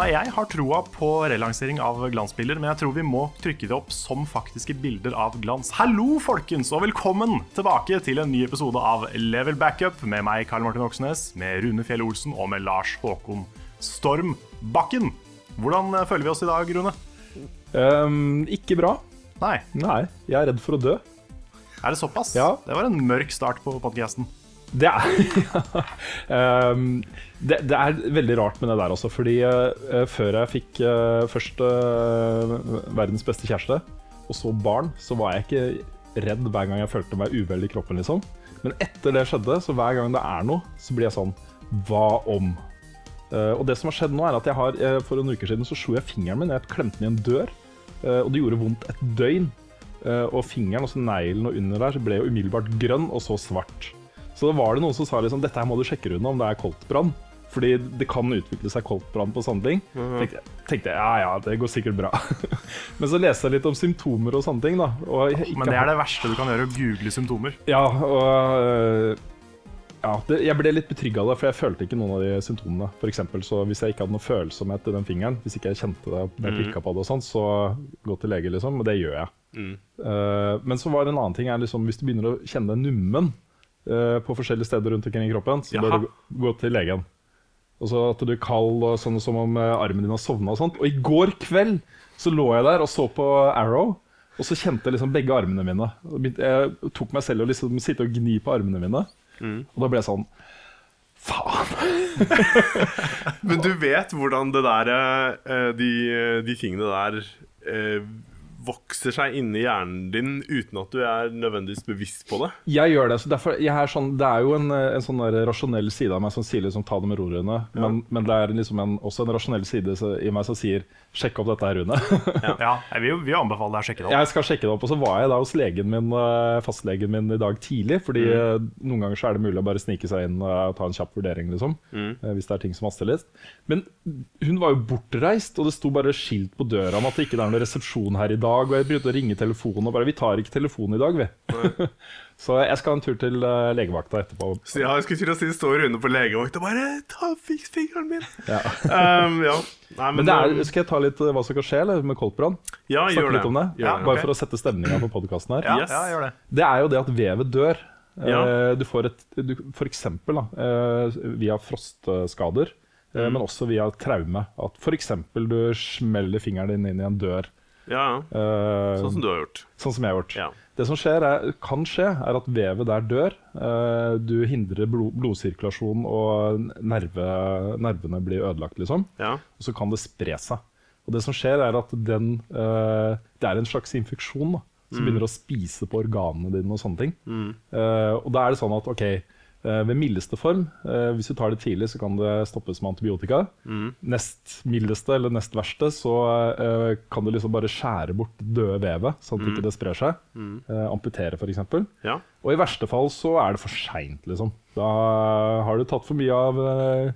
Nei, Jeg har troa på relansering av glansbilder, men jeg tror vi må trykke det opp som faktiske bilder av glans. Hallo, folkens, og velkommen tilbake til en ny episode av Level Backup med meg, Karl Martin Oksnes, med Rune Fjell Olsen og med Lars Håkon Storm Bakken. Hvordan eh, føler vi oss i dag, Rune? Um, ikke bra. Nei, Nei, jeg er redd for å dø. er det såpass? Ja. Det var en mørk start på podkasten. Det er um, det, det er veldig rart med det der også, fordi uh, før jeg fikk uh, først uh, verdens beste kjæreste, og så barn, så var jeg ikke redd hver gang jeg følte meg uvel i kroppen, liksom. Men etter det skjedde, så hver gang det er noe, så blir jeg sånn Hva om? Og det som har skjedd nå, er at jeg har for noen uker siden så slo jeg fingeren min. Jeg klemte den i en dør, og det gjorde vondt et døgn. Og fingeren, altså neglen og under der, så ble jo umiddelbart grønn, og så svart. Så da var det noen som sa liksom, dette her må du sjekke unna om det er koldtbrann. Fordi det kan utvikle seg koldtbrann på ting. tenkte, jeg, tenkte jeg, ja ja, det går sikkert bra. Men så leste jeg litt om symptomer og sånne ting. da og jeg, Men det er det verste du kan gjøre, å google symptomer. Ja, og øh, ja, det, jeg ble litt betrygga av det, for jeg følte ikke noen av de symptomene. For eksempel, så Hvis jeg ikke hadde noe følsomhet i den fingeren, hvis ikke jeg kjente det jeg klikka på det, og sånt, så gå til lege, liksom. Og det gjør jeg. Eh, men så var det en annen ting er liksom, hvis du begynner å kjenne deg nummen på forskjellige steder rundt omkring i kroppen, så bør du gå- til legen. Og så at du er kald og sånn som om eh, armen din har sovna og sånt. Og i går kveld så lå jeg der og så på Arrow, og så kjente jeg liksom begge armene mine. Jeg tok meg selv og liksom sitte og gni på armene mine. Og da ble jeg sånn Faen! Men du vet hvordan det der eh, de, de tingene der eh, vokser seg inni hjernen din uten at du er nødvendigvis bevisst på det? Jeg gjør det. så derfor, jeg er sånn, Det er jo en, en sånn der rasjonell side av meg som sier liksom, ta det med ro, Rune. Men, men det er liksom en, også en rasjonell side i meg som sier sjekk opp dette her, Rune. Ja, jeg vil, vil anbefale deg å sjekke det opp. Jeg skal sjekke det opp, og så var jeg da hos legen min, eh, fastlegen min i dag tidlig. Fordi mm. noen ganger så er det mulig å bare snike seg inn eh, og ta en kjapp vurdering, liksom. Mm. Hvis det er ting som haster litt. Men hun var jo bortreist, og det sto bare skilt på døra om at det ikke er noen resepsjon her i dag. Og jeg begynte å ringe telefonen, og bare Vi tar ikke telefonen i dag, vi. så jeg skal en tur til uh, legevakta etterpå. Så ja, jeg skulle til å si står Rune på legevakta og bare ta fiks fingeren min. Ja. Um, ja. Nei, men, Men det er, um, skal jeg ta litt eh, hva som kan skje eller, med koldtbrann? ja, Snakke gjør det. om det? Ja. Bare okay. for å sette stemninga på podkasten her. Ja, Yes. ja, gjør det. Det er jo det at vevet dør. Ja. Eh, Du får et, du, for eksempel da, eh, via frostskader, eh, Mm. men også via traume. At for eksempel du smeller fingeren din inn i en dør. Ja, ja. eh, Sånn som du har gjort. sånn som jeg har gjort. Det som skjer er, kan skje, er at vevet der dør. Eh, Du hindrer blod, blodsirkulasjon, og nerve, nervene blir ødelagt, liksom. Ja. Og så kan det spre seg. Og det som skjer, er at den eh, Det er en slags infeksjon da, som begynner å spise på organene dine og sånne ting. Mm. og da er det sånn at ok, eh, ved mildeste form, eh, hvis du tar det tidlig, så kan det stoppes med antibiotika. Nest mildeste eller nest verste, så eh, kan du liksom bare skjære bort det døde vevet, sånn at ikke det sprer seg. Eh, amputere, f.eks. ja. Og i verste fall så er det for seint, liksom. Da har du tatt for mye av, eh,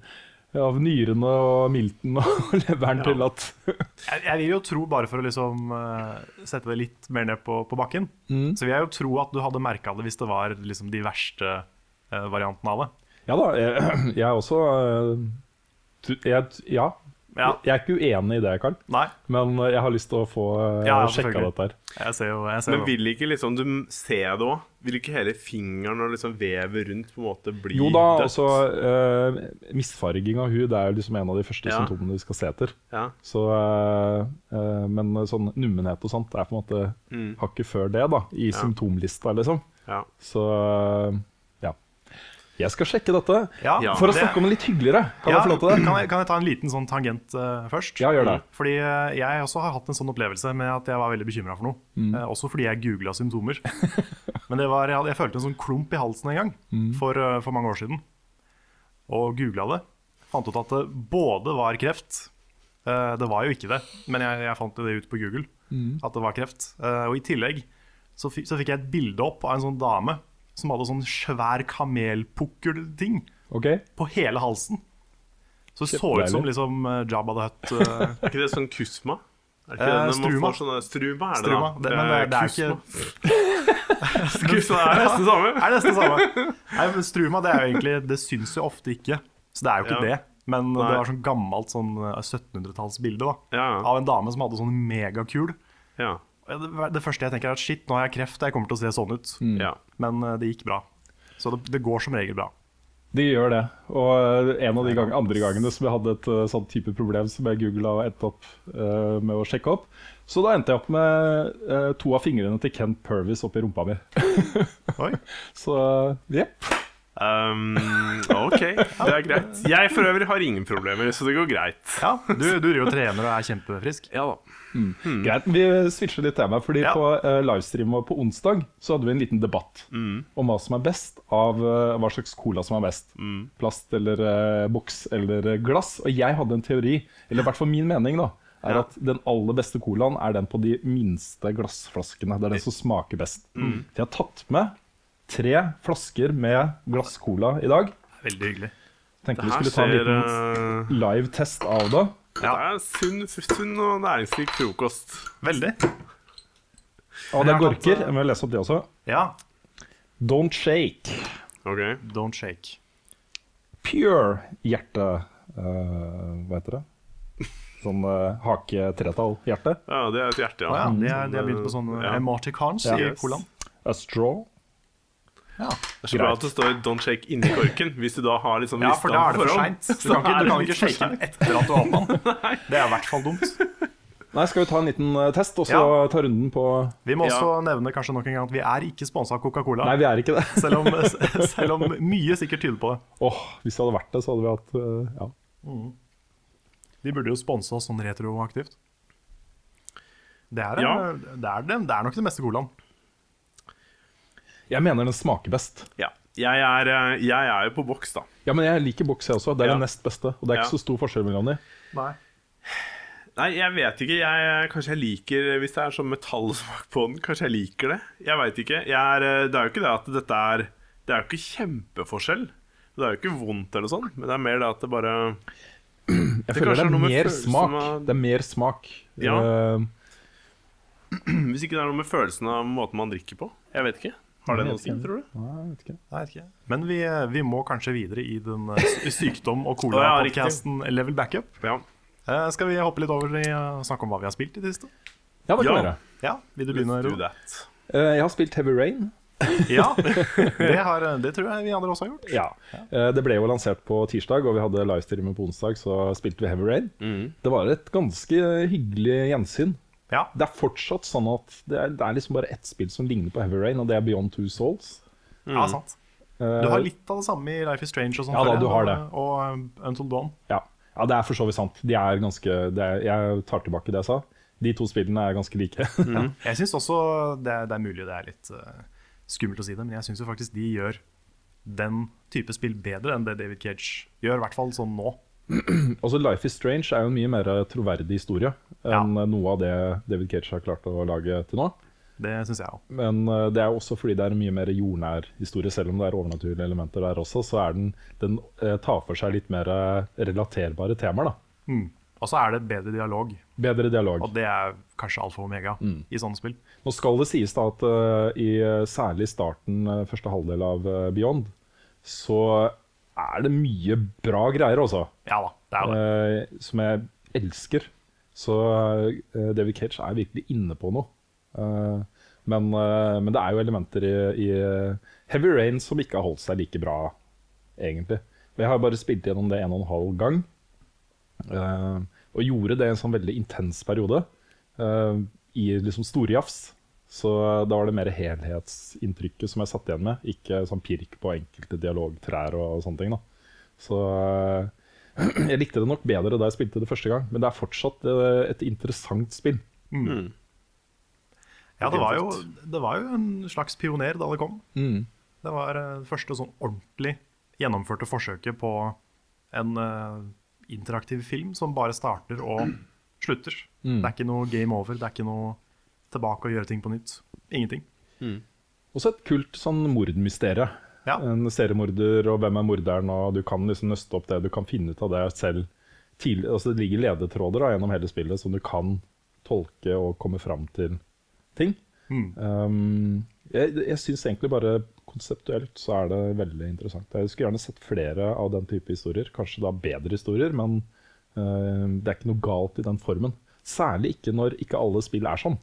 av nyrene og milten og leveren Ja. til at Jeg, jeg vil jo tro, bare for å liksom eh, sette det litt mer ned på, på bakken, så vil jeg jo tro at du hadde merka det hvis det var liksom de verste eh, variantene av det. Ja da, jeg, jeg er også eh, jeg, Ja. Ja. Jeg er ikke uenig i det, Karl, Nei, men jeg har lyst til å få Ja, sjekka dette her. jeg ser jo jeg ser Men vil ikke liksom du ser det òg? Vil ikke hele fingeren og liksom vevet rundt på en måte bli Jo da, dødt? altså uh, Misfarging av hud er jo liksom en av de første Ja. symptomene vi skal se etter. Ja. Så, uh, uh, men sånn nummenhet og sånt er på en måte Mm. hakket før det, da, i Ja. symptomlista, liksom. Ja. Så eh. Jeg skal sjekke dette. Ja. For å det- snakke om det litt hyggeligere. Kan ja, jeg? Kan jeg, kan jeg ta en liten sånn tangent uh, først? Ja, gjør det. Fordi uh, jeg også har hatt en sånn opplevelse med at jeg var veldig bekymra for noe. Mm. Uh, også fordi jeg googla symptomer. Men det var, jeg, jeg følte en sånn klump i halsen en gang Mm. for, for mange år siden. Og googla det. Fant ut at det både var kreft eh, Det var jo ikke det, men jeg, jeg fant det ut på Google. Mm. At det var kreft. Eh, og i tillegg så, så fikk jeg et bilde opp av en sånn dame som hadde sånn svær kamelpukkelting okay. på hele halsen. Så det så ut som liksom eh, Jabba the Hutt. eh, Er ikke det sånn kusma? Er ikke Eh, det struma. sånne struma? Er det Struma. da? Det, men det, det er ikke Kusma. er nesten samme. Er nesten samme. Nei, men Struma det er jo egentlig Det syns jo ofte ikke. Så det er jo ikke Ja. det. Men Nei. det var sånn gammelt sånn eh, 1700-tallsbilde da, Ja, av en dame som hadde sånn megakul. ja. Det, første jeg tenker er at shit, nå har jeg kreft, jeg kommer til å se sånn ut. ja. Men eh, det gikk bra. Så det, det går som regel bra. De gjør det. Og eh, en av de gang, andre gangene som jeg hadde et uh, sånn type problem som jeg googla og endte opp uh, med å sjekke opp, så da endte jeg opp med uh, to av fingrene til Kent Purvis oppi rumpa mi. Oi. Så jepp. Um, OK, det er greit. Jeg for øvrig har ingen problemer, så det går greit. Ja, du, du driver og trener og er kjempefrisk. Ja da. Greit, Vi switcher litt tema. Fordi Ja. På uh, livestream på onsdag Så hadde vi en liten debatt om hva som er best av uh, hva slags cola som er best. Plast eller uh, boks eller eh, glass. Og jeg hadde en teori, eller i hvert fall min mening, da er Ja. at den aller beste colaen er den på de minste glassflaskene. Det er den som smaker best. Så jeg har tatt med tre flasker med glasscola i dag. Veldig hyggelig. Tenkte vi skulle ta en liten uh, live test av det. Det er sunn, sunn og næringsrik frokost. Veldig. Og det er gorker. eh, Jeg må lese opp det også. Ja. Don't shake. OK. Don't shake. Pure hjerte uh, Hva heter det? Sånn uh, hake-tretall-hjerte. Ja, det er et hjerte, ja. ja. ja, de har begynt på sånn Ja. emoticons Ja. i Yes. colaen. A straw. Ja. Det er så bra at det står 'don't shake' inni korken. Hvis du da har liksom ja, for da er det for seint. Du kan ikke, du kan ikke shake den etter at du åpner den. Det er i hvert fall dumt. Nei, skal vi ta en liten eh, test, og så Ja. ta runden på Vi må Ja. også nevne kanskje nok en gang at vi er ikke sponsa av Coca-Cola. Nei, vi er ikke det. Selv om, selv om mye sikkert tyder på det. Åh, Hvis det hadde vært det, så hadde vi hatt Ja. Mm. De burde jo sponse oss sånn retroaktivt. Det er, Ja. det, er det, det er nok den beste colaen. Jeg mener den smaker best. Ja. Jeg er, eh, jeg er jo på boks, da. Ja, men jeg liker boks, jeg også. Det er Ja. det nest beste. Og det er ikke så stor forskjell mellom de. Nei. Nei, jeg vet ikke. Jeg, kanskje jeg liker Hvis det er sånn metallsmak på den, kanskje jeg liker det. Jeg veit ikke. Jeg er, eh, det er jo ikke det at dette er Det er jo ikke kjempeforskjell. Det er jo ikke vondt eller sånt, men det er mer det at det bare Jeg Det føler det er er mer smak. av- Det er mer smak. Ja. Uh, Hvis ikke det er noe med følelsen av måten man drikker på. Jeg vet ikke. Har det noe å si, tror du? nei, jeg vet ikke. Jeg vet ikke. Men vi, vi må kanskje videre i den eh, sykdom- og Å, ja, cola-podcasten Level Backup. Ja. Uh, skal vi hoppe litt over i å snakke om hva vi har spilt i det siste? Ja, det kan Ja. Ja, vil du begynne, Ro? that. Eh, jeg har spilt Heavy Rain. Ja, det, har, det tror jeg vi andre også har gjort. Ja. Uh, Det ble jo lansert på tirsdag, og vi hadde livestream på onsdag, så spilte vi Heavy Rain. Det var et ganske hyggelig gjensyn. Ja, Det er fortsatt sånn at det er, det er liksom bare ett spill som ligner på Heavy Rain, og det er Beyond Two Souls. ja sant. Eh, Du har litt av det samme i Life is Strange og sånn. Ja da, du har det. Og og Until Dawn. ja. ja, det er for så vidt sant. De er ganske det er, Jeg tar tilbake det jeg sa. De to spillene er ganske like. mm. Jeg syns også det er, det er mulig det er litt uh, skummelt å si det, men jeg syns jo faktisk de gjør den type spill bedre enn det David Cage gjør, i hvert fall sånn nå. Altså Life is Strange er jo en mye mer troverdig historie enn noe av det David Cage har klart å lage til nå. Det syns jeg òg. Men eh, det er også fordi det er en mye mer jordnær historie, selv om det er overnaturlige elementer der også, så er den, den eh, tar for seg litt mer eh, relaterbare temaer. da. Mm. Og så er det bedre dialog, Bedre dialog. og det er kanskje alfa og omega i sånne spill. Nå skal det sies da at uh, i eh, særlig starten, uh, første halvdel av uh, Beyond, så er det mye bra greier, altså. Ja da, det er det. eh, som jeg elsker. Så eh, David Cage er virkelig inne på noe. Eh, men, men det er jo elementer i, i Heavy Rain som ikke har holdt seg like bra, egentlig. Jeg har bare spilt gjennom det en og en halv gang. eh, og gjorde det i en sånn veldig intens periode. eh, I liksom storjafs. Så da var det mer helhetsinntrykket som jeg satt igjen med, ikke sånn pirk på enkelte dialogtrær og sånne ting. da. Så eh, jeg likte det nok bedre da jeg spilte det første gang, men det er fortsatt eh, et interessant spill. Ja, det var, jo, det var jo en slags pioner da det kom. Det var eh, det første sånn ordentlig gjennomførte forsøket på en uh, interaktiv film som bare starter og slutter. Det er ikke noe game over, det er ikke noe tilbake og gjøre ting på nytt. Ingenting. Også et kult sånn mordmysterium. Ja. En seriemorder, og hvem er morderen, og du kan liksom nøste opp det. Du kan finne ut av det selv. Tidlig, altså det ligger ledetråder da, gjennom hele spillet som du kan tolke og komme fram til ting. Mm. Um, jeg jeg syns egentlig bare konseptuelt så er det veldig interessant. Jeg skulle gjerne sett flere av den type historier. Kanskje da bedre historier, men uh, det er ikke noe galt i den formen. Særlig ikke når ikke alle spill er sånn.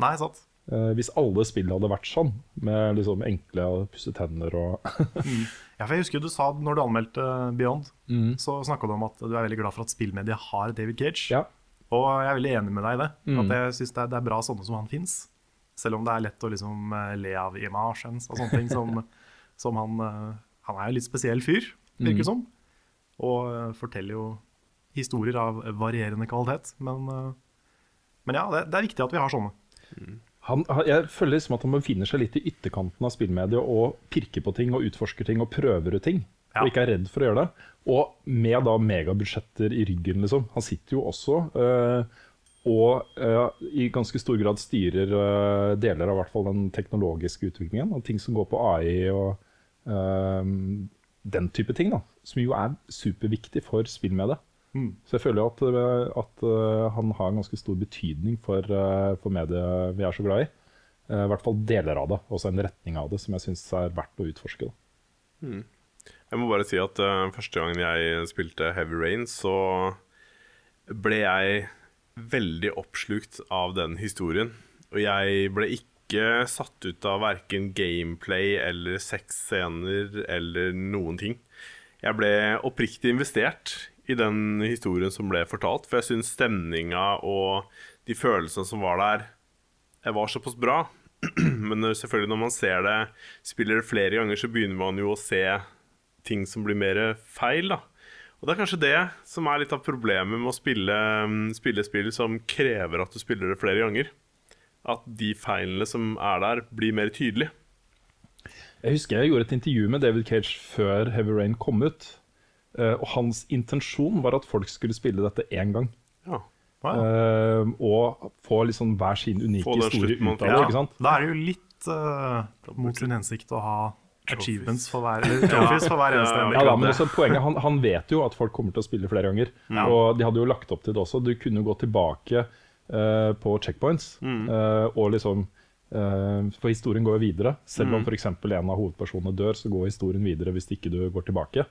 Nei, sant. Eh, hvis alle spill hadde vært sånn, med liksom enkle å pusse tenner og Ja, for jeg husker du sa når du anmeldte Beyond, Mm. så snakka du om at du er veldig glad for at spillmediet har David Cage. Ja. Og jeg er veldig enig med deg i det. Mm. At jeg synes det, er, det er bra sånne som han fins. Selv om det er lett å liksom eh, le av imagen og sånne ting. Som, som han eh, Han er jo litt spesiell fyr, virker det Mm. som. Og eh, forteller jo historier av varierende kvalitet. Men, men ja, det, det er viktig at vi har sånne. Han, han- jeg føler liksom at han befinner seg litt i ytterkanten av spillmediet og pirker på ting og utforsker ting og prøver ut ting. Ja. Og ikke er redd for å gjøre det. Og med da megabudsjetter i ryggen, liksom. Han sitter jo også øh, og øh, i ganske stor grad styrer øh, deler av hvert fall den teknologiske utviklingen. Og ting som går på AI og den type ting, da. Som jo er superviktig for spillmediet. Mm. Så jeg føler at, øh, at øh, han har en ganske stor betydning for, øh, for mediet vi er så glad i. Eh, I hvert fall deler av det, også en retning av det som jeg syns er verdt å utforske. Da. Jeg må bare si at uh, første gangen jeg spilte Heavy Rain, så ble jeg veldig oppslukt av den historien. Og jeg ble ikke satt ut av verken gameplay eller sexscener eller noen ting. Jeg ble oppriktig investert i den historien som ble fortalt, for jeg syns stemninga og de følelsene som var der, jeg var såpass bra. Men selvfølgelig når man ser det, spiller det flere ganger, så begynner man jo å se ting som blir mer feil. da. Og Det er kanskje det som er litt av problemet med å spille, mm, spille spill som krever at du spiller det flere ganger. At de feilene som er der, blir mer tydelige. Jeg husker jeg gjorde et intervju med David Cage før Heavy Rain kom ut. Eh, og hans intensjon var at folk skulle spille dette én gang. Ja. Ah. Eh, og få liksom hver sin unike Få historie ut av det. ikke sant? Da er det jo litt uh, mot sin hensikt å ha achievements for hver, trophies for hver eneste Ja. Ja, da, men også poenget, han, han vet jo at folk kommer til å spille flere ganger. Og de hadde jo lagt opp til det også. Du kunne jo gå tilbake uh, på checkpoints. eh, og liksom uh, For historien går jo videre. Selv om f.eks. en av hovedpersonene dør, så går historien videre hvis ikke du går tilbake.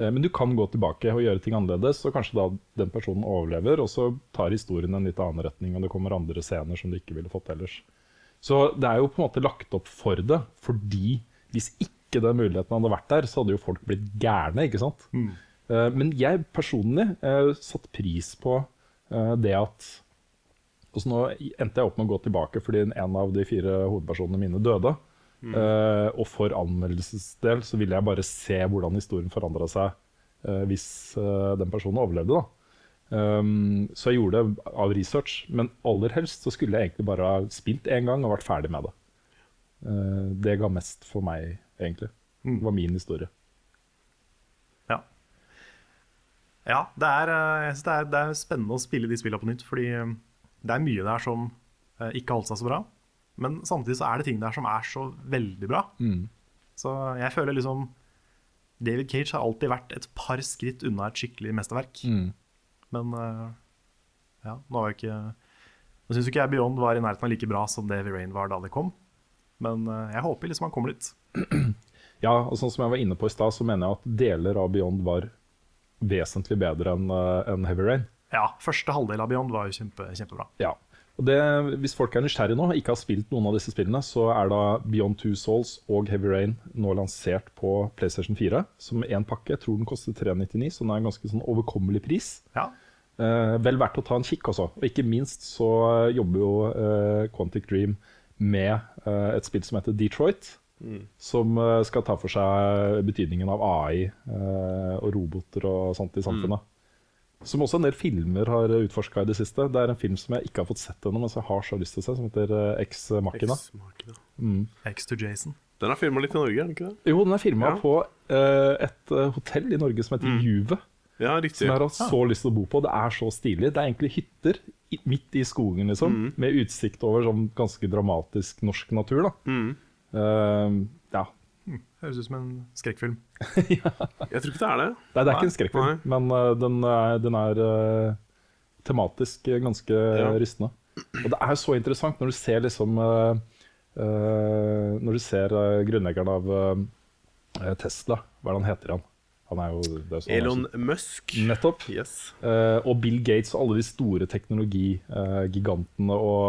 Eh, men du kan gå tilbake og gjøre ting annerledes, og kanskje da den personen overlever, og så tar historien en litt annen retning, og det kommer andre scener som du ikke ville fått ellers. Så det er jo på en måte lagt opp for det, fordi hvis ikke den muligheten hadde vært der, så hadde jo folk blitt gærne, ikke sant? Mm. Men jeg personlig eh, satt pris på eh, det at Og så nå endte jeg opp med å gå tilbake fordi en av de fire hovedpersonene mine døde. Eh, og for anmeldelsesdel så ville jeg bare se hvordan historien forandra seg uh, hvis uh, den personen overlevde. Um, så jeg gjorde det av research, men aller helst så skulle jeg egentlig bare ha spilt én gang og vært ferdig med det. Det ga mest for meg, egentlig. Det var min historie. Ja. ja det, er, det, er, det er spennende å spille de spillene på nytt, fordi det er mye der som ikke holdt seg så bra. Men samtidig så er det ting der som er så veldig bra. Så jeg føler liksom David Cage har alltid vært et par skritt unna et skikkelig mesterverk. Men eh, ja, nå var jo ikke Nå syns ikke jeg Beyond var i nærheten av like bra som Davy Rain var da det kom. Men eh, jeg håper liksom han kommer dit. Ja, og sånn som jeg var inne på i stad, så mener jeg at deler av Beyond var vesentlig bedre enn eh, enn Heavy Rain. Ja, første halvdel av Beyond var jo kjempe, kjempebra. Ja. Og det, hvis folk er nysgjerrige nå og ikke har spilt noen av disse spillene, så er da Beyond Two Souls og Heavy Rain nå lansert på PlayStation 4 som én pakke. Jeg tror den koster 399, så den er en ganske sånn overkommelig pris. Ja, Eh, vel verdt å ta en kikk også. Og ikke minst så jobber jo eh, Quantic Dream med eh, et spill som heter Detroit. Som eh, skal ta for seg betydningen av AI eh, og roboter og sånt i samfunnet. Som også en del filmer har utforska i det siste. Det er en film som jeg ikke har fått sett ennå, men som jeg har så lyst til å se, som heter eh, Ex Machina. Mm. X to Jason. Den er filma litt i Norge, er den ikke det? Jo, den er filma Ja. på uh, et eh, hotell i Norge som heter Juve. Ja, riktig. Som jeg har hatt så lyst til å bo på. Det er så stilig. Det er egentlig hytter i, midt i skogen, liksom. Med utsikt over sånn ganske dramatisk norsk natur. da. Mm. Ja. Høres ut som en skrekkfilm. Jeg tror ikke det er det. Nei, det er Nei. ikke en skrekkfilm, Nei. men eh, den er, den er uh, tematisk ganske Ja. rystende. Og det er så interessant når du ser liksom uh, uh, når du ser eh, grunnleggeren av eh, Tesla, hva er det han heter han? Han er jo det er sånn- Elon Musk. Nettopp. Yes. Uh, og Bill Gates og alle de store teknologigigantene og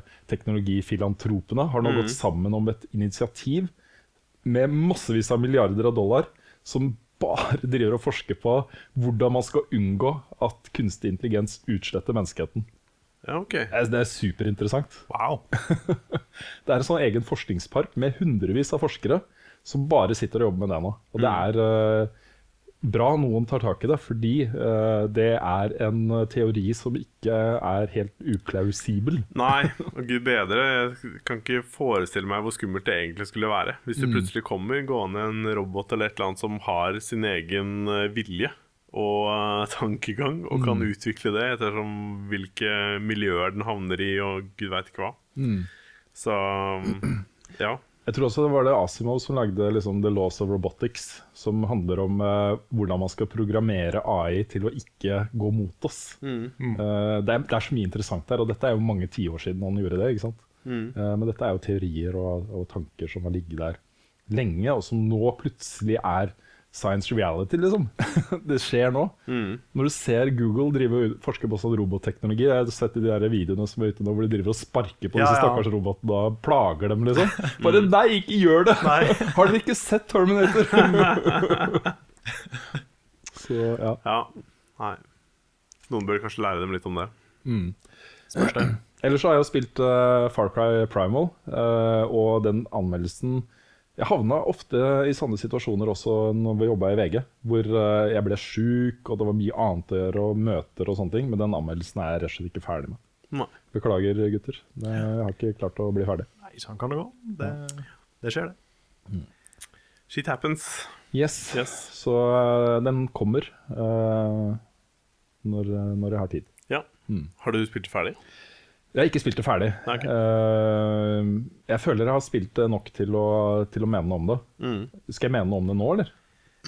uh, teknologifilantropene har nå Mm. gått sammen om et initiativ med massevis av milliarder av dollar som bare driver og forsker på hvordan man skal unngå at kunstig intelligens utsletter menneskeheten. Ja, ok. Det er superinteressant. Wow. Det er en sånn egen forskningspark med hundrevis av forskere som bare sitter og jobber med det nå. Og det er eh, bra noen tar tak i det, fordi uh, det er en teori som ikke er helt uklausibel. Nei, og gud bedre. Jeg kan ikke forestille meg hvor skummelt det egentlig skulle være. Hvis det plutselig kommer gående en robot eller et eller annet som har sin egen eh, vilje og uh, tankegang, og kan utvikle det ettersom hvilke miljøer den havner i, og gud veit ikke hva. Så ja. Jeg tror også det var det Asimov som lagde liksom, The Laws of Robotics, som handler om eh, hvordan man skal programmere AI til å ikke gå mot oss. Eh, det, er, det er så mye interessant der, og dette er jo mange tiår siden han gjorde det. ikke sant? Eh, men dette er jo teorier og, og tanker som har ligget der lenge, og som nå plutselig er science reality, liksom. det skjer nå. Når du ser Google drive og forske på sånn robotteknologi Jeg har sett i de der videoene som er ute nå hvor de driver og sparker på Ja, disse ja. stakkars robotene og plager dem, liksom. Bare nei, ikke gjør det! Nei. Har dere ikke sett Terminator? Så ja. ja. Nei. Noen bør kanskje lære dem litt om det. Spørs det. Ellers så har jeg jo spilt uh, Far Cry Primal, uh, og den anmeldelsen Jeg havna ofte i sånne situasjoner også når vi jobba i VG, hvor eh, jeg ble sjuk, og det var mye annet å gjøre, og møter og sånne ting, men den anmeldelsen er jeg rett og slett ikke ferdig med. Nei. Beklager, gutter. Det- Jeg har ikke klart å bli ferdig. Nei, sånn kan det gå. Det, det skjer, det. Shit happens. Yes. Yes. Så eh, den kommer uh, når, når jeg har tid. Ja. Har du spilt ferdig? Jeg har ikke spilt det ferdig. Nei, ok. Eh, jeg føler jeg har spilt det nok til å, til å mene noe om det. Mm. Skal jeg mene noe om det nå, eller?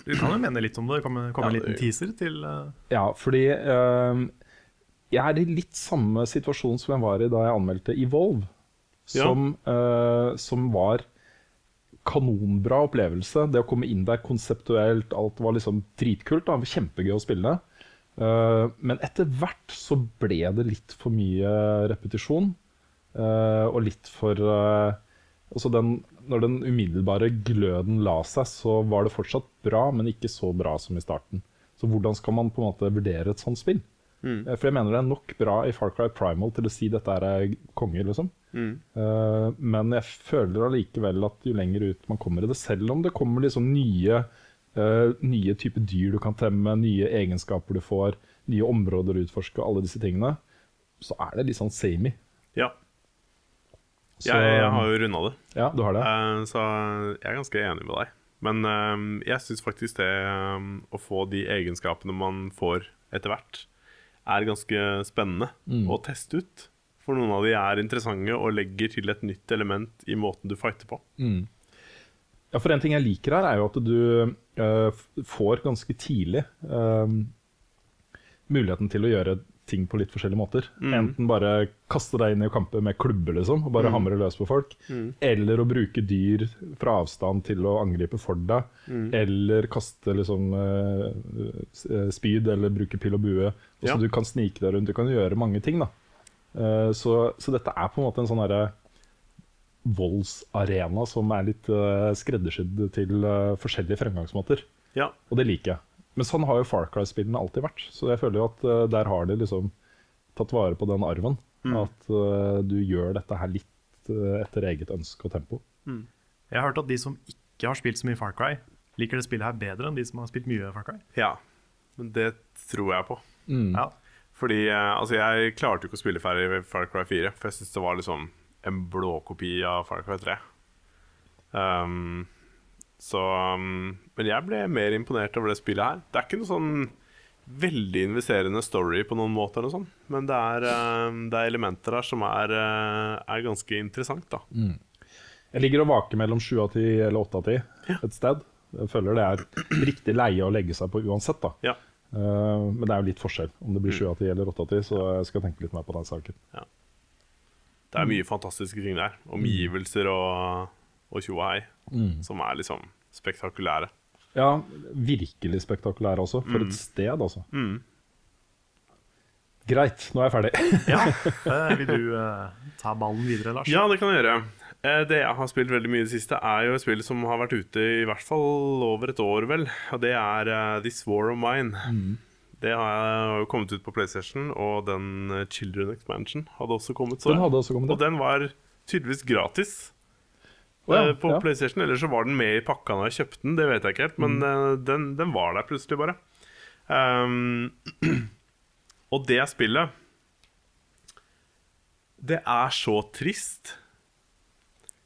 Du kan jo mene litt om det. Komme, komme en liten teaser til uh... Ja, fordi uh, jeg er i litt samme situasjon som jeg var i da jeg anmeldte Evolve. Ja. Som, eh, som var kanonbra opplevelse. Det å komme inn der konseptuelt, alt var liksom dritkult. Da. Kjempegøy å spille. Eh, men etter hvert så ble det litt for mye repetisjon. eh, og litt for eh, altså den, Når den umiddelbare gløden la seg, så var det fortsatt bra, men ikke så bra som i starten. Så hvordan skal man på en måte vurdere et sånt spill? Mm. For jeg mener det er nok bra i Far Cry Primal til å si dette er konge, liksom. Eh, men jeg føler allikevel at jo lenger ut man kommer i det, selv om det kommer liksom nye eh, nye typer dyr du kan temme, nye egenskaper du får, nye områder å utforske, alle disse tingene, så er det litt sånn samey. Ja. Så- Jeg, jeg har jo runda det, Ja, du har det? Uh, så jeg er ganske enig med deg. Men uh, jeg syns faktisk det um, å få de egenskapene man får etter hvert, er ganske spennende å teste ut. For noen av de er interessante og legger til et nytt element i måten du fighter på. Ja, for en ting jeg liker her, er jo at du uh, får ganske tidlig uh, muligheten til å gjøre ting på litt forskjellige måter. Enten bare kaste deg inn i kamper med klubber, liksom, og bare hamre løs på folk. Eller å bruke dyr fra avstand til å angripe for deg. Eller kaste liksom eh, spyd, eller bruke pil og bue. Og så Ja. du kan snike deg rundt. Du kan gjøre mange ting, da. Så, så dette er på en måte en sånn herre voldsarena som er litt uh, skreddersydd til uh, forskjellige fremgangsmåter. Ja, Og det liker jeg. Men sånn har jo Far Cry-spillene alltid vært. Så jeg føler jo at uh, der har de liksom tatt vare på den arven. At uh, du gjør dette her litt etter eget ønske og tempo. Jeg har hørt at de som ikke har spilt så mye Far Cry, liker det spillet her bedre enn de som har spilt mye Far Cry. ja. Men det tror jeg på. Ja. Fordi altså jeg klarte jo ikke å spille ferdig Far Cry 4, for jeg syns det var liksom en blåkopi av Far Cry 3. Um, så um, Men jeg ble mer imponert over det spillet her. Det er ikke noe sånn veldig investerende story på noen måter, eller noe sånt, men det er, um, det er elementer her som er, uh, er ganske interessant, da. Jeg ligger og vaker mellom 7 av 10 eller 8 av 10 et sted. Jeg føler det er riktig leie å legge seg på uansett. da. Ja. Uh, men det er jo litt forskjell om det blir 7 av 10 eller 8 av 10, så jeg skal tenke litt mer på den saken. Det er mye fantastiske ting der. Omgivelser og og tjo og hei, som er liksom spektakulære. Ja, virkelig spektakulære også. For et sted, altså. Greit, nå er jeg ferdig. Ja, eh, Vil du eh, ta ballen videre, Lars? Ja, det kan jeg gjøre. Eh, Det jeg har spilt veldig mye i det siste, er jo et spill som har vært ute i hvert fall over et år, vel. Og det er eh, This War of Mine. Det har jo kommet ut på PlayStation, og den eh, Children Expansion hadde også kommet. Så. Den hadde også kommet. Og den var tydeligvis gratis. oh, ja, eh, på ja. PlayStation, Eller så var den med i pakka når jeg kjøpte den, det vet jeg ikke helt. Men Mm. eh, den, den var der plutselig, bare. Um, og det spillet Det er så trist.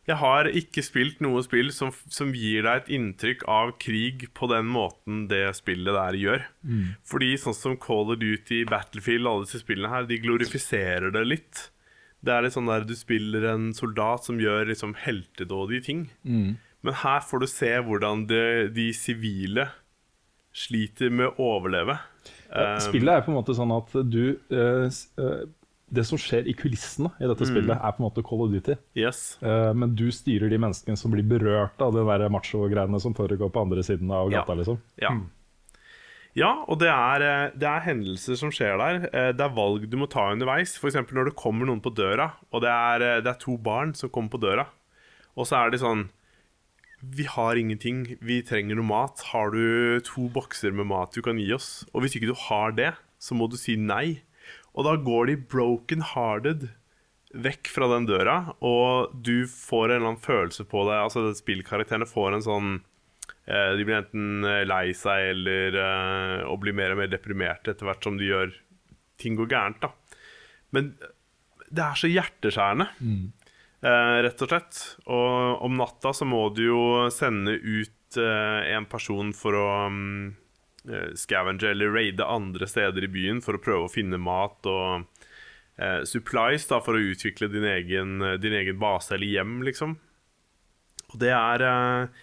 Jeg har ikke spilt noe spill som, som gir deg et inntrykk av krig på den måten det spillet der gjør. Fordi sånn som Call of Duty, Battlefield, alle disse spillene her, de glorifiserer det litt. Det er litt sånn der du spiller en soldat som gjør liksom heltedådige ting. Men her får du se hvordan det, de sivile sliter med å overleve. Ja, Spillet er på en måte sånn at du s- eh, Det som skjer i kulissene i dette spillet, er på en måte Call of Duty. Yes. Uh, men du styrer de menneskene som blir berørt av de macho-greiene som foregår på andre siden av Ja. gata. liksom. Ja. Ja, og det er, eh, det er hendelser som skjer der. Eh, Det er valg du må ta underveis. F.eks. når det kommer noen på døra, og det er, det er to barn som kommer på døra. Og så er de sånn Vi har ingenting, vi trenger noe mat. Har du to bokser med mat du kan gi oss? Og hvis ikke du har det, så må du si nei. Og da går de broken hearted vekk fra den døra, og du får en eller annen følelse på deg. Altså Spillkarakterene får en sånn Eh, De blir enten eh, lei seg eller eh, og blir mer og mer deprimerte etter hvert som de gjør ting går gærent. da Men det er så hjerteskjærende, eh, rett og slett. Og om natta så må du jo sende ut eh, en person for å um, scavenge eller raide andre steder i byen for å prøve å finne mat og eh, supplies da for å utvikle din egen, din egen base eller hjem, liksom. Og det er eh,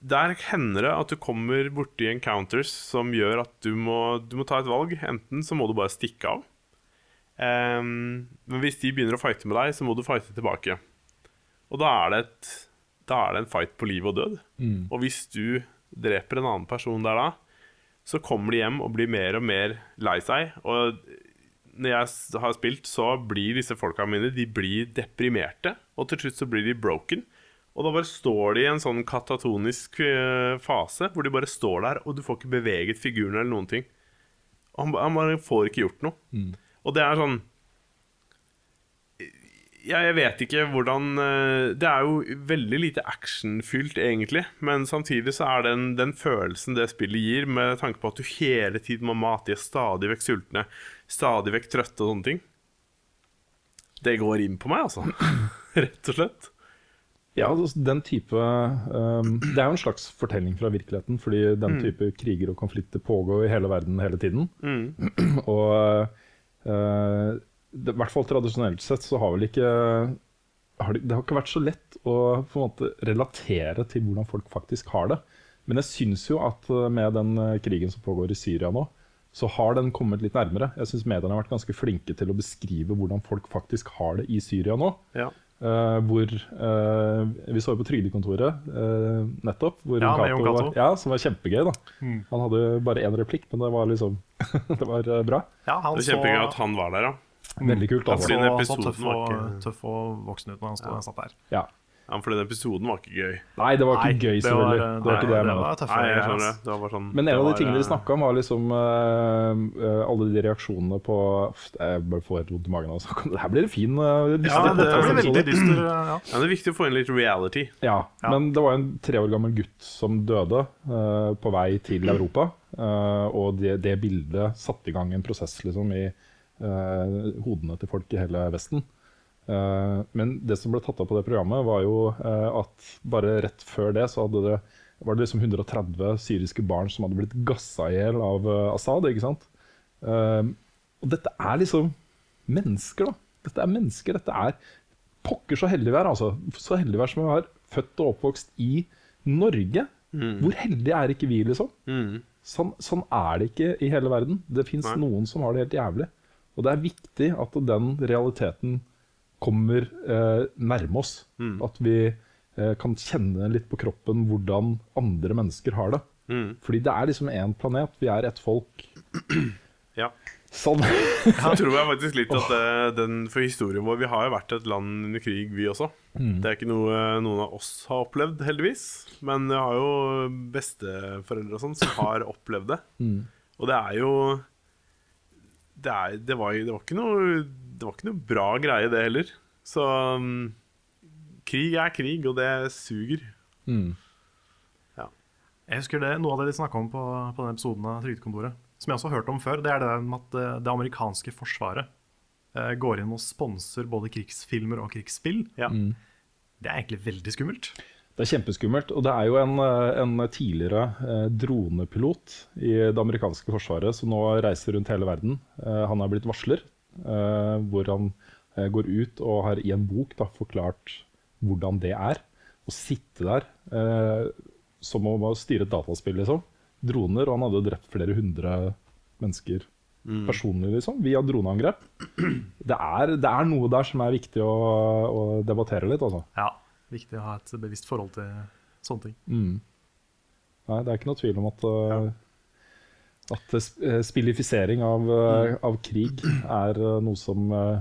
der hender det at du kommer borti encounters som gjør at du må, du må ta et valg. Enten så må du bare stikke av. Ehm, men hvis de begynner å fighte med deg, så må du fighte tilbake. Og da er det, et, da er det en fight på liv og død. Og hvis du dreper en annen person der da, så kommer de hjem og blir mer og mer lei seg. Og når jeg har spilt, så blir disse folka mine De blir deprimerte. Og til slutt så blir de broken. Og da bare står de i en sånn katatonisk eh, fase hvor de bare står der, og du får ikke beveget figuren eller noen ting. Og han, han bare får ikke gjort noe. Og det er sånn ja, jeg vet ikke hvordan eh, Det er jo veldig lite actionfylt, egentlig. Men samtidig så er den, den følelsen det spillet gir, med tanke på at du hele tiden må mate, de er stadig vekk sultne, stadig vekk trøtte og sånne ting Det går inn på meg, altså. Rett og slett. Ja, altså, den type um, Det er jo en slags fortelling fra virkeligheten, fordi den type kriger og konflikter pågår i hele verden hele tiden. og uh, i hvert fall tradisjonelt sett så har vel ikke har det, det har ikke vært så lett å på en måte relatere til hvordan folk faktisk har det. Men jeg syns jo at uh, med den uh, krigen som pågår i Syria nå, så har den kommet litt nærmere. Jeg syns mediene har vært ganske flinke til å beskrive hvordan folk faktisk har det i Syria nå. Ja. Uh, hvor uh, Vi så jo på Trygdekontoret uh, nettopp. Hvor Ja, med Jon Cato. var, ja, Som var kjempegøy. da Han hadde bare én replikk, men det var liksom Det var eh, bra. Ja, han Det kjempegøy så, at han var der, ja. Veldig kult. Altså. så, Fordi den så episoden var ikke- tøff og voksen ut når han stod, ja. satt der. Ja. ja. For den episoden var ikke gøy. Nei, det var ikke Nei, gøy, det var, selvfølgelig. Det var ikke det jeg det tøffe Nei, jeg skjønner det. Det var sånn Men en av de tingene eh, de snakka om, var liksom uh, eh, alle de reaksjonene på uh, Jeg bare får helt vondt i magen av å snakke om det. Her blir det fin uh, Ja, det blir veldig dyster. Ja. Ja, det er viktig å få inn litt reality. Ja, Ja. men det var en tre år gammel gutt som døde uh, på vei til Europa. eh, og det, det bildet satte i gang en prosess liksom, i eh, hodene til folk i hele Vesten. Eh, men det som ble tatt opp på det programmet, var jo eh, at bare rett før det så hadde det, var det liksom 130 syriske barn som hadde blitt gassa i hjel av eh, Assad. ikke sant? Eh, og dette er liksom mennesker, da. Dette er mennesker. Dette er pokker så heldig vi er, altså. Så heldig vi er som vi er født og oppvokst i Norge. Hvor heldige er ikke vi, liksom? Mm. Sånn, sånn er det ikke i hele verden. Det fins noen som har det helt jævlig. Og det er viktig at den realiteten kommer eh, nærme oss. At vi eh, kan kjenne litt på kroppen hvordan andre mennesker har det. Mm. Fordi det er liksom én planet, vi er ett folk. Ja. Sånn. jeg tror jeg faktisk litt at eh, den, For historien vår Vi har jo vært et land under krig, vi også. Det er ikke noe eh, noen av oss har opplevd, heldigvis. Men jeg har jo besteforeldre og sånn som har opplevd det. Og det er jo det, er, det, var, det, var ikke noe, det var ikke noe bra greie, det heller. Så um, krig er krig, og det suger. Mm. Jeg husker det, Noe av det de snakka om på, på den episoden av Trygdekontoret, som jeg også har hørt om før, det er det med at det, det amerikanske forsvaret eh, går inn og sponser både krigsfilmer og krigsspill. Ja. Det er egentlig veldig skummelt. Det er kjempeskummelt. Og det er jo en, eh, en tidligere eh, dronepilot i det amerikanske forsvaret som nå reiser rundt hele verden. Eh, han er blitt varsler, eh, hvor han går ut og har i en bok da, forklart hvordan det er. Å sitte der som om å styre et dataspill, liksom. Droner, og han hadde jo drept flere hundre mennesker personlig, liksom, via droneangrep. Det er, det er noe der som er viktig å, å debattere litt, altså. Ja, Viktig å ha et bevisst forhold til sånne ting. Mm. Nei, det er ikke noe tvil om at, uh, at eh, spillifisering av, mm. av krig er noe som uh,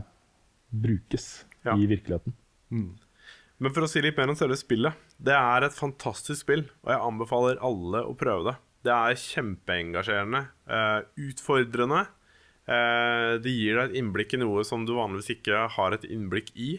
brukes Ja. i virkeligheten. Men for å si litt mer om selve spillet. Det er et fantastisk spill, og jeg anbefaler alle å prøve det. Det er kjempeengasjerende, uh, utfordrende. Eh, det gir deg et innblikk i noe som du vanligvis ikke har et innblikk i.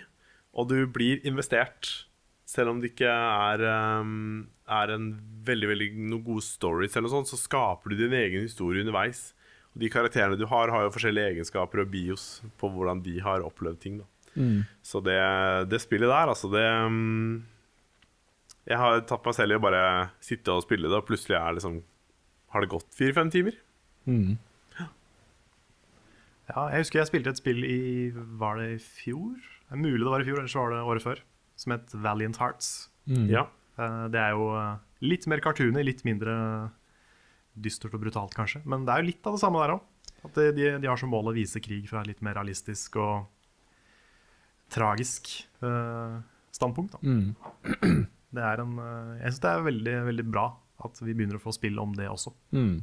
Og du blir investert, selv om det ikke er, um, er en veldig, veldig noen gode stories, eller noe sånt, så skaper du din egen historie underveis. Og de karakterene du har, har jo forskjellige egenskaper og bios på hvordan de har opplevd ting. da så det, det spillet der, altså det um, Jeg har tatt meg selv i å bare sitte og spille det, og plutselig er liksom har det gått fire-fem timer. Ja, jeg husker jeg spilte et spill i Var det i fjor? Det er mulig det var i fjor, eller så var det året før. Som het Valiant Hearts. Ja. Eh, Det er jo eh, litt mer cartoony, litt mindre dystert og brutalt, kanskje. Men det er jo litt av det samme der òg. At de, de, de har som mål å vise krig fra et litt mer realistisk og tragisk eh, standpunkt. Da. Det er en, eh, jeg syns det er veldig, veldig bra at vi begynner å få spill om det også. Mm.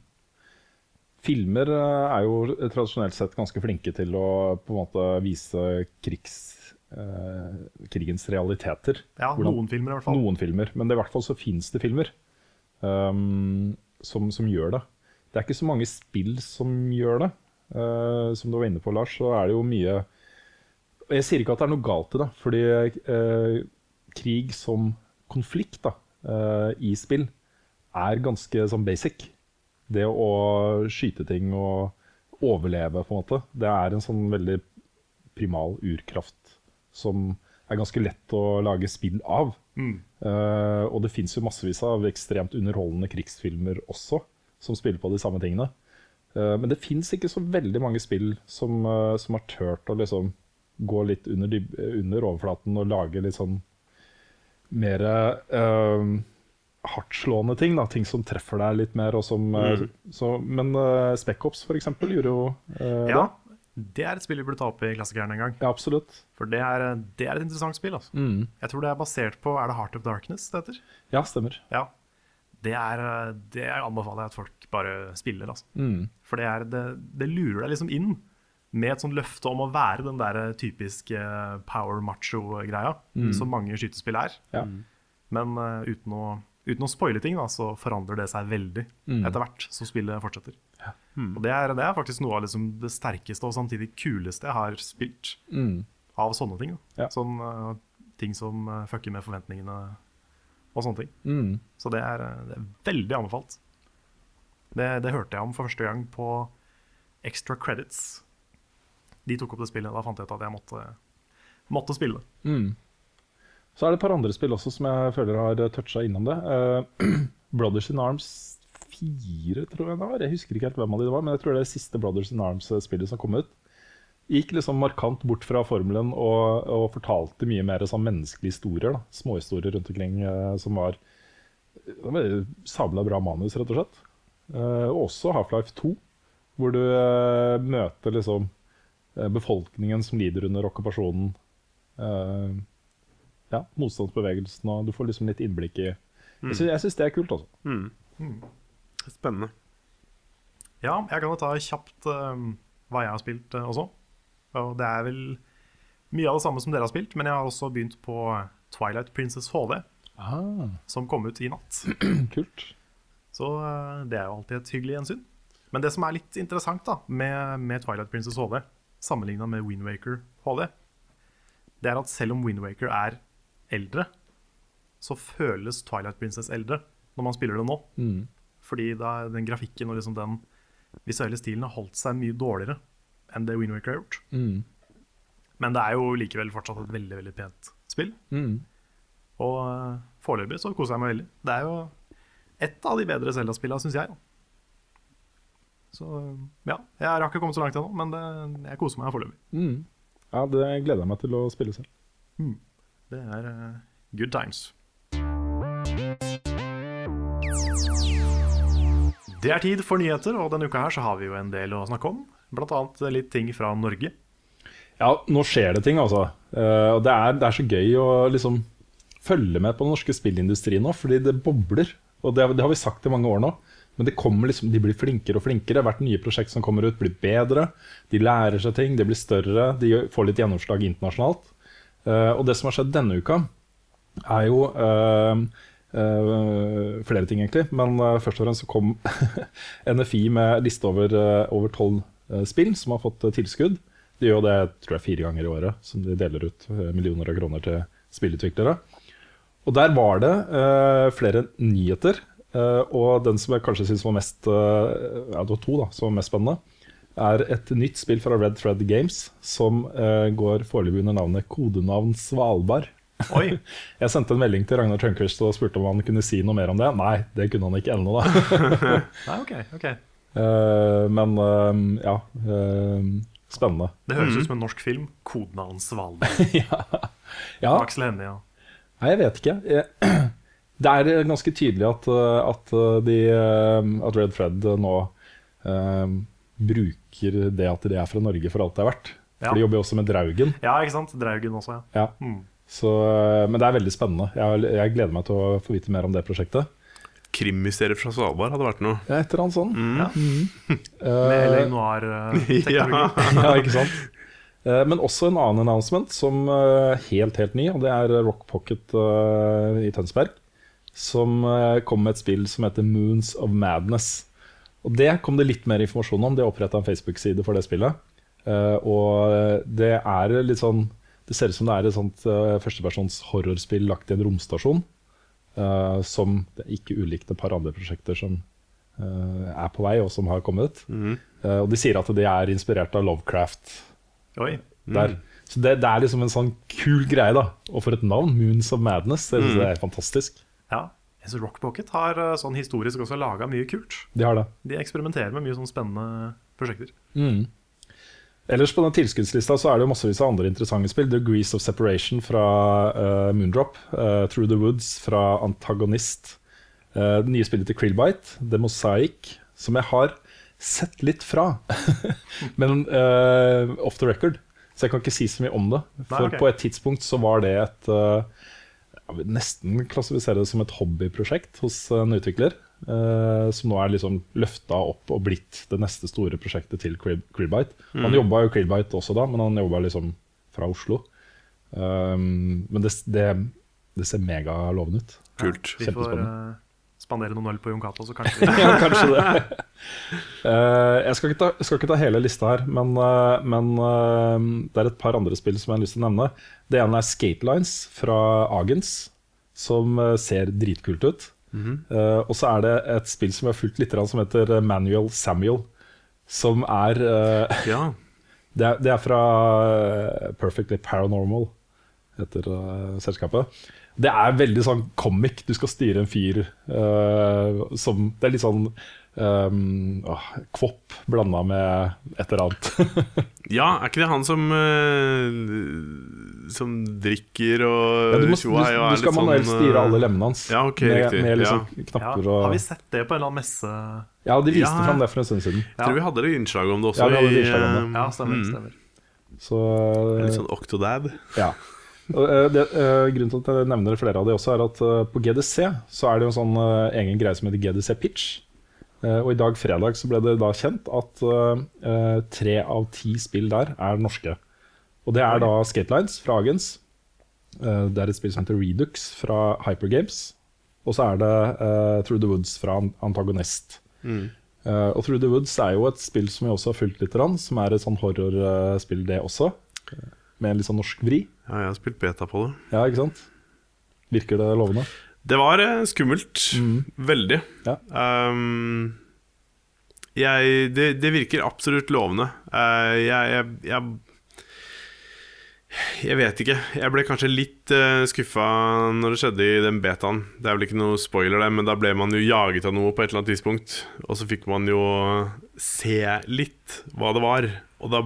Filmer er jo tradisjonelt sett ganske flinke til å på en måte vise krigs, krigens realiteter. Ja, Hvordan- Noen filmer, i hvert fall. Noen filmer, men det, i hvert fall så fins det filmer um, som, som gjør det. Det er ikke så mange spill som gjør det. Uh, som du var inne på, Lars, så er det jo mye Jeg sier ikke at det er noe galt i det, fordi uh, krig som konflikt da, uh, i spill er ganske sånn basic. Det å skyte ting og overleve, på en måte, det er en sånn veldig primal urkraft som er ganske lett å lage spill av. Eh, og det fins jo massevis av ekstremt underholdende krigsfilmer også, som spiller på de samme tingene. Uh, men det fins ikke så veldig mange spill som, uh, som har turt å liksom gå litt under, under overflaten og lage litt sånn mer uh, hardtslående ting. Da. Ting som treffer deg litt mer. Og som, eh, så, men uh, Speckops for eksempel gjorde jo uh, Ja, det er et spill vi burde ta opp i klassikeren en gang. Ja, absolutt. For det er, det er et interessant spill. Altså. Mm. Jeg tror det er basert på Er det Heart of Darkness det heter? Ja, stemmer. Ja. Det, er, det anbefaler jeg at folk bare spiller. Altså. Mm. For det, er, det, det lurer deg liksom inn med et sånt løfte om å være den der typiske power macho-greia som mange skytespill er. Ja. Men uh, uten, å, uten å spoile ting, da, så forandrer det seg veldig etter hvert som spillet fortsetter. Og det er, det er faktisk noe av liksom det sterkeste og samtidig kuleste jeg har spilt Mm. av sånne ting. Ja. Sånn, uh, ting som uh, fucker med forventningene og sånne ting. Mm. Så det er, eh, det er veldig anbefalt. Det, det hørte jeg om for første gang på Extra Credits. De tok opp det spillet, da fant jeg ut at jeg måtte, måtte spille det. Så er det et par andre spill også som jeg føler har toucha innom det. Uh, Brothers in Arms 4, tror jeg det var. Jeg husker ikke helt hvem av de det var, men jeg tror det er det siste Brothers in Arms-spillet som kom ut. Gikk liksom markant bort fra formelen og, og fortalte mye mer sånn menneskelige historier. da. Småhistorier rundt omkring uh, som var, var sabla bra manus, rett og slett. Eh, og også Half-Life 2, hvor du uh, møter liksom eh, befolkningen som lider under okkupasjonen. eh, ja, motstandsbevegelsen, og du får liksom litt innblikk i Jeg syns, jeg syns det er kult, altså. Spennende. Ja, jeg kan jo ta kjapt uh, hva jeg har spilt uh, også. Og det er vel mye av det samme som dere har spilt, men jeg har også begynt på Twilight Princess HD, Ah, som kom ut i natt. kult. Så uh, det er jo alltid et hyggelig gjensyn. Men det som er litt interessant da, med, med Twilight Princess HD, sammenligna med Windwaker HD, det er at selv om Windwaker er eldre, så føles Twilight Princess eldre når man spiller det nå. Mm. Fordi den grafikken og liksom den visuelle stilen har holdt seg mye dårligere enn det Windwaker har gjort. Mm. Men det er jo likevel fortsatt et veldig veldig pent spill. Mm. Og uh, foreløpig så koser jeg meg veldig. Det er jo et av de bedre Zelda-spillene, syns jeg. Så ja, jeg har ikke kommet så langt ennå, men det, jeg koser meg foreløpig. Mm. Ja, det gleder jeg meg til å spille selv. Det er eh, good times. Det er tid for nyheter, og denne uka her så har vi jo en del å snakke om. Blant annet litt ting fra Norge. Ja, nå skjer det ting, altså. Eh, og det er, det er så gøy å liksom følge med på den norske spillindustrien nå, fordi det bobler. Og det, det har vi sagt i mange år nå. Men liksom, de blir flinkere og flinkere. Hvert nye prosjekt som kommer ut, blir bedre. De lærer seg ting, de blir større, de får litt gjennomslag internasjonalt. Eh, og det som har skjedd denne uka, er jo Uh, flere ting, egentlig. Men uh, først og fremst så kom NFI med liste over over tolv spill som har fått tilskudd. De gjør det tror jeg, fire ganger i året, som de deler ut millioner av kroner til spillutviklere. Og der var det flere nyheter. og den som jeg kanskje syns var mest Ja, det var to da, som var mest spennende. Er et nytt spill fra Red Thread Games som uh, går foreløpig under navnet Kodenavn Svalbard. Oi! Jeg sendte en melding til Ragnar Tørnquist og spurte om han kunne si noe mer om det. Nei, det kunne han ikke ennå, da. Nei, ok, ok. uh, men uh, ja Spennende. Det høres ut som en norsk film. Kodenavn Svalbard. Ja, Aksel Hennie, ja. Nei, jeg vet ikke. Jeg, det er ganske tydelig at, at, de, at Red Fred nå eh, bruker det at de er fra Norge for alt det er verdt. Ja. For de jobber jo også med Draugen. Ja, ikke sant? Draugen også, ja. Ja. Mm. Så, eh, men det er veldig spennende. Jeg, jeg gleder meg til å få vite mer om det prosjektet. Krimmysteriet fra Svalbard hadde vært noe. Ja, et eller annet sånt. ja. Eh, Med LA Noir-teknologi. Ja. ja, ikke sant? Eh, Men også en annen announcement som er helt, helt ny, og det er Rock Pocket eh, i Tønsberg. Som eh, kom med et spill som heter Moons of Madness. Og det kom det litt mer informasjon om. Det oppretta en Facebook-side for det spillet. Uh, Og det er litt sånn Det ser ut som det er et sånt uh, førstepersons horrorspill lagt i en romstasjon. Uh, Som det er ikke ulikt et par andre prosjekter som er på vei, og som har kommet. Eh, Og de sier at de er inspirert av Lovecraft Oi. der. Så det, det er liksom en sånn kul greie, da. Og for et navn! Moons of Madness. Det synes jeg er fantastisk. Ja. Jeg synes Rock Pocket har eh, sånn historisk også laga mye kult. De har det. De eksperimenterer med mye sånn spennende prosjekter. Ellers på den tilskuddslista så er det jo massevis av andre interessante spill. Degrees of Separation fra uh, Moondrop. Uh, Through the Woods fra Antagonist. Uh, det nye spillet til Krillbite, The Mosaic, som jeg har sett litt fra. Men off the record. Så jeg kan ikke si så mye om det. For Nei, okay. på et tidspunkt så var det et Jeg vil nesten klassifisere det som et hobbyprosjekt hos en utvikler. Uh, som nå er liksom løfta opp og blitt det neste store prosjektet til Krill- Mm. Han jobba jo Krillbite også da, men han jobba liksom fra Oslo. Um, men det, det, det ser megalovende ut. Kult. Vi får eh, spandere noen øl på Jon Cato, så kanskje Ja, kanskje det. uh, jeg skal ikke, ta, skal ikke ta hele lista her, men, uh, men uh, det er et par andre spill som jeg har lyst til å nevne. Det ene er Skatelines fra Agens, som ser dritkult ut. Eh, og så er det et spill som jeg har fulgt litt, som heter Manual Manuel Samuel. Som er Ja. det, er det er fra Perfectly Paranormal, heter selskapet. Det er veldig sånn comic. Du skal styre en fyr uh, som Det er litt sånn um, åh, Kvopp blanda med et eller annet. ja, er ikke det han som uh, Som drikker og Ja, du, er litt sånn du skal manuelt sånn, styre alle lemmene hans. Ja, ok, med, riktig. med liksom ja, knapper Har vi sett det på en eller annen messe? Ja, de viste Ja. fram det for en stund siden. Jeg tror vi hadde det innslag om det også. Ja, vi hadde det innslag om det. Ja, stemmer. mm, stemmer. Så Litt sånn Octodad. Ja. Eh, det, eh, grunnen til at jeg nevner flere av de også, er at eh, på GDC så er det jo en sånn egen greie som heter GDC Pitch. Og i dag fredag så ble det da kjent at tre av ti spill der er norske. Og det er da Skatelines fra Agens. Det er et spill som heter Redux fra Hypergames. Og så er det uh, Through the Woods fra Antagonist. Mm. Uh, og Through the Woods er jo et spill som vi også har fulgt litt, som er et sånn horrorspill, det også. Med en litt sånn norsk vri. Ja, jeg har spilt beta på det. Ja, ikke sant? Virker det lovende? Det var skummelt. skummelt. Veldig. Ja. Um, jeg, det, det virker absolutt lovende. Uh, jeg, jeg, jeg Jeg vet ikke. Jeg ble kanskje litt uh, skuffa når det skjedde i den betaen. Det er vel ikke noe spoiler, det, men da ble man jo jaget av noe på et eller annet tidspunkt. Og så fikk man jo se litt hva det var. Og da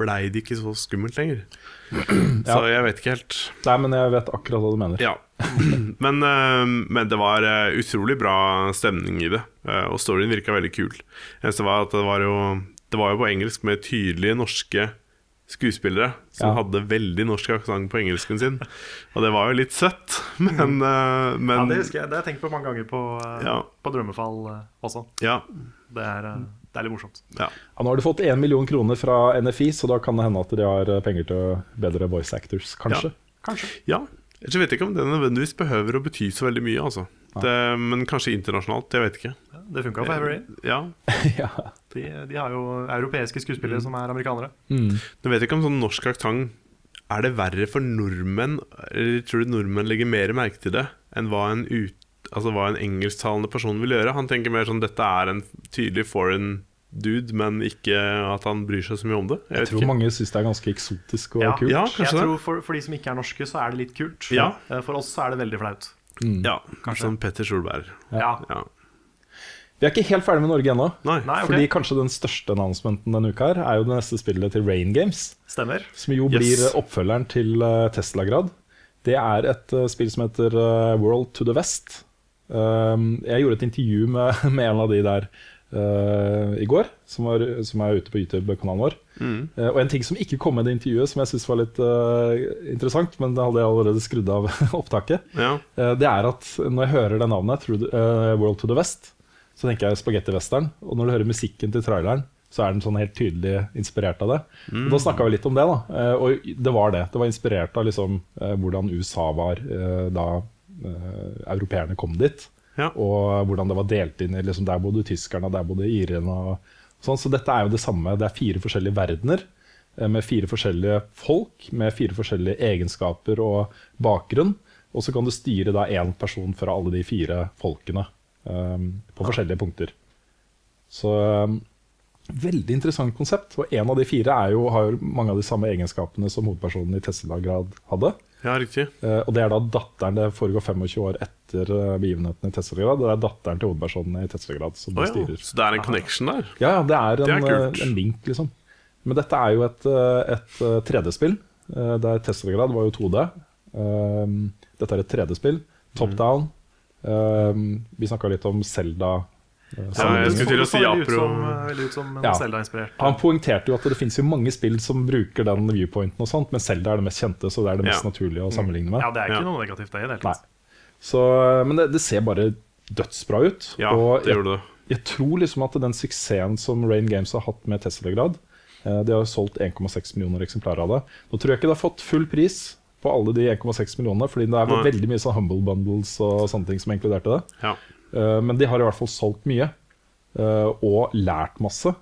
blei det ikke så skummelt lenger. Så jeg vet ikke helt. Nei, men jeg vet akkurat hva du mener. Ja. Men, eh, men det var eh, utrolig bra stemning i det, eh, og storyen virka veldig kul. Eneste var at det var jo Det var jo på engelsk med tydelige norske skuespillere som Ja. hadde veldig norsk aksent på engelsken sin. Og det var jo litt søtt, men, eh, men Ja, det husker jeg. Det har jeg tenkt på mange ganger på, Ja. på Drømmefall også. Ja, Det er, det er litt morsomt. ja. Ja, nå har du fått 1 million kroner fra NFI, så da kan det hende at de har eh, penger til bedre voice actors, kanskje. Kanskje. ja. Jeg vet ikke om det nødvendigvis behøver å bety så veldig mye, altså. Det, men kanskje internasjonalt. Jeg vet ikke. Ja, det funka for Heavy Rain. Ja, Ja. De, de har jo europeiske skuespillere som er amerikanere. Mm. Jeg vet ikke om sånn norsk aktang Er det verre for nordmenn Eller tror du nordmenn legger mer merke til det Enn hva en, ut, altså hva en engelsktalende person vil gjøre Han tenker mer sånn Dette er en tydelig foreign dude Men ikke at han bryr seg så mye om det Jeg Jeg tror ikke mange syns det er ganske eksotisk og Ja. kult. Ja, Jeg det tror for, for de som ikke er norske, så er det litt kult. Ja. Eh, For oss så er det veldig flaut. Ja, Kanskje. Som Petter Solberg Ja. ja. Vi er ikke helt ferdig med Norge ennå. Nei, Nei, ok. Fordi kanskje den største annonsementen denne uka her er jo det neste spillet til Rain Games. Stemmer. Som jo Yes. blir oppfølgeren til eh, Tesla-grad. Det er et eh, spill som heter World to the West. Um, jeg gjorde et intervju med, med en av de der uh, i går, som, var, som er ute på YouTube-kanalen vår. Mm. Uh, og en ting som ikke kom med i det intervjuet, som jeg syns var litt uh, interessant, men det hadde jeg allerede skrudd av opptaket, ja. det er at når jeg hører det navnet, the, World to the West, så tenker jeg spagetti western. Og når du hører musikken til traileren, så er den sånn helt tydelig inspirert av det. Og da snakka vi litt om det, da. Og det var det. Det var inspirert av liksom, hvordan USA var da europeerne kom dit. Ja. Og hvordan det var delt inn i liksom, Der bodde tyskerne, der bodde irene. Og sånn. Så dette er jo det samme. Det er fire forskjellige verdener eh, med fire forskjellige folk, med fire forskjellige egenskaper og bakgrunn. Og så kan du styre da én person fra alle de fire folkene um, på forskjellige punkter. Så um, veldig interessant konsept. Og en av de fire er jo, har jo mange av de samme egenskapene som hovedpersonen i Tesla-grad hadde. Ja, riktig. Uh, og det er da datteren Det foregår 25 år etter eh, begivenhetene i Tesla-grad. Det er datteren til hovedpersonen i Tesla-grad som ja. styrer. Så det er en connection der Ja, ja, det er en, Det er eh, en link, liksom. Men dette er jo et, et eh, 3D-spill. eh, Der Tesla-grad var jo 2D. Um, dette er et 3D-spill. Top Mm. down. Um, vi snakka litt om Selda. Ja, jeg skulle til å si apro- som, eh, Ja. Han poengterte jo at det finnes jo mange spill som bruker den viewpointen, og sånt, men Selda er det mest kjente, så det er det mest Ja. naturlige å sammenligne med. Ja, det er ikke Ja. noe negativt, det i det. Så, men det, det ser bare dødsbra ut. Ja, og det jeg, gjorde det jeg tror liksom at den suksessen som Rain Games har hatt med Tesla-grad eh, De har solgt 1,6 millioner eksemplarer av det. Nå tror jeg ikke det har fått full pris på alle de 1,6 millionene, fordi det er veldig mye sånn humble bundles og sånne ting som inkluderte det. Ja, Men de har i hvert fall solgt mye, eh, og lært masse.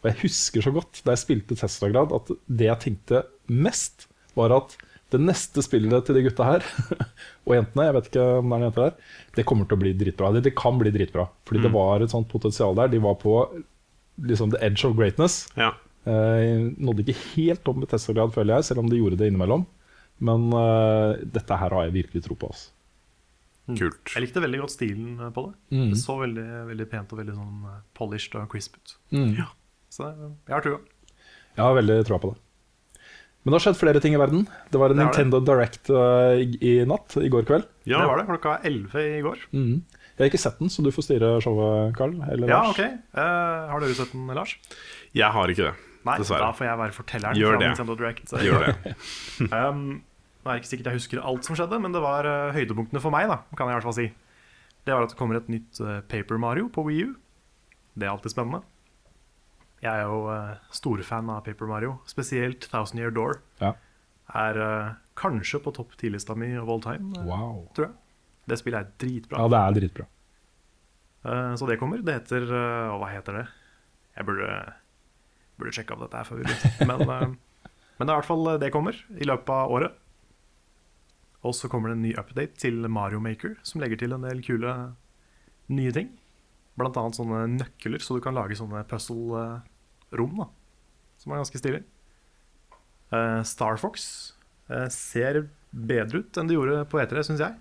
Og jeg husker så godt da jeg spilte Tesla-grad, at det jeg tenkte mest, var at det neste spillet til de gutta her, og jentene, jeg vet ikke om det er jenter der, det kommer til å bli dritbra. Det, det kan bli dritbra. Fordi det var et sånt potensial der. De var på liksom the edge of greatness. ja. Eh, nådde ikke helt opp med Tesla-grad, føler jeg, selv om de gjorde det innimellom. Men eh, dette her har jeg virkelig tro på. Altså. Kult Jeg likte veldig godt stilen eh, på det. Mm. Det så veldig, veldig pent og veldig sånn eh, polished og crisp ut. Mm. Så eh, jeg har trua. Jeg har veldig troa på det. Men det har skjedd flere ting i verden. Det var en Det Nintendo det. Direct uh, i, i natt, i går kveld. Ja, Det var det klokka 11 i går. Jeg har ikke sett den, så du får styre showet, Carl. Eller Ja, Lars. ok. Uh, har dere sett den, Lars? jeg har ikke det Nei, Dessverre. da får jeg være fortelleren Gjør fra det. Nintendo Direct. Gjør det Um, Nå er det ikke sikkert jeg husker alt som skjedde, men det var eh, høydepunktene for meg, da, kan jeg i hvert fall si. Det var at det kommer et nytt eh, Paper Mario på Wii U. Det er alltid spennende. Jeg er jo uh, storfan av Paper Mario, spesielt Thousand Year Door. Ja. Er uh, kanskje på topp 10-lista mi of all time, eh, Wow. tror jeg. Det spillet er dritbra. Ja, det er dritbra. Uh, så det kommer. Det heter uh, Hva heter det? Jeg burde, burde sjekke av dette her før vi begynner. Men, eh, men det er i hvert fall det kommer i løpet av året. Og så kommer det en ny update til Mario Maker, som legger til en del kule nye ting. Blant annet sånne nøkler, så du kan lage sånne puzzle-rom, da. Som er ganske stilig. Eh, Star Fox eh, ser bedre ut enn det gjorde på E3, syns jeg.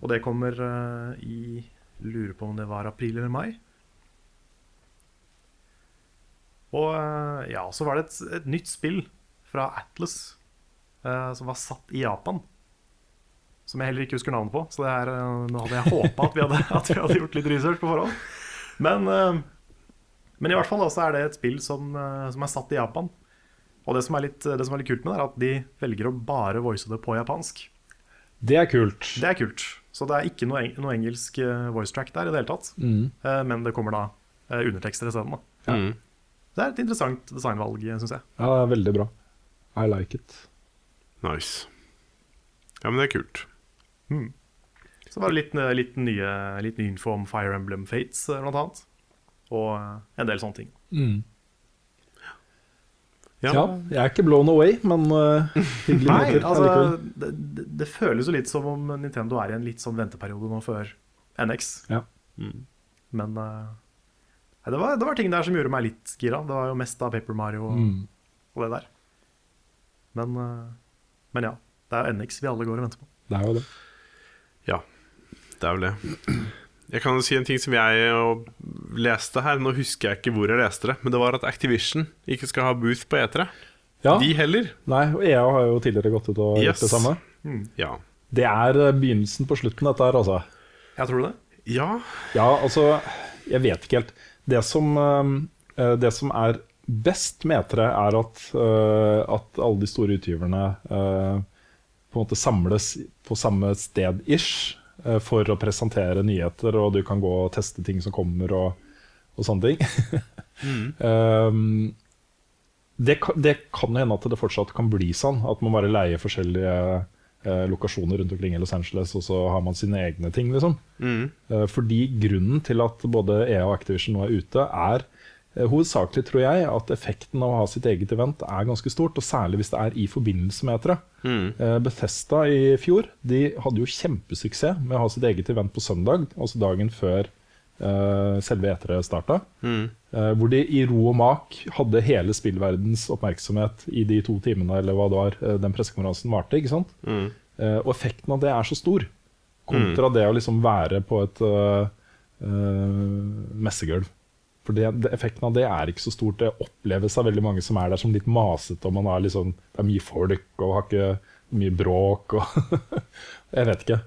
Og det kommer eh, i Lurer på om det var april eller mai. Og ja, så var det et, et nytt spill fra Atlas som var satt i Japan. Som jeg heller ikke husker navnet på. Så det er, eh, nå hadde jeg håpa at, at vi hadde gjort litt research på forhånd. Men, eh, men i hvert fall da, så er det et spill som, eh, som er satt i Japan. Og det som, er litt, det som er litt kult med det, er at de velger å bare voice det på japansk. Det er kult. Det er kult. Så det er ikke noe, eng noe engelsk eh, voice track der i det hele tatt. Mm. Eh, men det kommer da eh, undertekster isteden. Ja. Mm. Det er et interessant designvalg, syns jeg. Ja, det er veldig bra. I like it. Nice. Ja, men det er kult. Så var det litt, eh, litt, nye, litt ny info om Fire Emblem Fates, eh, blant annet. Og eh, en del sånne ting. Ja. Ja, jeg er ikke blown away, men uh, hyggelig Nei, måter. altså, det, det, det føles jo litt som om Nintendo er i en litt sånn venteperiode nå før NX. Ja. Men uh, det, var, det var ting der som gjorde meg litt gira. Det var jo mest av Paper Mario og, Mm. og det der. Men, eh, men ja. Det er NX vi alle går og venter på. Det er jo det. Ja, det er vel det. Jeg kan jo si en ting som jeg leste her. Nå husker jeg ikke hvor jeg leste det, men det var at Activision ikke skal ha booth på E3. Ja, De heller. nei, og EA har jo tidligere gått ut og Yes. gjort det samme. Ja. Det er eh, begynnelsen på slutten, dette her, altså. Ja, tror du det? ja. Ja, altså, jeg vet ikke helt. Det som, eh, det som er best metere er at, eh, at alle de store utgiverne eh, på en måte samles på samme sted ish eh, for å presentere nyheter, og du kan gå og teste ting som kommer og, og sånne ting. Um, det, kan, det kan hende at det fortsatt kan bli sånn, at man bare leier forskjellige lokasjoner rundt omkring i Los Angeles, og så har man sine egne ting, liksom. Eh, Fordi grunnen til at både EA og Activision nå er ute, er hovedsakelig, tror jeg, at effekten av å ha sitt eget event er ganske stort, og særlig hvis det er i forbindelse med etere. Mm. Bethesda i fjor de hadde jo kjempesuksess med å ha sitt eget event på søndag, altså dagen før uh, selve etere starta. Eh, hvor de i ro og mak hadde hele spillverdens oppmerksomhet i de to timene eller hva det var eh, den pressekonferansen varte. ikke sant? Eh, og effekten av det er så stor, kontra det å liksom være på et eh, eh, messegulv. For det, det, effekten av det er ikke så stort. Det oppleves av veldig mange som er der som litt masete, og man er liksom, det er mye folk og har ikke mye bråk og Jeg vet ikke.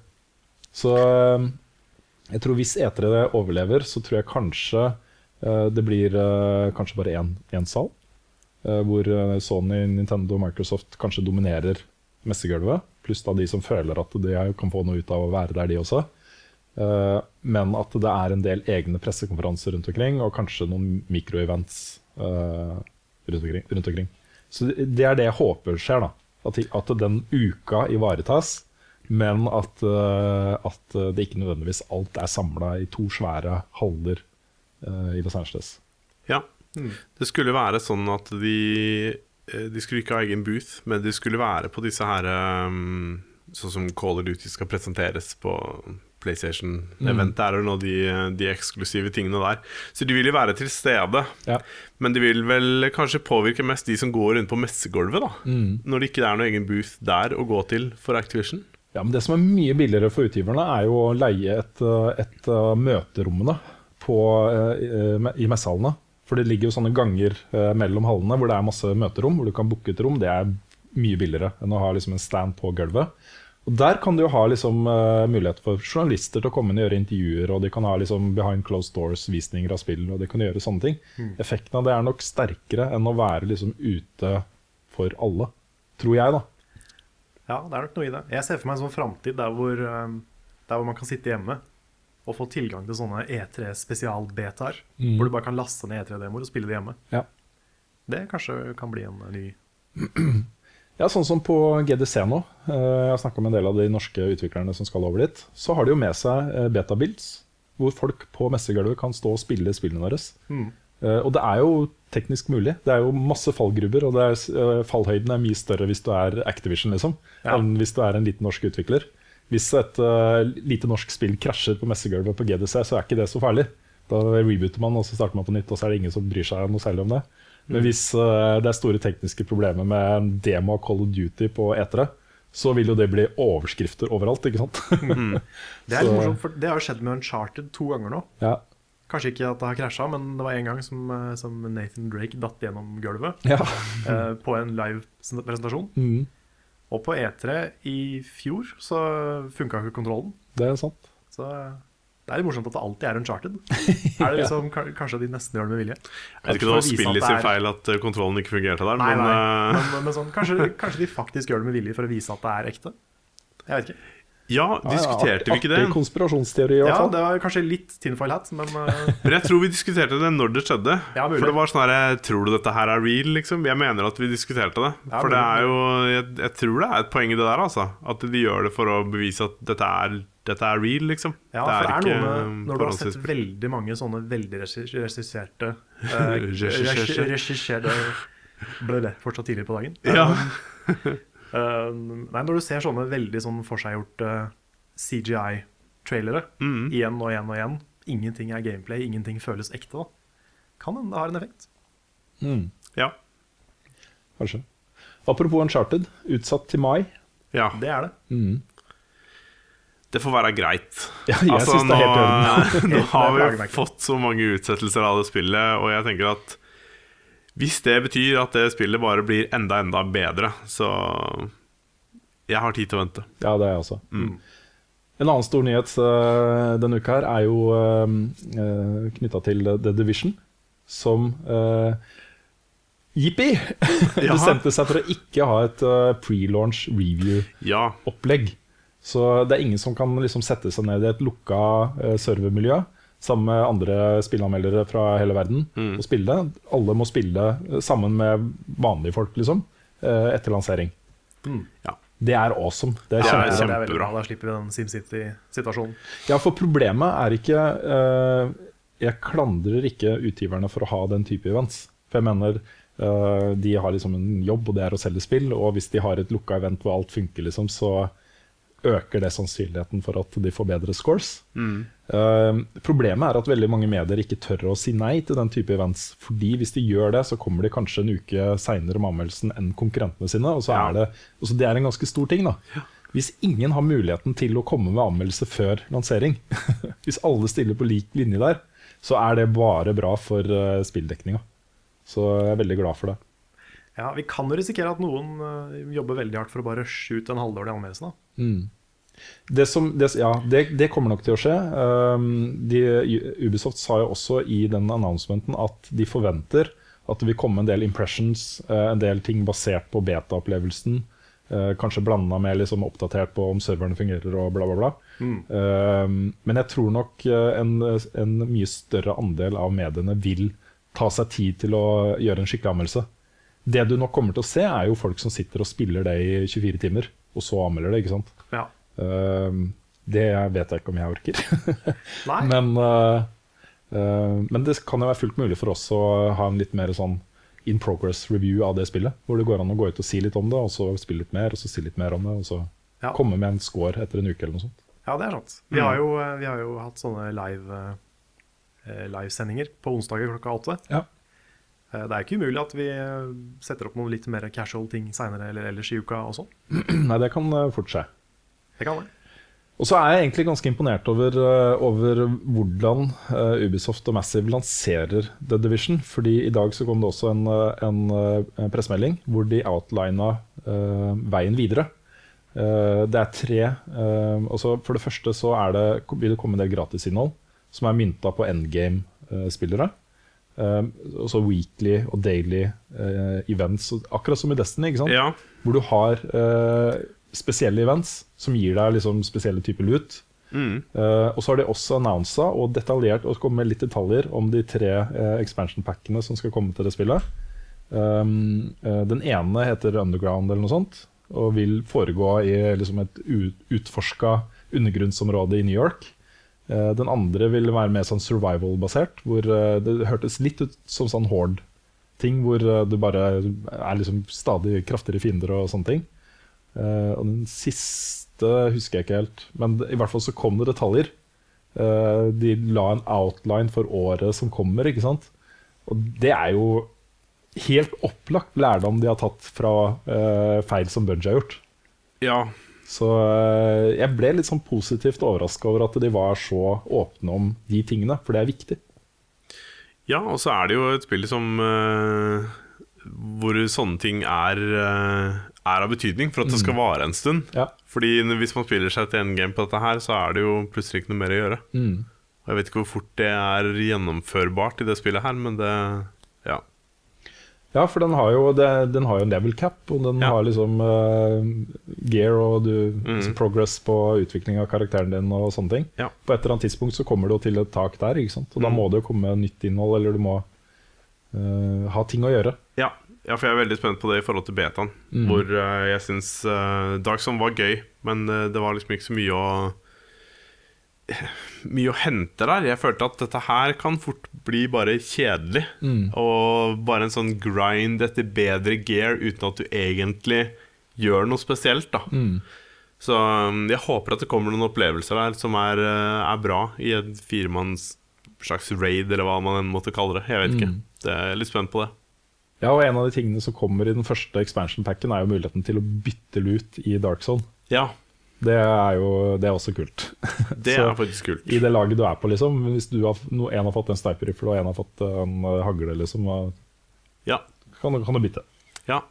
Så eh, jeg tror hvis etere overlever, så tror jeg kanskje uh, det blir uh, kanskje bare én, én sal. Uh, hvor Sony, Nintendo og Microsoft kanskje dominerer messegulvet. Pluss da de som føler at de kan få noe ut av å være der, de også. Eh, men at det er en del egne pressekonferanser rundt omkring, og kanskje noen mikroevents uh, rundt, rundt omkring. Så det er det jeg håper skjer. da At, at den uka ivaretas, men at, eh, at det ikke nødvendigvis alt er samla i to svære haller eh, i Los Angeles. Ja. Det skulle være sånn at de eh, De skulle ikke ha egen booth, men de skulle være på disse her Sånn som Call of Duty skal presenteres på PlayStation-event. mm. er jo nå de, de eksklusive tingene der. Så de vil jo være til stede. Ja. Men det vil vel kanskje påvirke mest de som går rundt på messegulvet, da. Når det ikke er noen egen booth der å gå til for Activision. Ja, men Det som er mye billigere for utgiverne, er jo å leie et, eh, et møterommene på, eh, i messehallene. For det ligger jo sånne ganger eh, mellom hallene hvor det er masse møterom, hvor du kan booke et rom. Det er mye billigere enn å ha liksom en stand på gulvet. Og Der kan du jo ha liksom, uh, mulighet for journalister til å komme inn og gjøre intervjuer, og de kan ha liksom behind closed doors-visninger av spill, og de kan gjøre sånne ting. Effekten av det er nok sterkere enn å være liksom ute for alle, tror jeg, da. Ja, det er nok noe i det. Jeg ser for meg en sånn framtid der, um, der hvor man kan sitte hjemme og få tilgang til sånne E3 spesialbetaer. Mm. Hvor du bare kan laste ned E3-demoer og spille det hjemme. Ja. Det kanskje kan bli en ny Ja, sånn som på GDC nå. eh, Jeg har snakka med en del av de norske utviklerne som skal over dit. Så har de jo med seg betabilds, betabuilds, hvor folk på messegulvet kan stå og spille spillene deres. Mm. Eh, Og det er jo teknisk mulig. Det er jo masse fallgrubber, og det er, eh, fallhøyden er mye større hvis du er Activision, liksom, Ja. enn hvis du er en liten norsk utvikler. Hvis et uh, lite norsk spill krasjer på messegulvet på GDC, så er ikke det så farlig. Da rebooter man, og så starter man på nytt, og så er det ingen som bryr seg noe særlig om det. Men Mm. hvis eh, det er store tekniske problemer med en demo av Call of Duty på etere, så vil jo det bli overskrifter overalt, ikke sant? Det er litt morsomt, for det har jo skjedd med Uncharted to ganger nå. ja. Kanskje ikke at det har krasja, men det var en gang som, eh, som Nathan Drake datt gjennom gulvet ja. eh, på en live presentasjon. Mm, Og på E3 i fjor så funka ikke kontrollen. det er sant. Så det er litt morsomt at det alltid er Uncharted. Er det liksom, ka- Kanskje de nesten gjør det med vilje? Jeg vet ikke om det var spillet sin feil at eh, kontrollen ikke fungerte der, Nei, men nei. eh, Men, men sånn, kanskje, kanskje de faktisk gjør det med vilje for å vise at det er ekte? Jeg vet ikke. ja, diskuterte vi ikke det? Artig konspirasjonsteori, i hvert fall. Ja, det var kanskje litt tinfoil hat, men eh, Men jeg tror vi diskuterte det når det skjedde. Ja, mulig. For det var sånn her Tror du dette her er real, liksom? Jeg mener at vi diskuterte det. Ja, For det er jo jeg, jeg tror det er et poeng i det der, altså. At de gjør det for å bevise at dette er, dette er real, liksom. ja, for det er noe med um, Når du har sett veldig mange sånne veldig regisserte eh, Regisserte. regi- Ble det fortsatt tidlig på dagen? Ja. Eh, nei, når du ser sånne veldig sånn forseggjorte CGI-trailere Mm. igjen og igjen og igjen, ingenting er gameplay, ingenting føles ekte, da. Kan hende det har en effekt. Mm, ja. kanskje. Apropos Uncharted, utsatt til mai. ja. Det er det. Mm. Det får være greit. Ja, jeg Altså, synes det er helt nå, nå har vi fått så mange utsettelser av det spillet, og jeg tenker at hvis det betyr at det spillet bare blir enda, enda bedre, så Jeg har tid til å vente. Ja, det er jeg også. Mm. En annen stor nyhet uh, denne uka her er jo uh, knytta til The Division, som uh, Jippi! Bestemte seg for å ikke ha et uh, pre-launch review-opplegg. Ja. Så det er ingen som kan liksom sette seg ned i et lukka eh, servermiljø sammen med andre spillanmeldere fra hele verden Mm. og spille. Alle må spille eh, sammen med vanlige folk, liksom, eh, etter lansering. Ja. Det er awesome. Det er Ja, kjempebra. det er kjempebra. Da slipper vi den SimCity-situasjonen. Ja, for problemet er ikke uh, Jeg klandrer ikke utgiverne for å ha den type events. For jeg mener eh, de har liksom en jobb, og det er å selge spill. Og hvis de har et lukka event hvor alt funker, liksom, så øker det sannsynligheten for at de får bedre scores. Eh, problemet er at veldig mange medier ikke tør å si nei til den type events. Fordi hvis de gjør det, så kommer de kanskje en uke seinere med anmeldelsen enn konkurrentene sine. Og så Ja. er det, og så det er en ganske stor ting. da Hvis ingen har muligheten til å komme med anmeldelse før lansering, hvis alle stiller på lik linje der, så er det bare bra for uh, spilldekninga. Så jeg er veldig glad for det. Ja, Vi kan jo risikere at noen eh, jobber veldig hardt for å bare skyte en halvdårlig anmeldelse. Mm. Det, som, det, ja, det, det kommer nok til å skje. Um, de, Ubisoft sa jo også i den announcementen at de forventer at det vil komme en del impressions, eh, en del ting basert på beta-opplevelsen. eh, kanskje blanda med liksom oppdatert på om serverne fungerer og bla, bla, bla. Um, men jeg tror nok en, en mye større andel av mediene vil ta seg tid til å gjøre en skikkelig anmeldelse. Det du nok kommer til å se, er jo folk som sitter og spiller det i 24 timer, og så anmelder det. ikke sant? Ja. Uh, det vet jeg ikke om jeg orker. Men, uh, uh, men det kan jo være fullt mulig for oss å ha en litt mer sånn in progress review av det spillet. Hvor det går an å gå ut og si litt om det, og så spille litt mer, og så si litt mer om det, og så Ja. komme med en score etter en uke eller noe sånt. ja, det er sant. Vi har jo, eh, vi har jo hatt sånne live livesendinger på onsdager klokka åtte. Ja. Eh, Det er ikke umulig at vi eh, setter opp noen litt mer casual ting seinere eller ellers i uka også. Nei, det kan uh, fort skje. Det kan det. Og så er jeg egentlig ganske imponert over, over hvordan Ubisoft og Massive lanserer The Division. Fordi i dag så kom det også en, en, pressemelding hvor de outlina uh, veien videre. Uh, det er tre uh, altså For det første så er det, vil det komme en del gratisinnhold som er mynta på endgame-spillere. Også weekly og daily uh, events, akkurat som i Destiny. ikke? Ja. Hvor du har eh, spesielle events som gir deg liksom spesielle typer lut. Mm. Uh, og så har de også annonsa og detaljert og kommet med litt detaljer om de tre uh, expansion packene som skal komme til det spillet. Um, uh, den ene heter Underground eller noe sånt, og vil foregå i liksom et utforska undergrunnsområde i New York. Eh, den andre vil være mer sånn survival-basert, hvor eh, det hørtes litt ut som sånn Horde-ting, hvor eh, du bare er liksom stadig kraftigere fiender og sånne ting. Og den siste husker jeg ikke helt, men i hvert fall så kom det detaljer. De la en outline for året som kommer, ikke sant? Og det er jo helt opplagt lærdom de har tatt fra feil som Budge har gjort. Ja. Så eh, jeg ble litt sånn positivt overraska over at de var så åpne om de tingene, for det er viktig. ja, og så er det jo et spill som uh, Hvor sånne ting er, uh, er av betydning for at det skal vare en stund. Ja. Fordi hvis man spiller seg til endgame på dette her, så er det jo plutselig ikke noe mer å gjøre. Mm. Og Jeg vet ikke hvor fort det er gjennomførbart i det spillet her, men det Ja. Ja, for den har jo, den har jo en level cap, og den Ja. har liksom uh, gear og du, Mhm. altså progress på utvikling av karakteren din og sånne ting. Ja. På et eller annet tidspunkt så kommer du til et tak der, ikke sant? og da Mhm. må det jo komme nytt innhold, eller du må uh, ha ting å gjøre. Ja. ja, for jeg er veldig spent på det i forhold til betaen. Mm. Hvor uh, jeg syns uh, Darkson var gøy, men det var liksom ikke så mye å Mye å hente der. Jeg følte at dette her kan fort bli bare kjedelig. Mm. Og bare en sånn grind etter bedre gear uten at du egentlig gjør noe spesielt. da Mm. Så um, jeg håper at det kommer noen opplevelser der som er, eh, er bra i en firemanns slags raid, eller hva man enn måtte kalle det. Jeg vet ikke. Mm. Det er litt spent på det. Ja, og en av de tingene som kommer i den første expansion packen, er jo muligheten til å bytte lut i Dark Zone. Ja, Det er jo det er også kult. det er faktisk kult. I det laget du er på, liksom. Hvis du har, no, en har fått en sniper rifle og en har fått en eh, hagle, liksom, Ja, kan, kan du bytte. ja,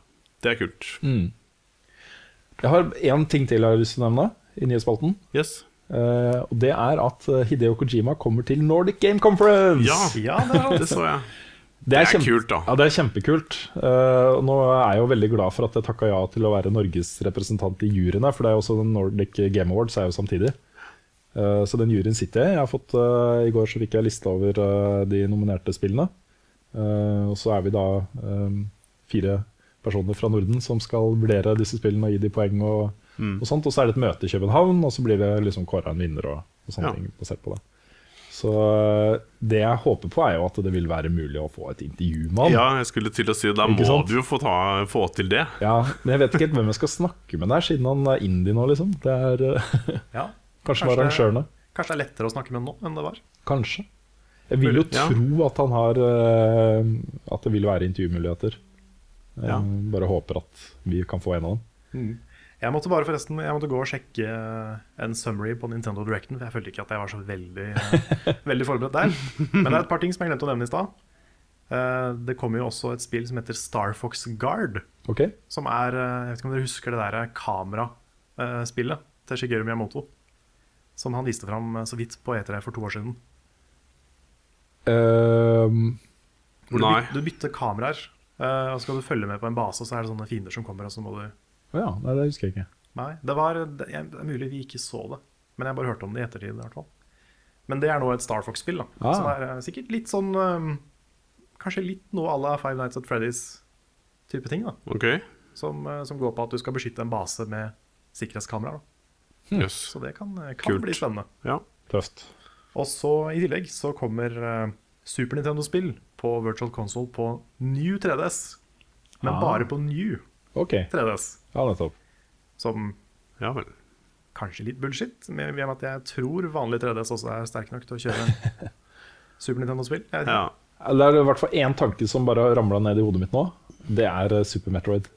det er kult. Jeg har én ting til jeg har lyst til å nevne i nyhetsspalten. Yes. Uh, og det er at eh, Hideo Kojima kommer til Nordic Game Conference! Ja, Ja, det det så jeg. Det er, Det er kult, da. Ja, det er kjempekult. Uh, nå er jeg jo veldig glad for at jeg takka ja til å være Norges representant i juryene, for det er jo også den Nordic Game Awards er jo samtidig. Uh, så den juryen sitter jeg i. jeg har fått, uh, I går så fikk jeg lista over de nominerte spillene. Og så er vi da fire personer fra Norden som skal vurdere disse spillene og gi de poeng. Og, og sånt, og så er det et møte i København, og så blir det liksom kåra en vinner og, og sånne Ja. ting basert på det. Så eh, det jeg håper på, er jo at det vil være mulig å få et intervju med han. Ja, jeg skulle til å si Da må sant? du jo få, ta, få til det. Ja, men jeg vet ikke helt hvem jeg skal snakke med der, siden han er indie nå, liksom. Det er eh, Ja, kanskje Kanskje- arrangørene. Kanskje det er lettere å snakke med nå enn det var. Kanskje. Jeg vil jo Ja. tro at han har eh, At det vil være intervjumuligheter. Jeg Ja. bare håper at vi kan få en av dem. Jeg måtte bare forresten Jeg måtte gå og sjekke en summary på Nintendo Directen, for jeg følte ikke at jeg var så veldig, eh, veldig forberedt der. Men det er et par ting som jeg glemte å nevne i stad. Eh, Det kommer jo også et spill som heter Star Fox Guard. Ok? Som er eh, Jeg vet ikke om dere husker det der kameraspillet til Shigeru Miyamoto? Som han viste fram eh, så vidt på E3 for to år siden. Um, du, Nei. byt, du bytter kameraer, eh, og så skal du følge med på en base, og så er det sånne fiender som kommer, og så må du Å ja, nei, det husker jeg ikke. Nei, det, var, det er mulig vi ikke så det, men jeg bare hørte om det i ettertid. i hvert fall. Men det er nå et Star Fox-spill, da. Ah. det er eh, sikkert litt sånn eh, Kanskje litt noe à la Five Nights at Freddy's-type ting. da Okay. som, eh, som går på at du skal beskytte en base med sikkerhetskameraer. da. Yes. Så det kan, eh, kan bli spennende. Ja. Tøft. Og så i tillegg så kommer Super Nintendo-spill på Virtual Console på New 3DS. Men Ah. bare på New Ok, 3DS. ja, nettopp. Som ja vel. kanskje litt bullshit, med med at jeg tror vanlig 3DS også er sterk nok til å kjøre Super Nintendo-spill. Ja. Det er i hvert fall én tanke som bare ramla ned i hodet mitt nå. Det er eh, Super Metroid.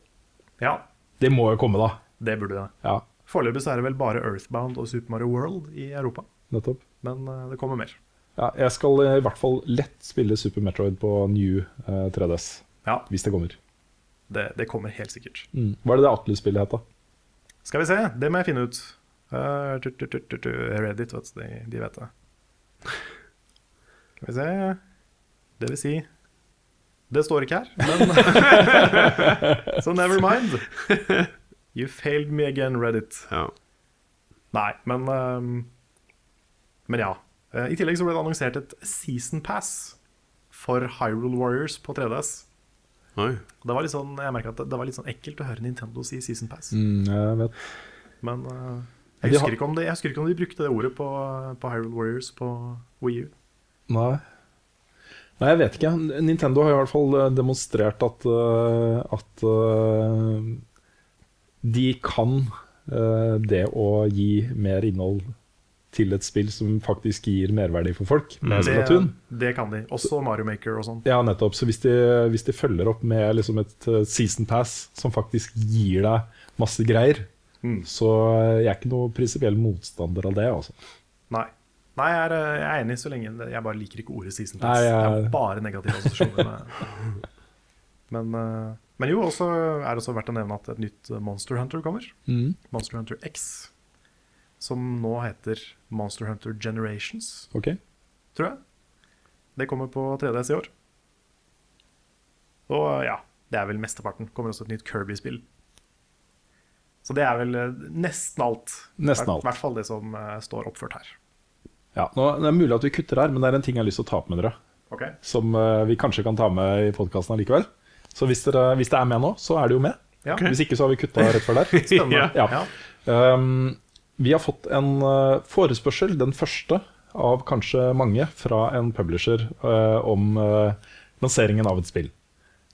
ja, Det må jo komme, da. det burde det. Ja, Foreløpig er det vel bare Earthbound og Super Mario World i Europa. nettopp. Men uh, det kommer mer. Ja, jeg skal i hvert fall lett spille Super Metroid på new uh, 3DS. Ja, Hvis det kommer. Det, det kommer helt sikkert. Hva er det det Atlus-spillet het, da? Skal vi se, det må jeg finne ut. Uh, tu, tu, tu. Reddit, vet du, de, de vet det. Skal vi se Det vil si Det står ikke her, men Så never mind. You failed me again, Reddit. Ja. Nei, men um, Men ja. Eh, I tillegg så ble det annonsert et season pass for Hyrule Warriors på 3DS. Oi. Det var litt sånn, jeg merket at det, det var litt sånn ekkelt å høre Nintendo si season pass. Mm, jeg vet. Men uh, jeg, husker ikke om det, jeg husker ikke om de brukte det ordet på, på Hyrule Warriors på Wii U. Nei. Nei, jeg vet ikke. Nintendo har i hvert fall eh, demonstrert at, eh, at de kan eh, det å gi mer innhold til et spill som faktisk gir merverdi for folk, med Det, det kan de. Også Mario Maker og sånn. Ja, nettopp. Så hvis de, hvis de følger opp med liksom et eh, season pass som faktisk gir deg masse greier, Mm. så jeg er ikke noe prinsipiell motstander av det. Altså. Nei. Nei, jeg er, eh, jeg er enig så lenge Jeg bare liker ikke ordet season pass. Nei, jeg- jeg er bare negative assosiasjoner. med- Men, eh, men jo, også er det også verdt å nevne at et nytt Monster Hunter kommer. Monster Hunter X. Som nå heter Monster Hunter Generations, Ok? tror jeg. Det kommer på 3DS i år. Og ja, det er vel mesteparten. Kommer også et nytt Kirby-spill. Så det er vel eh, nesten alt. Nesten alt. I hvert fall det som eh, står oppført her. Ja, nå, Det er mulig at vi kutter her, men det er en ting jeg har lyst til å ta opp med dere. Ok? Som uh, vi kanskje kan ta med i podkasten allikevel. Så hvis, dere, hvis det er med nå, så er det jo med. Ja. Hvis ikke, så har vi kutta rett før der. Spennende. Ja. Ja. Um, vi har fått en eh, forespørsel, den første av kanskje mange, fra en publisher eh, om eh, lanseringen av et spill.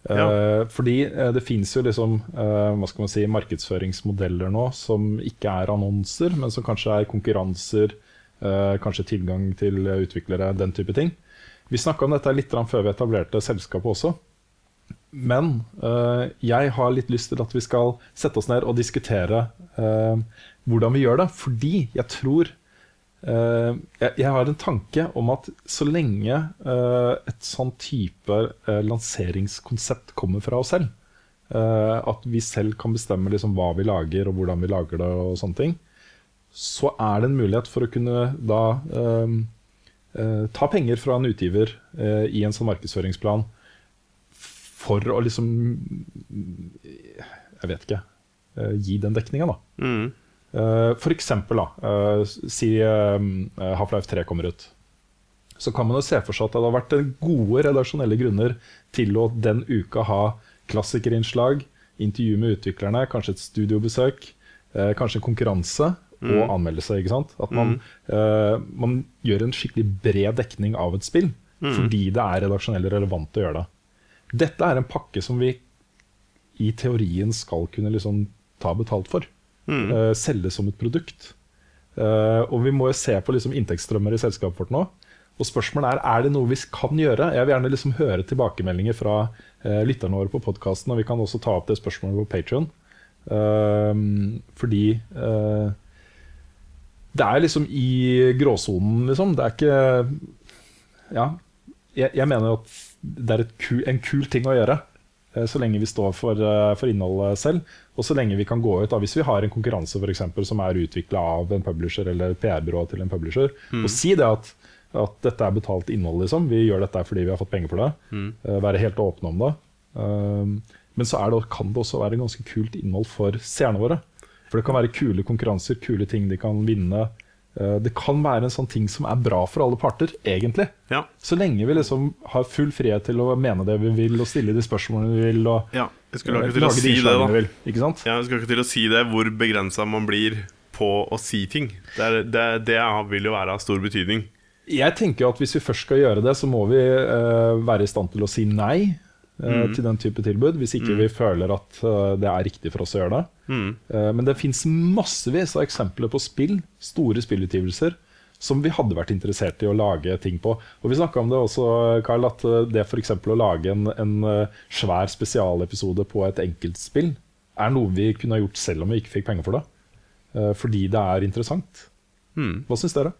Eh, Ja. Fordi eh, det fins jo liksom eh, hva skal man si, markedsføringsmodeller nå som ikke er annonser, men som kanskje er konkurranser, eh, kanskje tilgang til utviklere, den type ting. Vi snakka om dette litt før vi etablerte selskapet også. Men eh, jeg har litt lyst til at vi skal sette oss ned og diskutere eh, hvordan vi gjør det. Fordi jeg tror Uh, jeg, jeg har en tanke om at så lenge uh, et sånn type uh, lanseringskonsept kommer fra oss selv, at vi selv kan bestemme liksom hva vi lager og hvordan vi lager det, og sånne ting, så er det en mulighet for å kunne da ta penger fra en utgiver i en sånn markedsføringsplan for å liksom Jeg vet ikke. gi den dekninga, da. Mm. Eh, For eksempel, da. eh, Si eh, Half-Life 3 kommer ut. Så kan man jo se for seg at det har vært gode redaksjonelle grunner til å den uka ha klassikerinnslag, intervju med utviklerne, kanskje et studiobesøk, kanskje en konkurranse og anmeldelse. ikke sant? At man, uh, man gjør en skikkelig bred dekning av et spill fordi det er redaksjonelt relevant å gjøre det. Dette er en pakke som vi i teorien skal kunne liksom ta betalt for. Eh, selge som et produkt. Uh, og vi må jo se på liksom inntektsstrømmer i selskapet vårt nå. Og spørsmålet er er det noe vi kan gjøre. Jeg vil gjerne liksom høre tilbakemeldinger fra uh, lytterne våre på podkasten, og vi kan også ta opp det spørsmålet på Patrion. fordi det er liksom i gråsonen, liksom. Det er ikke Ja. Jeg, jeg mener at det er et ku, en kul ting å gjøre. Så lenge vi står for, for innholdet selv, og så lenge vi kan gå ut. da Hvis vi har en konkurranse for eksempel, som er utvikla av en publisher eller PR-byrå til en publisher, og si det at, at dette er betalt innhold, liksom. Vi gjør dette fordi vi har fått penger for det. eh, Være helt åpne om det. Um, Men så er det, kan det også være ganske kult innhold for seerne våre. For det kan være kule konkurranser, kule ting de kan vinne. Eh, Det kan være en sånn ting som er bra for alle parter, egentlig. Ja. Så lenge vi liksom har full frihet til å mene det vi vil, og stille de spørsmålene vi vil, og ja. Jeg skulle ikke til å si det, da. Ikke sant? Ja, jeg skulle ikke til å si det, hvor begrensa man blir på å si ting. Det, er, det, det vil jo være av stor betydning. Jeg tenker at hvis vi først skal gjøre det, så må vi uh, være i stand til å si nei eh, til den type tilbud. Hvis ikke vi føler at uh, det er riktig for oss å gjøre det. Eh, men det fins massevis av eksempler på spill, store spillutgivelser, som vi hadde vært interessert i å lage ting på. Og vi snakka om det også, Carl, at eh, det f.eks. å lage en, en eh, svær spesialepisode på et enkeltspill er noe vi kunne ha gjort selv om vi ikke fikk penger for det. Eh, fordi det er interessant. Hva syns dere?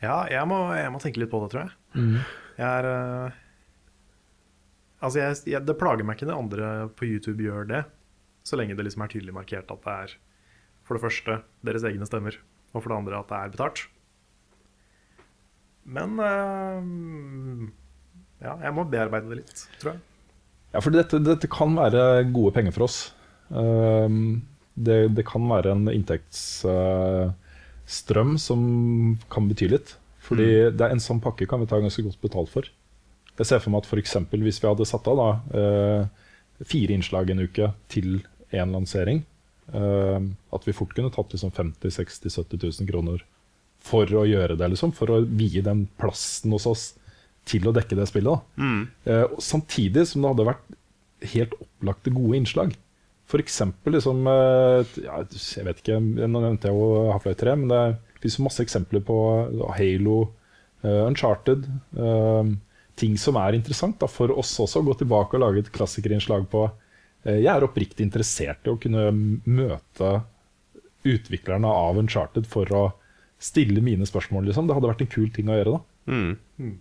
Ja, jeg må, jeg må tenke litt på det, tror jeg. Jeg er Altså, jeg, jeg, det plager meg ikke når andre på YouTube gjør det, så lenge det liksom er tydelig markert at det er for det første deres egne stemmer, og for det andre at det er betalt. Men eh, ja, jeg må bearbeide det litt, tror jeg. Ja, for dette, dette kan være gode penger for oss. Um, det, det kan være en inntektsstrøm som kan bety litt. Fordi det er en sånn pakke kan vi ta ganske godt betalt for. Jeg ser for meg at for hvis vi hadde satt av da, eh, fire innslag en uke til én lansering, at vi fort kunne tatt liksom 50 60 70 000 kroner for å gjøre det, liksom, for å vie den plassen hos oss til å dekke det spillet. Da. Eh, og samtidig som det hadde vært helt opplagte gode innslag. For eksempel liksom eh, ja, Jeg vet ikke, nå nevnte jeg jo Half-Life 3, men det fins masse eksempler på Halo, eh, Uncharted. eh, ting som er interessant da, for oss også. Gå tilbake og lage et klassikerinnslag på eh, Jeg er oppriktig interessert i å kunne møte utviklerne av Uncharted for å stille mine spørsmål. Liksom. Det hadde vært en kul ting å gjøre. da Mm.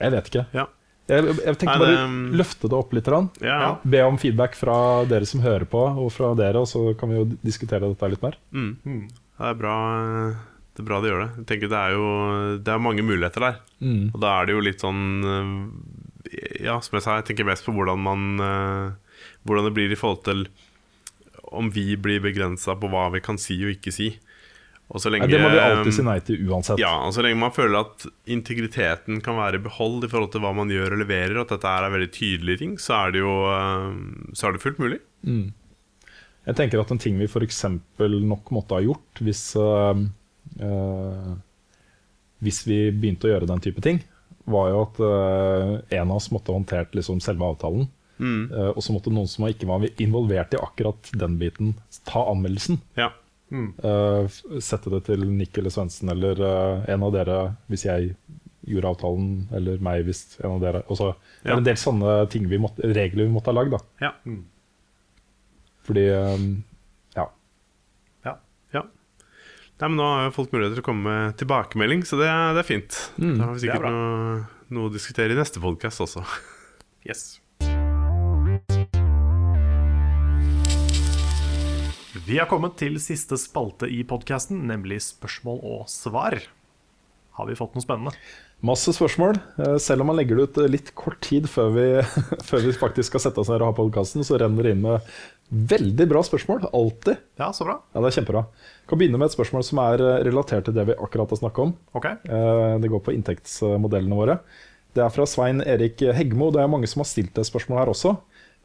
Jeg vet ikke. Ja. Jeg, jeg tenkte Nei, bare det- løfte det opp litt. Ja, ja. Be om feedback fra dere som hører på, og fra dere, og så kan vi jo diskutere dette litt mer. Mm. Det er bra Det er bra de gjør det. Jeg tenker Det er jo Det er mange muligheter der. Og da er det jo litt sånn eh, Ja, som jeg sa, jeg tenker mest på hvordan man eh, Hvordan det blir i forhold til om vi blir begrensa på hva vi kan si og ikke si. Og så lenge Nei, det må vi alltid si nei til uansett. Ja, og så lenge man føler at integriteten kan være i behold i forhold til hva man gjør og leverer, og at dette er veldig tydelige ting, så er det jo eh, Så er det fullt mulig. Jeg tenker at en ting vi f.eks. nok måtte ha gjort hvis, øh, øh, hvis vi begynte å gjøre den type ting, var jo at øh, en av oss måtte ha håndtert liksom selve avtalen. Øh, og så måtte noen som ikke var involvert i akkurat den biten, ta anmeldelsen. Ja. Mm. f- sette det til Nick eller Svendsen eller øh, en av dere hvis jeg gjorde avtalen, eller meg hvis en av dere Også, Det Ja. er en del sånne ting vi måtte, regler vi måtte ha lagd. da. Ja. Fordi øh, Ja. Ja. ja. Nei, men nå har jo folk mulighet til å komme med tilbakemelding, så det, er- det er fint. Mm, da har vi er sikkert noe, noe å diskutere i neste podkast også. Yes. Vi har kommet til siste spalte i podkasten, nemlig spørsmål og svar. Har vi fått noe spennende? Masse spørsmål. Eh, Selv om man legger det ut eh, litt kort tid før vi, før vi faktisk skal sette oss ned og ha podkasten, så renner det inn med veldig bra spørsmål. Alltid. Ja, så bra. Ja, Det er kjempebra. Vi kan begynne med et spørsmål som er eh, relatert til det vi akkurat har snakket om. Ok. Eh, Det går på inntektsmodellene våre. Det er fra Svein Erik Hegmo. Det er mange som har stilt det spørsmålet her også.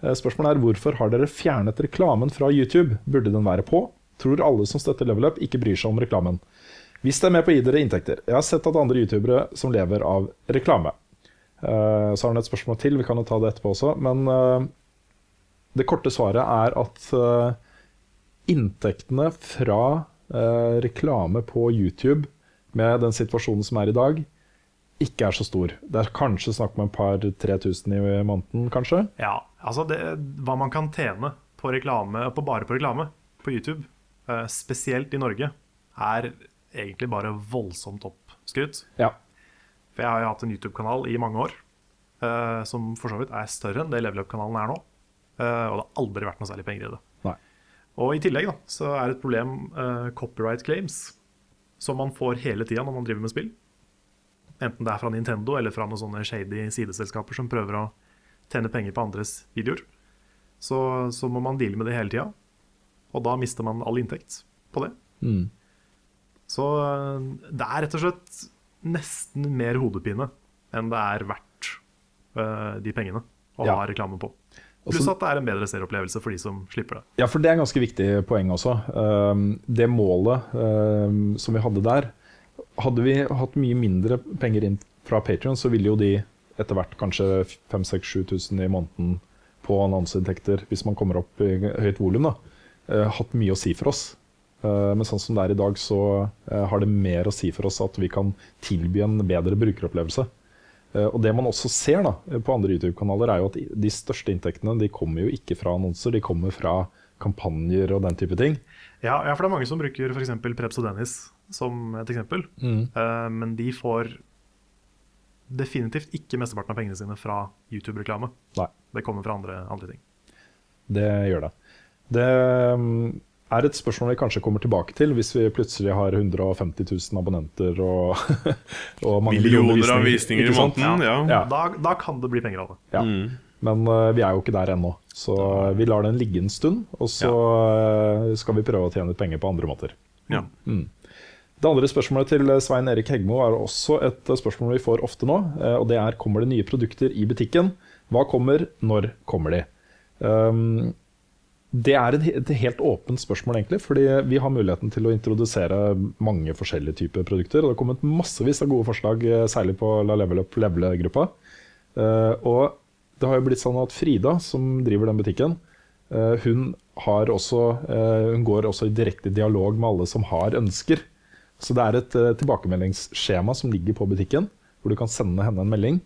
Eh, Spørsmålet er hvorfor har dere fjernet reklamen fra YouTube? Burde den være på? Tror alle som støtter Level Up ikke bryr seg om reklamen. Hvis det er med på å gi dere inntekter. Jeg har sett at andre youtubere som lever av reklame. Eh, Så har han et spørsmål til, vi kan jo ta det etterpå også. Men eh, det korte svaret er at inntektene fra reklame på YouTube med den situasjonen som er i dag, ikke er så stor. Det er kanskje snakk om et par-tre tusen i måneden, kanskje. Ja, altså det, hva man kan tjene på reklame, på bare på reklame på YouTube, eh, spesielt i Norge, er egentlig bare voldsomt oppskrytt. Ja. For jeg har jo hatt en YouTube-kanal i mange år, eh, som for så vidt er større enn det Level Up-kanalen er nå. Eh, og det har aldri vært noe særlig penger i det. Nei. Og i tillegg da, så er et problem copyright claims, som man får hele tida når man driver med spill. Enten det er fra Nintendo eller fra noen sånne shady sideselskaper som prøver å tjene penger på andres videoer. Så, så må man deale med det hele tida, og da mister man all inntekt på det. Mm. Så eh, det er rett og slett nesten mer hodepine enn det er verdt uh, de pengene å Ja. ha reklame på. Pluss at det er en bedre serieopplevelse for de som slipper det. Ja, for det er en ganske viktig poeng også. Um, det målet um, som vi hadde der Hadde vi hatt mye mindre penger inn fra Patrion, så ville jo de etter hvert kanskje 5000-7000 i måneden på annonseinntekter, hvis man kommer opp i høyt volum, eh, hatt mye å si for oss. Eh, men sånn som det er i dag, så eh, har det mer å si for oss at vi kan tilby en bedre brukeropplevelse. Og det man også ser da, på andre YouTube-kanaler, er jo at de største inntektene de kommer jo ikke fra annonser, de kommer fra kampanjer og den type ting. Ja, ja, for det er mange som bruker f.eks. Preps og Dennis som et eksempel. Eh, men de får definitivt ikke mesteparten av pengene sine fra YouTube-reklame. Det kommer fra andre, andre ting. det gjør det. Det mm, er et spørsmål vi kanskje kommer tilbake til hvis vi plutselig har 150 000 abonnenter og, og mange Millioner av visninger i måneden. Ja. Ja. Da, da kan det bli penger av det. Ja. Mm. Men uh, vi er jo ikke der ennå. Så vi lar den ligge en stund, og så eh, skal vi prøve å tjene litt penger på andre måter. Ja. Det andre spørsmålet til Svein Erik Hegmo er også et eh, spørsmål vi får ofte nå. eh, Og det er kommer det nye produkter i butikken. Hva kommer, når kommer de? Um, det er et, helt åpent spørsmål, egentlig. Fordi vi har muligheten til å introdusere mange forskjellige typer produkter. Og det har kommet massevis av gode forslag, eh, særlig på La Level Up Levele-gruppa. Eh, og det har jo blitt sånn at Frida, som driver den butikken, eh, hun, også, eh, hun går også i direkte dialog med alle som har ønsker. Så det er et eh, tilbakemeldingsskjema som ligger på butikken, hvor du kan sende henne en melding.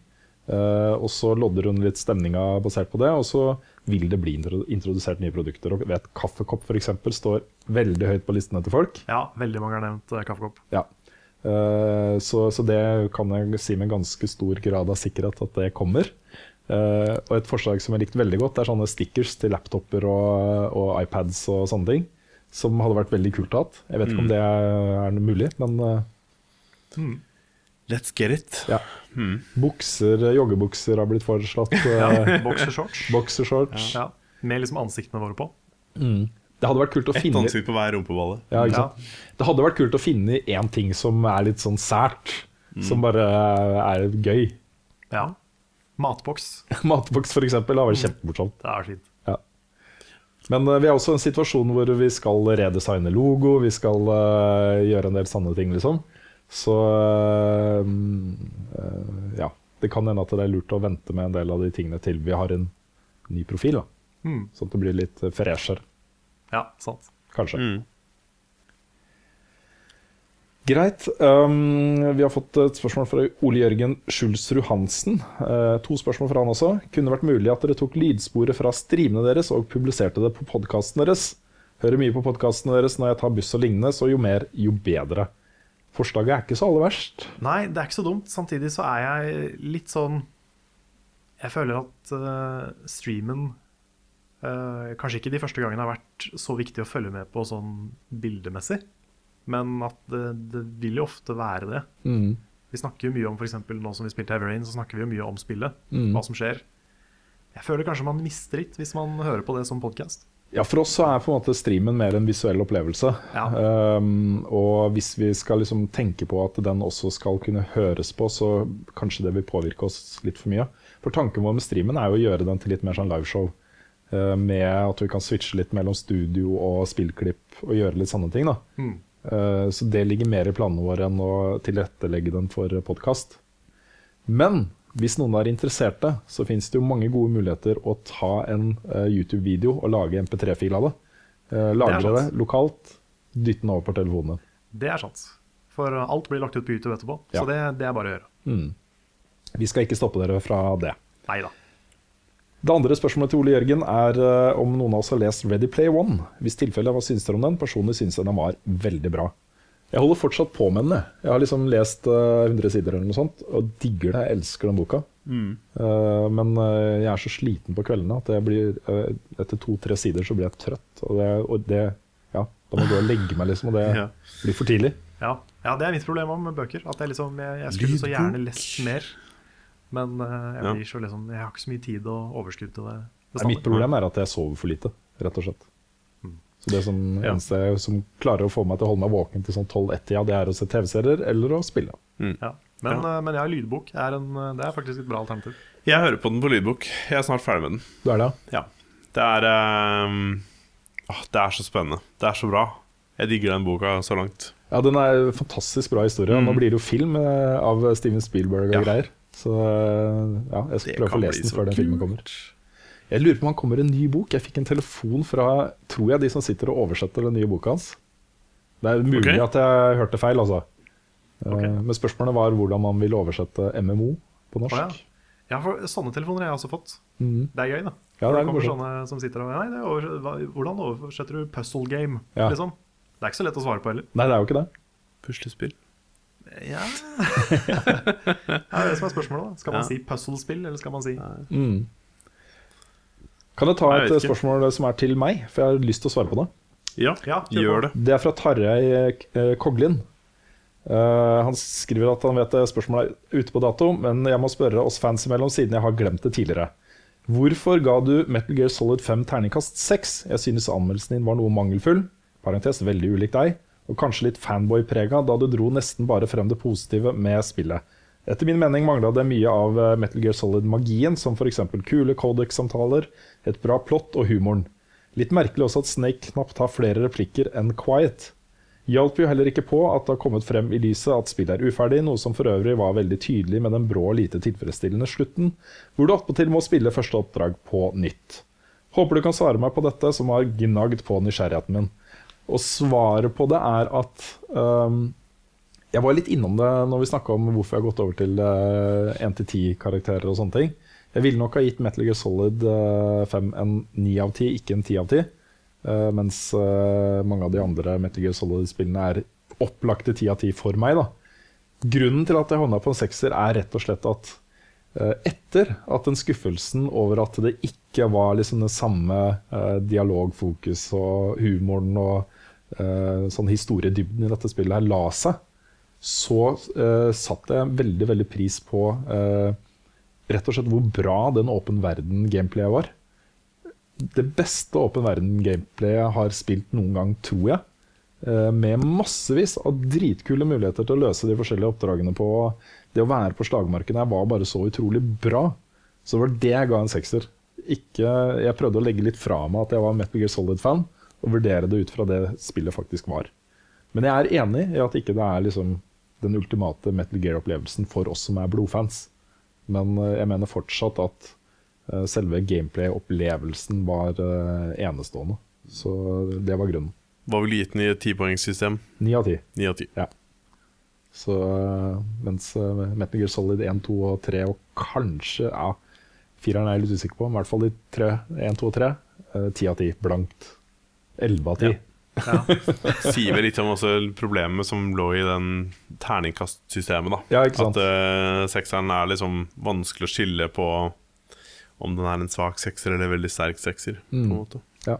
eh, og så lodder hun litt stemninga basert på det, og så vil det bli introdusert nye produkter. Og vet Kaffekopp f.eks. står veldig høyt på listene til folk. Ja, veldig mange har nevnt eh, kaffekopp. Ja. Så, så det kan jeg si med ganske stor grad av sikkerhet at det kommer. Og et forslag som jeg likte veldig godt, er sånne stickers til laptoper og, og iPads og sånne ting. Som hadde vært veldig kult å ha. Jeg vet ikke om det er mulig, men eh, Let's get it. ja. Bukser, joggebukser har blitt foreslått. eh, Ja, Boxershorts. Boxershorts. Ja, med liksom ansiktene våre på. Det hadde vært kult å Ett finne ansikt på hver rumpeballe. Ja, Ja. Det hadde vært kult å finne én ting som er litt sånn sært. Som bare er gøy. Ja. Matboks. Matboks, for eksempel, har vært kjempemorsomt. Det er fint. Men eh, vi er også i en situasjon hvor vi skal redesigne logo, vi skal eh, gjøre en del sanne ting, liksom. Så eh, mm, ja. Det kan hende at det er lurt å vente med en del av de tingene til vi har en ny profil. da. Mm. Sånn at det blir litt freshere. fresher, Ja, sant. kanskje. Mm. Greit. Um, vi har fått et spørsmål fra Ole Jørgen Skjulsrud Hansen. Uh, to spørsmål fra han også. Kunne vært mulig at dere tok lydsporet fra streamene deres og publiserte det på podkasten deres? Hører mye på podkastene deres når jeg tar buss og lignende, så jo mer, jo bedre. Forslaget er ikke så aller verst. Nei, det er ikke så dumt. Samtidig så er jeg litt sånn Jeg føler at uh, streamen uh, kanskje ikke de første gangene har vært så viktig å følge med på sånn bildemessig, men at det, det vil jo ofte være det. Mm. Vi snakker jo mye om f.eks. nå som vi spilte Heavy Rain, så snakker vi jo mye om spillet. Mm. Hva som skjer. Jeg føler kanskje man mister litt hvis man hører på det som podkast. Ja, For oss så er på en måte streamen mer en visuell opplevelse. Ja. Um, og hvis vi skal liksom tenke på at den også skal kunne høres på, så kanskje det vil påvirke oss litt for mye. For tanken vår med streamen er jo å gjøre den til litt mer sånn liveshow. Uh, med at vi kan switche litt mellom studio og spillklipp og gjøre litt sånne ting. da. Mm. Uh, så det ligger mer i planene våre enn å tilrettelegge den for podkast. Men hvis noen er interesserte, så finnes det jo mange gode muligheter å ta en eh, YouTube-video og lage MP3-fil av det. Uh, lagre det, det lokalt, dytte den over på telefonen din. Det er sant. For alt blir lagt ut på YouTube etterpå, Ja. så det, det er bare å gjøre. Mm. Vi skal ikke stoppe dere fra det. Nei da. Det andre spørsmålet til Ole Jørgen er eh, om noen av oss har lest Ready Play One. Hvis tilfellet, hva syns dere om den? Personlig syns jeg den var veldig bra. Jeg holder fortsatt på med den. jeg. Har liksom lest uh, 100 sider eller noe sånt, og digger det. Jeg elsker den boka. Eh, men uh, jeg er så sliten på kveldene at jeg blir, eh, etter to-tre sider så blir jeg trøtt. Og det, og det ja, da må jeg gå og legge meg, liksom, og det Ja. blir for tidlig. Ja. ja, det er mitt problem òg med bøker. At jeg, liksom, jeg, jeg skulle så gjerne lest mer. Men uh, jeg, Ja. blir så liksom, jeg har ikke så mye tid og overskudd til det. Nei, mitt problem er at jeg sover for lite, rett og slett. Så det som Ja. eneste som klarer å få meg til å holde meg våken til sånn 12-1-tida, det er å se TV-serier eller å spille. Ja. Men, Ja. eh, men har lydbok er, en, eh, det er faktisk et bra alternativ. Jeg hører på den på lydbok. Jeg er snart ferdig med den. Du er det? Ja. Det er ehm, åh, Det er så spennende. Det er så bra. Jeg digger den boka så langt. Ja, den er en fantastisk bra historie. Nå blir det jo film eh, av Steven Spielberg og Ja. greier. Så eh, ja, jeg skal Det prøve å få lest den før den filmen kommer. Jeg lurer på om han kommer en ny bok. Jeg fikk en telefon fra tror jeg, de som sitter og oversetter den nye boka hans. Det er mulig okay. at jeg hørte feil, altså. Okay. Men spørsmålet var hvordan man vil oversette MMO på norsk. Oh, ja. Ja, for sånne telefoner har jeg også fått. Mm. Det er gøy, da. Ja, det det kommer sånne som sitter og Nei, det er over, hvordan oversetter du puzzle game? Ja. Liksom. Det er ikke så lett å svare på heller. Nei, det er jo ikke det. Puslespill. Ja Det er det som er spørsmålet. da Skal man Ja. si puzzlespill, eller skal man si Mm. Kan jeg ta et jeg spørsmål som er til meg? For jeg har lyst til å svare på det. Ja, Ja, gjør det. Det er fra Tarjei eh, Koglin. Uh, han skriver at han vet spørsmålet er ute på dato, men jeg må spørre oss fans imellom, siden jeg har glemt det tidligere. Hvorfor ga du Metal Gear Solid 5 terningkast 6? Jeg synes anmeldelsen din var noe mangelfull. Parentes, veldig ulik deg. Og kanskje litt fanboy-prega, da du dro nesten bare frem det positive med spillet. Etter min mening mangla det mye av eh, Metal Gear Solid-magien, som f.eks. kule Codex-samtaler, et bra plott og humoren. Litt merkelig også at Snake knapt har flere replikker enn Quiet. Hjalp jo heller ikke på at det har kommet frem i lyset at spillet er uferdig, noe som for øvrig var veldig tydelig med den brå og lite tilfredsstillende slutten, hvor du attpåtil må spille første oppdrag på nytt. Håper du kan svare meg på dette, som har gnagd på nysgjerrigheten min. Og svaret på det er at um, Jeg var litt innom det når vi snakka om hvorfor jeg har gått over til uh, 1-10-karakterer og sånne ting. Jeg ville nok ha gitt Metal Gear Solid uh, 5 en 9 av 10, ikke en 10 av 10. Uh, mens uh, mange av de andre Metal Gear Solid-spillene er opplagte 10 av 10 for meg. da. Grunnen til at jeg havna på en sekser, er rett og slett at etter at den skuffelsen over at det ikke var liksom det samme dialogfokus og humoren og sånn historiedybden i dette spillet her la seg, så satte jeg veldig, veldig pris på rett og slett hvor bra den åpen verden-gameplayet var det beste åpen verden-gameplayet jeg har spilt noen gang, tror jeg. Eh, med massevis av dritkule muligheter til å løse de forskjellige oppdragene på. Det å være på slagmarken her var bare så utrolig bra. Så det var det jeg ga en sekser. Ikke, jeg prøvde å legge litt fra meg at jeg var Metal Gear Solid-fan, og vurdere det ut fra det spillet faktisk var. Men jeg er enig i at ikke det er liksom den ultimate Metal Gear-opplevelsen for oss som er blodfans. Men eh, jeg mener fortsatt at Eh, selve gameplay-opplevelsen var eh, enestående. Så det var grunnen. Hva ville gitt den i et tipoengssystem? Ni av ti. Ja. Så mens Metal Gear Solid 1, 2 og 3 og kanskje ja, Fireren er jeg litt usikker på, men i hvert fall de tre, 1, 2 og 3. Ti av ti. Blankt. Elleve av ti. Ja. Sier vel litt om også problemet som lå i den terningkastsystemet. da ja, ikke sant? At uh, sekseren er liksom vanskelig å skille på om den er en svak sekser eller veldig sterk sekser. på en Mm. måte Ja.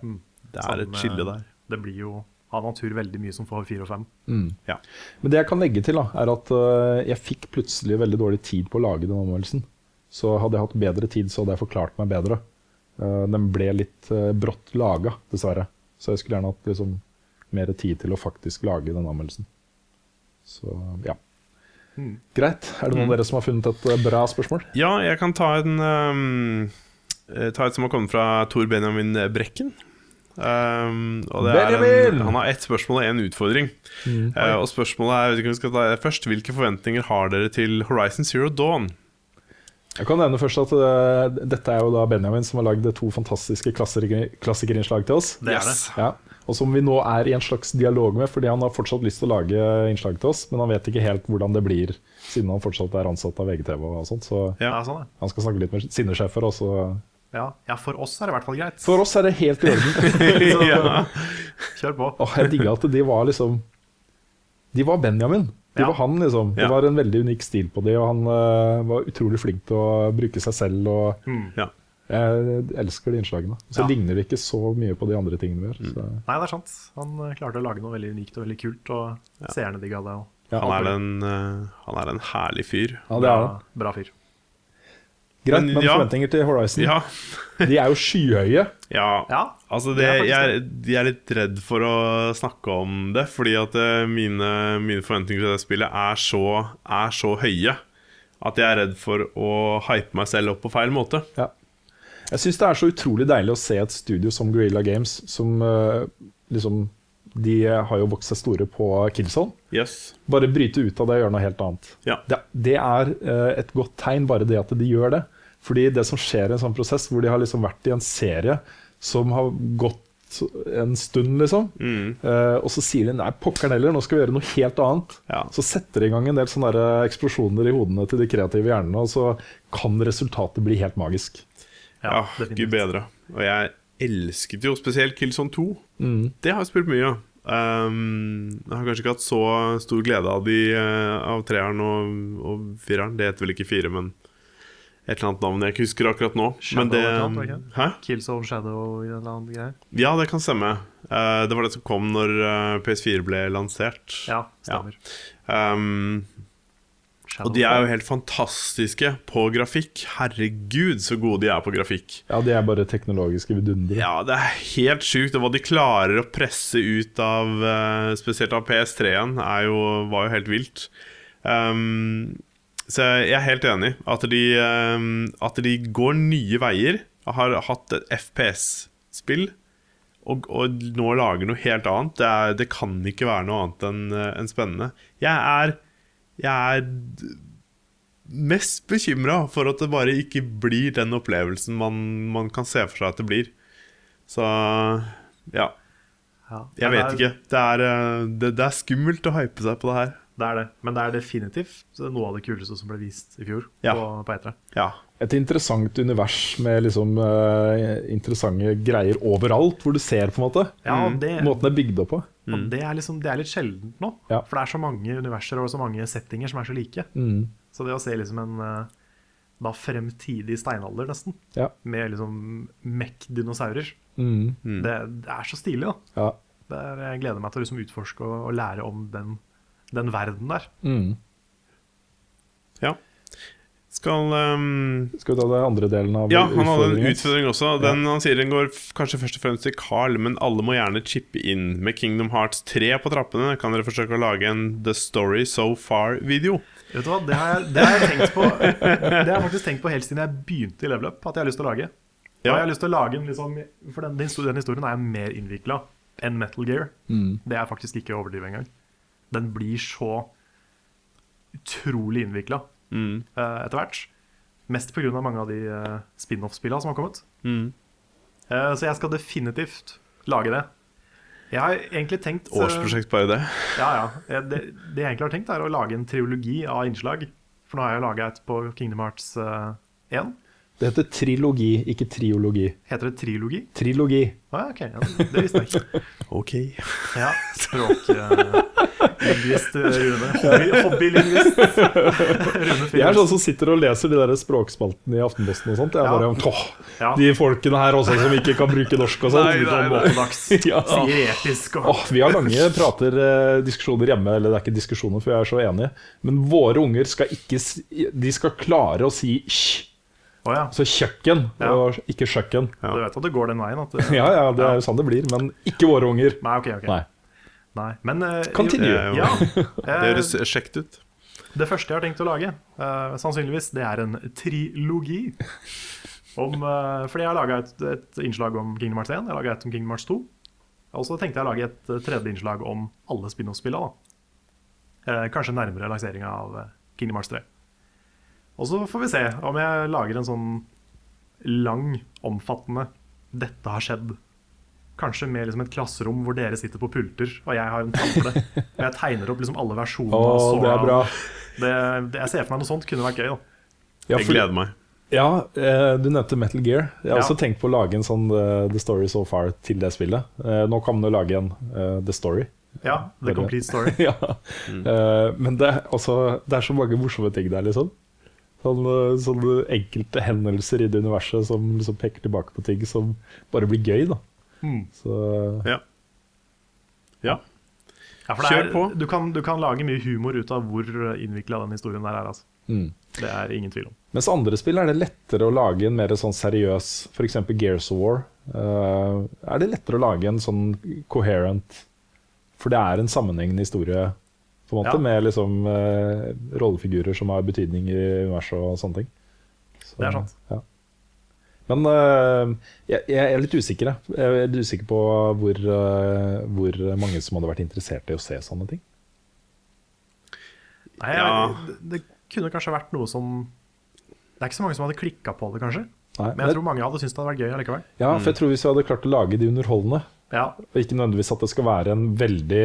Det er et skille der. Det blir jo av natur veldig mye som får fire og fem. Mm. Ja. Men det jeg kan legge til, da, er at uh, jeg fikk plutselig veldig dårlig tid på å lage den anmeldelsen. Så hadde jeg hatt bedre tid, så hadde jeg forklart meg bedre. Uh, den ble litt uh, brått laga, dessverre. Så jeg skulle gjerne hatt liksom, mer tid til å faktisk lage den anmeldelsen. Så ja. Mm. Greit. Er det noen av dere som har funnet et uh, bra spørsmål? Ja, jeg kan ta en um, eh, Ta et som har kommet fra Tor Benjamin Brekken. Um, en, han har ett spørsmål og én utfordring. Mm. Uh, og spørsmålet er vet ikke om vi skal ta det først Hvilke forventninger har dere til Horizon Zero Dawn? Jeg kan nevne først at uh, Dette er jo da Benjamin som har lagd to fantastiske klassikerinnslag til oss. Det er det. Ja, og som vi nå er i en slags dialog med, fordi han har fortsatt lyst til å lage innslag til oss, men han vet ikke helt hvordan det blir, siden han fortsatt er ansatt av VGTV og sånt. Så Ja, Ja. sånn, han skal snakke litt med sine sjefer, og så ja. ja, for oss er det i hvert fall greit. For oss er det helt i orden. ja. Kjør på. Åh, jeg digga at de var liksom De var Benjamin. De Ja. var han, liksom. Det Ja. var en veldig unik stil på de, og han uh, var utrolig flink til å bruke seg selv. Og Mm. Ja. jeg elsker de innslagene. Så Ja. ligner det ikke så mye på de andre tingene vi gjør. Mm. Nei, det er sant. Han eh, klarte å lage noe veldig unikt og veldig kult, og seerne digga det. Og Ja, Han, er en, eh, han er en herlig fyr. ja, det er han. bra, bra fyr. Greit, Men men ja. forventninger til Horizon Ja. De er jo skyhøye. ja. Ja, Altså Det det, er jeg, er- jeg er litt redd for å snakke om det, fordi at eh, mine, mine forventninger til det spillet er så, er så høye at jeg er redd for å hype meg selv opp på feil måte. Ja. Jeg syns det er så utrolig deilig å se et studio som Guerrilla Games, som uh, liksom De har jo vokst seg store på Killzone. Yes. Bare bryte ut av det og gjøre noe helt annet. Ja. Det, det er uh, et godt tegn, bare det at de gjør det. Fordi det som skjer i en sånn prosess, hvor de har liksom vært i en serie som har gått en stund, liksom, Mm. uh, og så sier de nei, pokkeren heller, nå skal vi gjøre noe helt annet. Ja. Så setter de i gang en del sånne eksplosjoner i hodene til de kreative hjernene, og så kan resultatet bli helt magisk. Ja, ja gud bedre. Og jeg elsket jo spesielt Killzone 2. Mm. Det har jeg spilt mye av. Um, jeg har kanskje ikke hatt så stor glede av de eh, Av treeren og, og fireren. Det heter vel ikke fire, men et eller annet navn jeg ikke husker akkurat nå. Shadow men det, annet? Hæ? Killzone Shadow i en eller annen greie. Ja, det kan stemme. Uh, det var det som kom når uh, PS4 ble lansert. Ja, stemmer. Um, Og de er jo helt fantastiske på grafikk. Herregud, så gode de er på grafikk. Ja, de er bare teknologiske vidundere. Ja, det er helt sjukt. Og hva de klarer å presse ut av eh, Spesielt av PS3-en, er var jo helt vilt. Um, så jeg er helt enig. At de, um, at de går nye veier. Har hatt et FPS-spill. Og, og nå lager noe helt annet. Det, er, det kan ikke være noe annet enn en spennende. Jeg er, jeg er mest bekymra for at det bare ikke blir den opplevelsen man, man kan se for seg at det blir. Så ja. Ja, Jeg vet er, ikke. Det er, eh, det, det er skummelt å hype seg på det her. Det er det. Men det er definitivt noe av det kuleste som ble vist i fjor Ja. på, på E3. Ja. Et interessant univers med liksom uh, interessante greier overalt, hvor du ser, på en måte. Ja, det, Måten det er bygd opp på. Og det, er liksom, det er litt sjeldent nå. Ja. For det er så mange universer og så mange settinger som er så like. Mm. Så det å se liksom en eh, da fremtidig steinalder, nesten, Ja. med liksom mekk-dinosaurer, Mm. det, det er så stilig, da. ja. Det er, jeg gleder meg til å liksom utforske og, og lære om den, den verden der. Mm. ja. Skal um... Skal vi ta den andre delen av Ja, han hadde en utfordring også. Den, Han sier den går kanskje først og fremst til Carl, men alle må gjerne chippe inn. Med Kingdom Hearts 3 på trappene kan dere forsøke å lage en The Story So Far-video. Vet du hva, det har, jeg, det har jeg tenkt på Det har jeg faktisk tenkt på helt siden jeg begynte i Level Up, at jeg har lyst til å lage. Ja. Jeg har lyst til å lage en liksom, For den, den, historien, den historien er mer innvikla enn Metal Gear. Mm. Det er faktisk ikke å overdrive engang. Den blir så utrolig innvikla Mm. etter hvert. Mest pga. mange av de uh, spin-off-spillene som har kommet. Mm. Eh, så jeg skal definitivt lage det. Jeg har egentlig tenkt eh, Årsprosjekt, bare det. Ja, ja. Det, det jeg egentlig har tenkt, er å lage en triologi av innslag. For nå har jeg laga et på Kingdom Hearts eh, 1. Det heter trilogi, ikke triologi. Heter det trilogi? Trilogi. Å ja, ok. Ja, det visste jeg ikke. Ok. Ja, Språklingvist Rune. Hobby- Hobbylingvist Rune Jeg er Philips. sånn som sitter og leser de der språkspaltene i Aftenposten og sånt. Jeg Ja. bare, Ja. De folkene her også som ikke kan bruke norsk og Sånn. Ja. Sier episk og oh, vi har lange prater, eh, diskusjoner hjemme, eller det er ikke diskusjoner, for jeg er så enig, Men våre unger skal ikke De skal klare å si sj, Oh, ja. Så kjøkken, Ja. ikke kjøkken. Du vet at det går den veien? Det, Ja, ja, det er jo sånn det blir, men ikke våre unger. Nei, ok. ok Nei. Nei. Men uh, Continue. jo- Ja. Det Eh, høres kjekt ut. Det første jeg har tenkt å lage, uh, sannsynligvis, det er en trilogi. Om, uh, fordi jeg har laga et, et innslag om Kingdom Hearts 1, jeg har laga et om Kingdom Hearts 2. Og så tenkte jeg å lage et eh, tredje innslag om alle spin-off-spillene. Uh, kanskje nærmere lanseringa av eh, Kingdom Hearts 3. Og så får vi se om jeg lager en sånn lang, omfattende 'Dette har skjedd'. Kanskje med liksom et klasserom hvor dere sitter på pulter, og jeg har en tavle. Og jeg tegner opp liksom alle versjonene. Å, det er bra. Det, det, jeg ser for meg noe sånt kunne vært gøy. da Ja, Jeg gleder meg. Ja, eh, du nevnte Metal Gear. Jeg har Ja. også tenkt på å lage en sånn eh, The Story So Far til det spillet. Eh, nå kan man jo lage en The Story. Ja, The Complete Story. ja. Mm. men det, er altså, det er så mange morsomme ting der, liksom. Sånne, sånne enkelte hendelser i det universet som liksom peker tilbake på ting som bare blir gøy. da Mm. Så Ja. Ja. Ja, for det Kjør er, på. Du kan, du kan lage mye humor ut av hvor innvikla den historien der er. Altså. mm. Det er ingen tvil om. Mens andre spill er det lettere å lage en mer sånn seriøs F.eks. Gears of War. Uh, er det lettere å lage en sånn coherent For det er en sammenhengende historie på en måte, Ja. med liksom uh, rollefigurer som har betydning i universet og sånne ting. Så, Det er sant. Ja. Men eh, jeg, jeg er litt usikker. jeg. Jeg er litt usikker på hvor, eh, hvor mange som hadde vært interessert i å se sånne ting. Nei, Ja. det, det kunne kanskje vært noe som Det er ikke så mange som hadde klikka på det, kanskje. Nei, Men jeg tror mange hadde syntes det hadde vært gøy allikevel. ja, for jeg tror Hvis vi hadde klart å lage de underholdende, Ja, Og ikke nødvendigvis at det skal være en veldig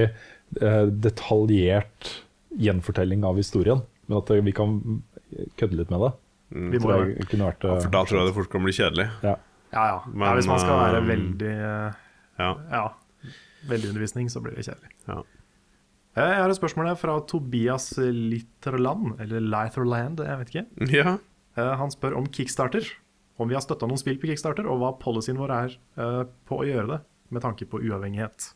eh, detaljert gjenfortelling av historien, men at vi kan kødde litt med det. Vi må jo kunne vært Ja, eh, for da tror jeg det fort kan bli kjedelig. ja. Ja, ja. Men, ja hvis man skal være um, veldig eh, Ja. Ja, veldig undervisning, så blir det kjedelig. Ja. Eh, Jeg har et spørsmål her fra Tobias Litterland, eller Litherland, jeg vet ikke. ja. Eh, Han spør om Kickstarter. Om vi har støtta noen spill på Kickstarter, og hva policyen vår er eh, på å gjøre det, med tanke på uavhengighet.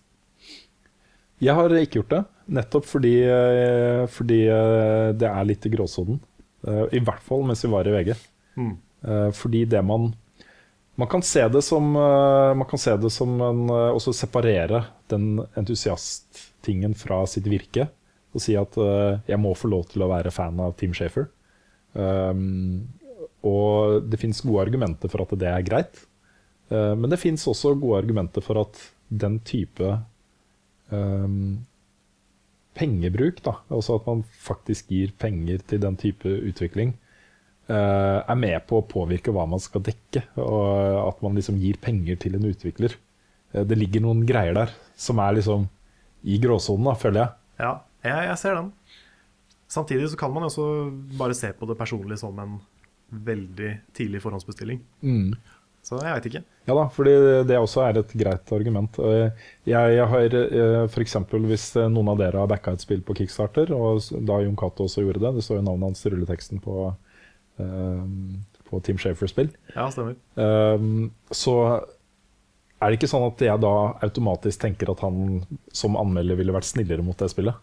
Jeg har ikke gjort det, nettopp fordi, eh, fordi eh, det er litt i gråsonen. Eh, I hvert fall mens vi var i VG. Mm. Eh, Fordi det man Man kan se det som eh, Man kan se det som en Også separere den entusiasttingen fra sitt virke. Og si at jeg må få lov til å være fan av Team Shafer. Um, og det fins gode argumenter for at det er greit. Men det fins også gode argumenter for at den type um, pengebruk, da, altså at man faktisk gir penger til den type utvikling, eh, er med på å påvirke hva man skal dekke. Og at man liksom gir penger til en utvikler. Eh, det ligger noen greier der som er liksom i gråsonen, da, føler jeg. Ja, jeg, jeg ser den. Samtidig så kan man også bare se på det personlig som en veldig tidlig forhåndsbestilling. Så jeg veit ikke. Ja da, fordi det også er et greit argument. Eh, Jeg, jeg har eh, f.eks. hvis eh, noen av dere har backa et spill på Kickstarter, og da Jon Cato også gjorde det, det står jo navnet hans i rulleteksten på, på Team Shafer-spill, Ja, stemmer. Så er det ikke sånn at jeg da automatisk tenker at han som anmelder ville vært snillere mot det spillet.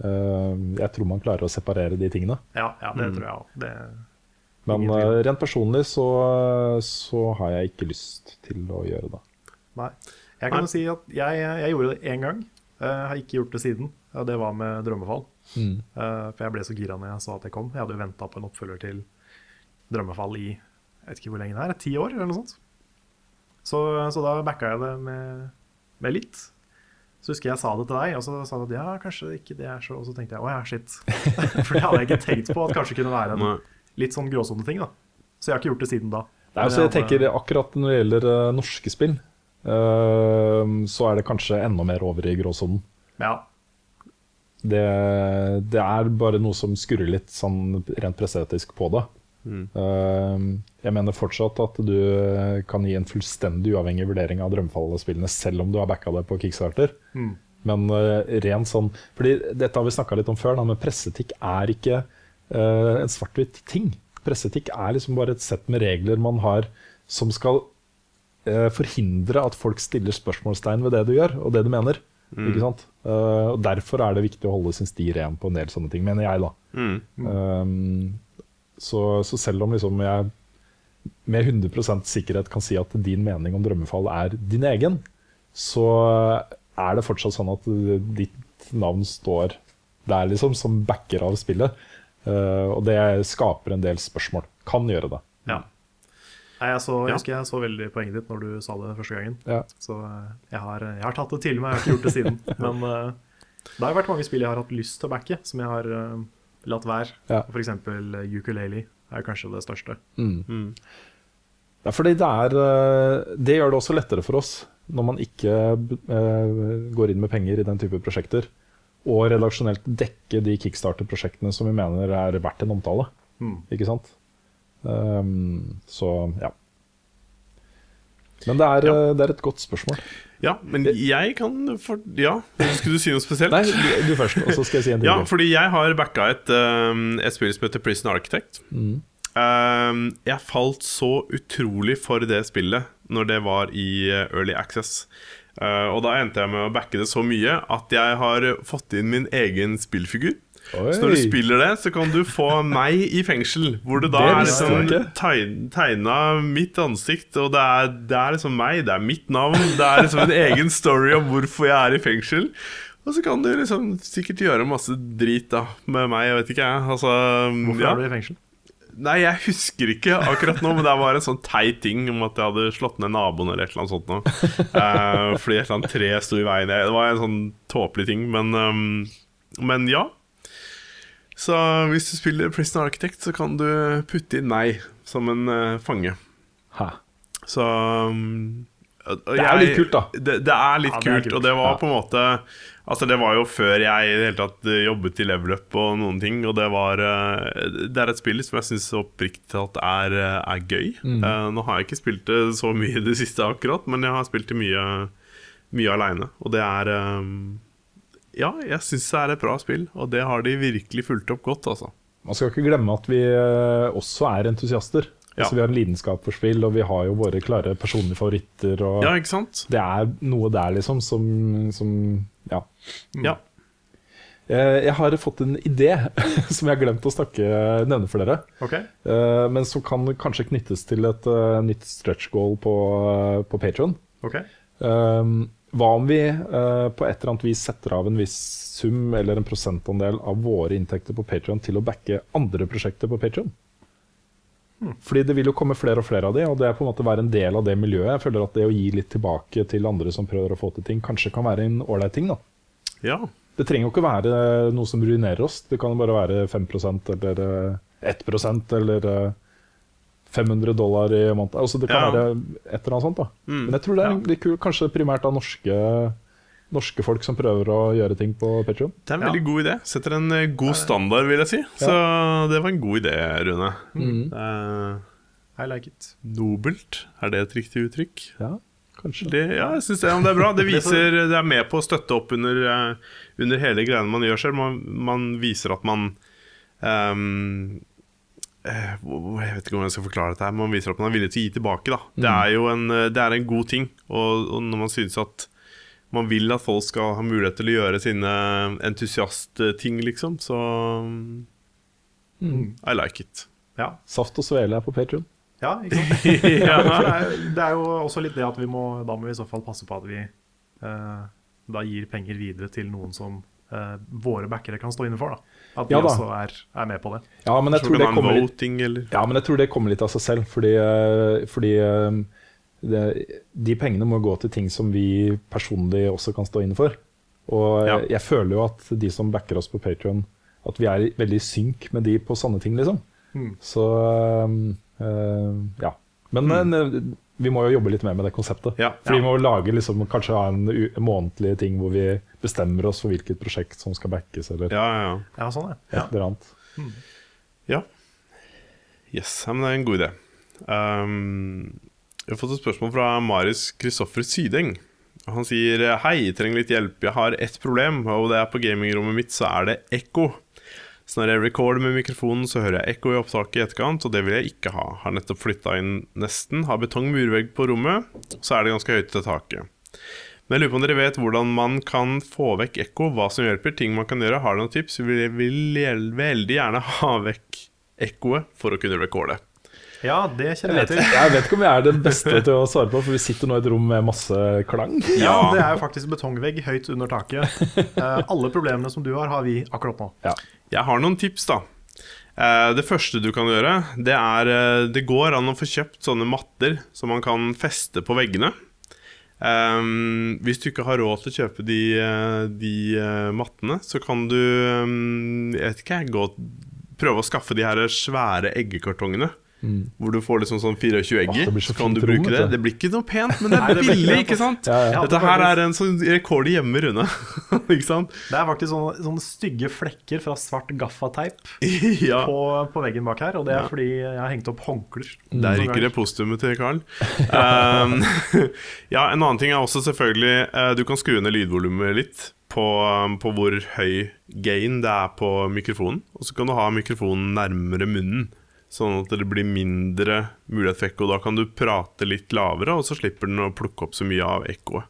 Jeg tror man klarer å separere de tingene. Ja, ja det tror jeg òg. Men uh, rent personlig så, så har jeg ikke lyst til å gjøre det. Nei. Jeg kan jo si at jeg, jeg gjorde det én gang. Jeg har ikke gjort det siden. Og det var med Drømmefall. Mm. Eh, For jeg ble så gira når jeg sa at jeg kom. Jeg hadde jo venta på en oppfølger til Drømmefall i jeg vet ikke hvor lenge det er, ti år eller noe sånt. Så, så da backa jeg det med, med litt. Så husker jeg sa det til deg, og så sa du at ja, kanskje ikke det er så Og så tenkte jeg å ja, shit. For det hadde jeg ikke tenkt på at kanskje kunne være en Nei. Litt sånn gråsoneting, da. Så jeg har ikke gjort det siden da. Nei, altså, jeg tenker akkurat når det gjelder uh, norske spill, uh, så er det kanskje enda mer over i gråsonen. Ja, Det, det er bare noe som skurrer litt sånn rent presseetisk på det. Uh, jeg mener fortsatt at du kan gi en fullstendig uavhengig vurdering av Drømmefall-spillene, selv om du har backa det på Kickstarter. Mm. Men uh, rent sånn Fordi dette har vi snakka litt om før, da, men presseetikk er ikke uh, en svart-hvitt ting. Presseetikk er liksom bare et sett med regler man har som skal uh, forhindre at folk stiller spørsmålstegn ved det du gjør, og det du mener. Ikke sant? Uh, og Derfor er det viktig å holde sin sti ren på en del sånne ting, mener jeg, da. Mm. Um, så, så selv om liksom jeg med 100% sikkerhet kan si at din mening om drømmefall er din egen, så er det fortsatt sånn at ditt navn står der liksom som backer av spillet. Uh, og det skaper en del spørsmål. Kan gjøre det. ja. Nei, jeg, så, jeg husker jeg så veldig poenget ditt når du sa det første gangen. Ja. Så eh, jeg har, jeg har tatt det til meg, jeg har ikke gjort det siden. Men uh, det har vært mange spill jeg har hatt lyst til å backe, som jeg har uh, latt være. Ja. For eksempel uh, Ukulele er kanskje det største. Mm. Ja, fordi det, er, eh, det gjør det også lettere for oss når man ikke uh, går inn med penger i den type prosjekter, og redaksjonelt dekke de kickstarter-prosjektene som vi mener er verdt en omtale. Mm. Ikke sant? Um, så ja. Men det er, Ja. eh, det er et godt spørsmål. Ja, men jeg kan for, Ja, skulle du si noe spesielt? Nei, du, først, og så skal jeg si en ting. Ja, fordi jeg har backa et, et spill som heter Prison Architect. Mm. Um, jeg falt så utrolig for det spillet når det var i uh, Early Access. Uh, og da endte jeg med å backe det så mye at jeg har fått inn min egen spillfigur. Oi. Så når du spiller det, så kan du få meg i fengsel. Hvor det da Det er liksom tegn, tegna mitt ansikt, og det er, det er liksom meg, det er mitt navn. Det er liksom en egen story om hvorfor jeg er i fengsel. Og så kan du liksom sikkert gjøre masse drit da med meg, jeg vet ikke jeg. Altså, Hvorfor ja. er du i fengsel? Nei, jeg husker ikke akkurat nå, men det var en sånn teit ting om at jeg hadde slått ned naboen eller et eller annet sånt noe. Uh, fordi et eller annet tre sto i veien. Det var en sånn tåpelig ting, men, um, men ja. Så hvis du spiller Prison Architect, så kan du putte inn nei som en uh, fange. Ha. Så um, og- og Det er jo litt kult, da. Det, det er litt Ja, det er kult, kult. og det var Ja. på en måte Altså Det var jo før jeg i det hele tatt eh, jobbet i Level Up og noen ting. Og det var eh, Det er et spill som jeg syns oppriktig talt er, eh, er gøy. Mm. Nå har jeg ikke spilt det så mye i det siste akkurat, men jeg har spilt det mye, mye aleine. Og det er Ja, jeg syns det er et bra spill, og det har de virkelig fulgt opp godt, altså. Man skal ikke glemme at vi også er entusiaster. Ja. Altså, vi har en lidenskap for spill, og vi har jo våre klare personlige favoritter. Og Ja, ikke sant? Det er noe der liksom som, som Ja. Ja. Eh, Jeg har fått en idé som jeg har glemt å snakke, nevne for dere. Ok, Eh, Men som kan kanskje knyttes til et eh, nytt stretch goal på, på Patron. Okay. hva om vi på et eller annet vis setter av en viss sum eller en prosentandel av våre inntekter på Patron til å backe andre prosjekter på Patron? Fordi det vil jo komme flere og flere av de, og det er på en måte være en del av det miljøet. Jeg føler at det å gi litt tilbake til andre som prøver å få til ting, kanskje kan være en ålreit ting. da. ja. Det trenger jo ikke være noe som ruinerer oss. Det kan bare være 5% eller eh, 1 eller eh, 500 dollar i måneden. Altså det kan Ja. være et eller annet sånt. da. Mm. Men jeg tror det er kult, kanskje primært av norske, norske folk som prøver å gjøre ting på Patreon. Det er en Ja. veldig god idé. Setter en eh, god standard, vil jeg si. Så det var en god idé, Rune. Eh, I like it. nobelt, er det et riktig uttrykk? Ja, kanskje. Det, ja, jeg synes det, det er bra. Det viser Det er med på å støtte opp under, eh, under hele greiene man gjør selv. Man, man viser at man ehm, eh, Jeg vet ikke om jeg skal forklare dette her Man viser at man er villig til å gi tilbake. Da. Det er jo en, det er en god ting. Og, og når man synes at man vil at folk skal ha mulighet til å gjøre sine entusiastting, liksom, så Mm. I like it. Ja, Saft og svele er på Patreon. ja ikke sant? Ja, det, er, det er jo også litt det at vi må Da må vi i så fall passe på at vi eh, da gir penger videre til noen som eh, våre backere kan stå inne for. Da. At de Ja da. også er, er med på det. Ja, men jeg Tror tror det det kommer litt voting, eller Ja, men jeg tror det kommer litt av seg selv, fordi, eh, fordi eh, det, de pengene må gå til ting som vi personlig også kan stå inne for. Og Ja. jeg, føler jo at de som backer oss på Patreon at vi er veldig i synk med de på sanne ting, liksom. Mm. Så eh, ja. Men eh, vi må jo jobbe litt mer med det konseptet. Ja, For vi må lage liksom, kanskje ha en en månedlig ting hvor vi bestemmer oss for hvilket prosjekt som skal backes, eller Ja, ja, ja. Ja, sånn, et eller annet. Ja. Yes, ja, men det er en god idé. Um, jeg har fått et spørsmål fra Marius Kristoffer Sydeng. Han sier Hei, jeg trenger litt hjelp. Jeg har ett problem, og det er på gamingrommet mitt så er det ekko. Så når jeg recorder med mikrofonen, så hører jeg ekko i opptaket i etterkant, og det vil jeg ikke ha. Har nettopp flytta inn nesten, har betong-murvegg på rommet, så er det ganske høyt til taket. Men jeg lurer på om dere vet hvordan man kan få vekk ekko, hva som hjelper, ting man kan gjøre. Har dere noen tips? Vi vil veldig gjerne ha vekk ekkoet for å kunne recorde. Ja, det kjenner jeg til. jeg vet ikke om jeg er den beste til å svare på, for vi sitter nå i et rom med masse klang. Ja. Det er jo faktisk betongvegg høyt under taket. Uh, alle problemene som du har, har vi akkurat nå. Ja. Jeg har noen tips, da. Eh, Det første du kan gjøre, det er eh, Det går an å få kjøpt sånne matter som man kan feste på veggene. Um, hvis du ikke har råd til å kjøpe de, de mattene, så kan du um, Jeg vet ikke, gå, prøve å skaffe de her svære eggekartongene. Hvor du får liksom sånn 24 egger. Åh, så så kan du bruke rom, det. Det blir ikke noe pent, men det er billig, ikke sant? Ja, ja. Dette er her er en sånn rekord hjemme, Rune. ikke sant? Det er faktisk sånne, sånne stygge flekker fra svart gaffateip ja. på, på veggen bak her. Og det er fordi jeg har hengt opp håndklær. Der ryker det postumet til Karl. Um, ja, En annen ting er også selvfølgelig uh, Du kan skru ned lydvolumet litt på, um, på hvor høy gain det er på mikrofonen. Og så kan du ha mikrofonen nærmere munnen, sånn at det blir mindre mulighet for ekko. Da kan du prate litt lavere, og så slipper den å plukke opp så mye av ekkoet.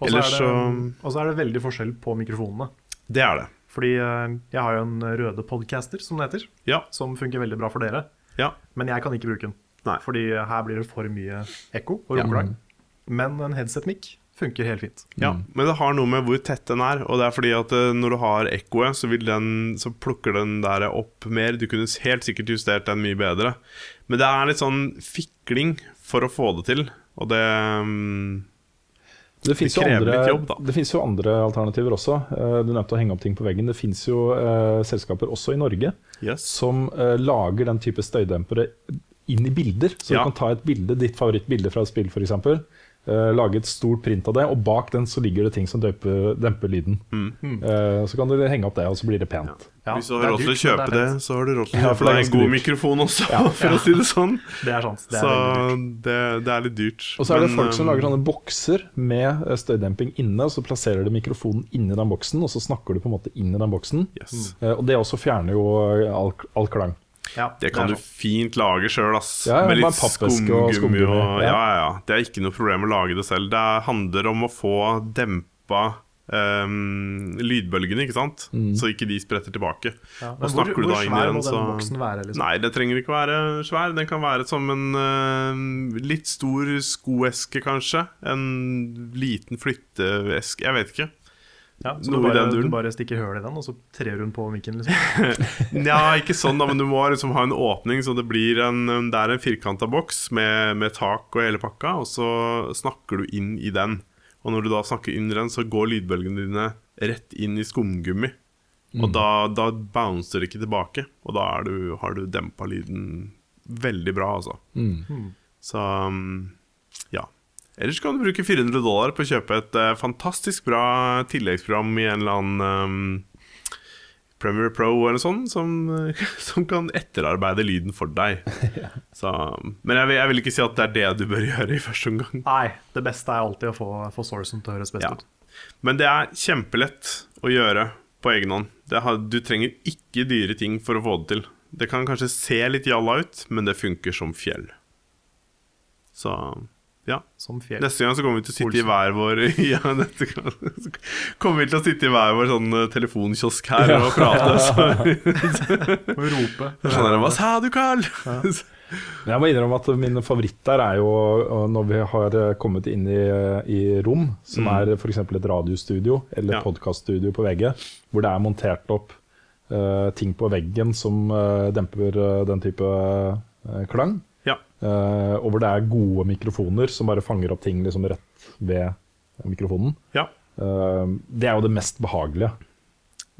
Og så er, det- og så det veldig forskjell på mikrofonene. Det er det. Fordi eh, jeg har jo en røde podcaster, som det heter, Ja. som funker veldig bra for dere. ja. Men jeg kan ikke bruke den. Nei. Fordi her blir det for mye ekko og Ja. Men en headset-mic funker helt fint. Ja, men det har noe med hvor tett den er. Og det er fordi at eh, når du har ekkoet, så, vil den- så plukker den der opp mer. Du kunne helt sikkert justert den mye bedre. Men det er litt sånn fikling for å få det til. Og det mm, Det fins jo, krever andre- litt jobb, da. det finnes jo andre alternativer også. Eh, Du nevnte å henge opp ting på veggen. Det fins jo uh, selskaper også i Norge Yes. som uh, lager den type støydempere inn i bilder. Så Ja. du kan ta et bilde, ditt favorittbilde fra et spill f.eks. Uh, lage et stort print av det, og bak den så ligger det ting som demper, demper lyden. Eh, så kan du henge opp det, og så blir det pent. Ja, Hvis du har råd til å kjøpe det det, så har du råd til å Ja, kjøpe er deg en god dyrt. mikrofon også, for å si det sånn. Det er sant. Det er Så det, det er litt dyrt. Og så er det Men, folk som lager sånne bokser med eh, støydemping inne, og så plasserer du mikrofonen inni den boksen, og så snakker du på en måte inn i den boksen. yes. Uh, og det også fjerner jo eh, all, all klang. Ja, Det kan det du fint lage sjøl, ass. Ja, ja, Med litt skumgummi og og ja. ja. ja, ja. Det er ikke noe problem å lage det selv. Det handler om å få dempa um, lydbølgene, ikke sant? Så ikke de spretter tilbake. Ja, Og snakker hvor, du da inn i den så- være? Liksom? Nei, det trenger ikke være svær. Den kan være som en uh, litt stor skoeske, kanskje. En liten flytteeske. Jeg vet ikke. Ja, så du bare, den du bare stikker høl i den, og så trer hun på mikken? Liksom. Nja, ikke sånn, da, men du må liksom ha en åpning, så det blir en Det er en firkanta boks med, med tak og hele pakka, og så snakker du inn i den. Og når du da snakker inn i den, så går lydbølgene dine rett inn i skumgummi. Og da, da bouncer det ikke tilbake, og da er du, har du dempa lyden veldig bra, altså. Så um, ja. Ellers kan du bruke 400 dollar på å kjøpe et uh, fantastisk bra tilleggsprogram i en eller annen um, Premiere Pro eller sånn, som, eh, som kan etterarbeide lyden for deg. Så, men jeg vil, jeg vil ikke si at det er det du bør gjøre i første omgang. Nei, det beste er alltid å få, få sourcen til å høres best Ja. ut. Men det er kjempelett å gjøre på egen hånd. Det har, du trenger ikke dyre ting for å få det til. Det kan kanskje se litt jalla ut, men det funker som fjell. Så ja. Som fjell. Neste gang så kommer vi til å sitte i hver vår Ja, neste gang så kommer vi til å sitte i hver vår sånn eh, telefonkiosk her og prate. Så, Og rope. sånn der, Hva sa du, Carl? Ja. Jeg må innrømme at min favoritt der er jo uh, når vi har uh, kommet inn i, i rom, som er f.eks. et radiostudio eller Ja. podkaststudio på veggen, hvor det er montert opp uh, ting på veggen som uh, demper uh, den type klang. Uh, og hvor det er gode mikrofoner som bare fanger opp ting liksom rett ved mikrofonen. ja. Uh, det er jo det mest behagelige.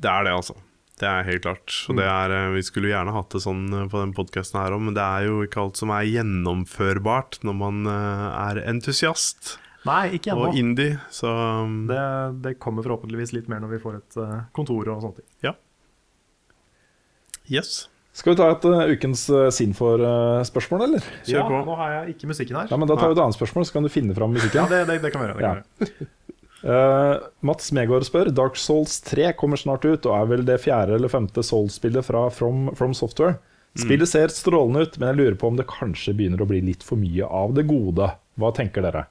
Det er det, altså. Det er helt klart. Og det er, eh, vi skulle gjerne hatt det sånn på den podkasten her òg, men det er jo ikke alt som er gjennomførbart når man er entusiast Nei, ikke ennå. og indie. Så um, Det, det kommer forhåpentligvis litt mer når vi får et kontor og sånne ting. ja. Yes. Skal vi ta et uh, ukens uh, Sinfor-spørsmål, eller? Kjør ja, på. nå har jeg ikke musikken her. Ja, men Da tar vi et annet spørsmål, så kan du finne fram musikken. Ja, det, det, det kan vi gjøre. Ja. Eh, Mats Megård spør Dark Souls 3 kommer snart ut og er vel det fjerde eller femte Souls-spillet fra From, From Software. Spillet ser strålende ut, men jeg lurer på om det kanskje begynner å bli litt for mye av det gode. Hva tenker dere?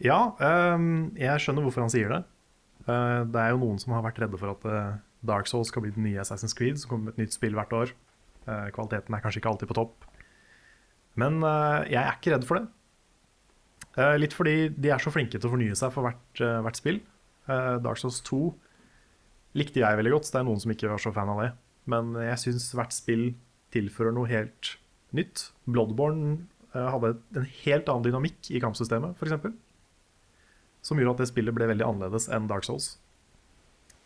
Ja, ehm, jeg skjønner hvorfor han sier det. Eh, det er jo noen som har vært redde for at eh, Dark Souls skal bli den nye Assassin's Creed, som kommer med et nytt spill hvert år. Eh, kvaliteten er kanskje ikke alltid på topp. Men eh, jeg er ikke redd for det. Eh, litt fordi de er så flinke til å fornye seg for hvert, hvert spill. Dark Souls 2 likte jeg veldig godt, så det er noen som ikke var så fan av det. Men jeg syns hvert spill tilfører noe helt nytt. Bloodborne hadde en helt annen dynamikk i kampsystemet, f.eks som gjorde at det spillet ble veldig annerledes enn Dark Souls.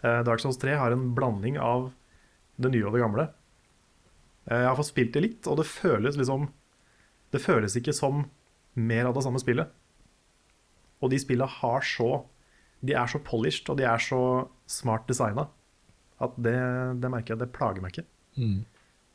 Eh, Dark Souls 3 har en blanding av det nye og det gamle. Eh, jeg har fått spilt det litt, og det føles liksom Det føles ikke som mer av det samme spillet. Og de spillene har så De er så polished, og de er så smart designa at det, det merker jeg, det plager meg ikke.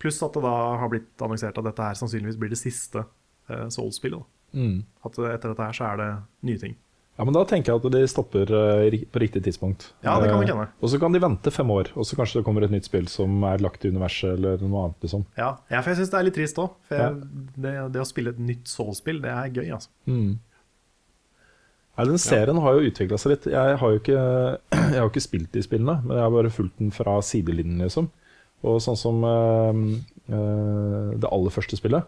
Pluss at det da har blitt annonsert at dette her sannsynligvis blir det siste eh, Souls-spillet. Mm. At etter dette her så er det nye ting. Ja, men Da tenker jeg at de stopper eh, på riktig tidspunkt. Ja, det kan nok Eh, hende. Og så kan de vente fem år, og så kanskje det kommer et nytt spill som er lagt i universet eller noe annet. liksom. Ja, ja for jeg syns det er litt trist òg. Ja. det, det å spille et nytt Soul-spill, det er gøy, altså. Nei, den serien har jo utvikla seg litt. Jeg har jo ikke, jeg har ikke spilt de spillene, men jeg har bare fulgt den fra sidelinjen, liksom. Og sånn som øh, øh, det aller første spillet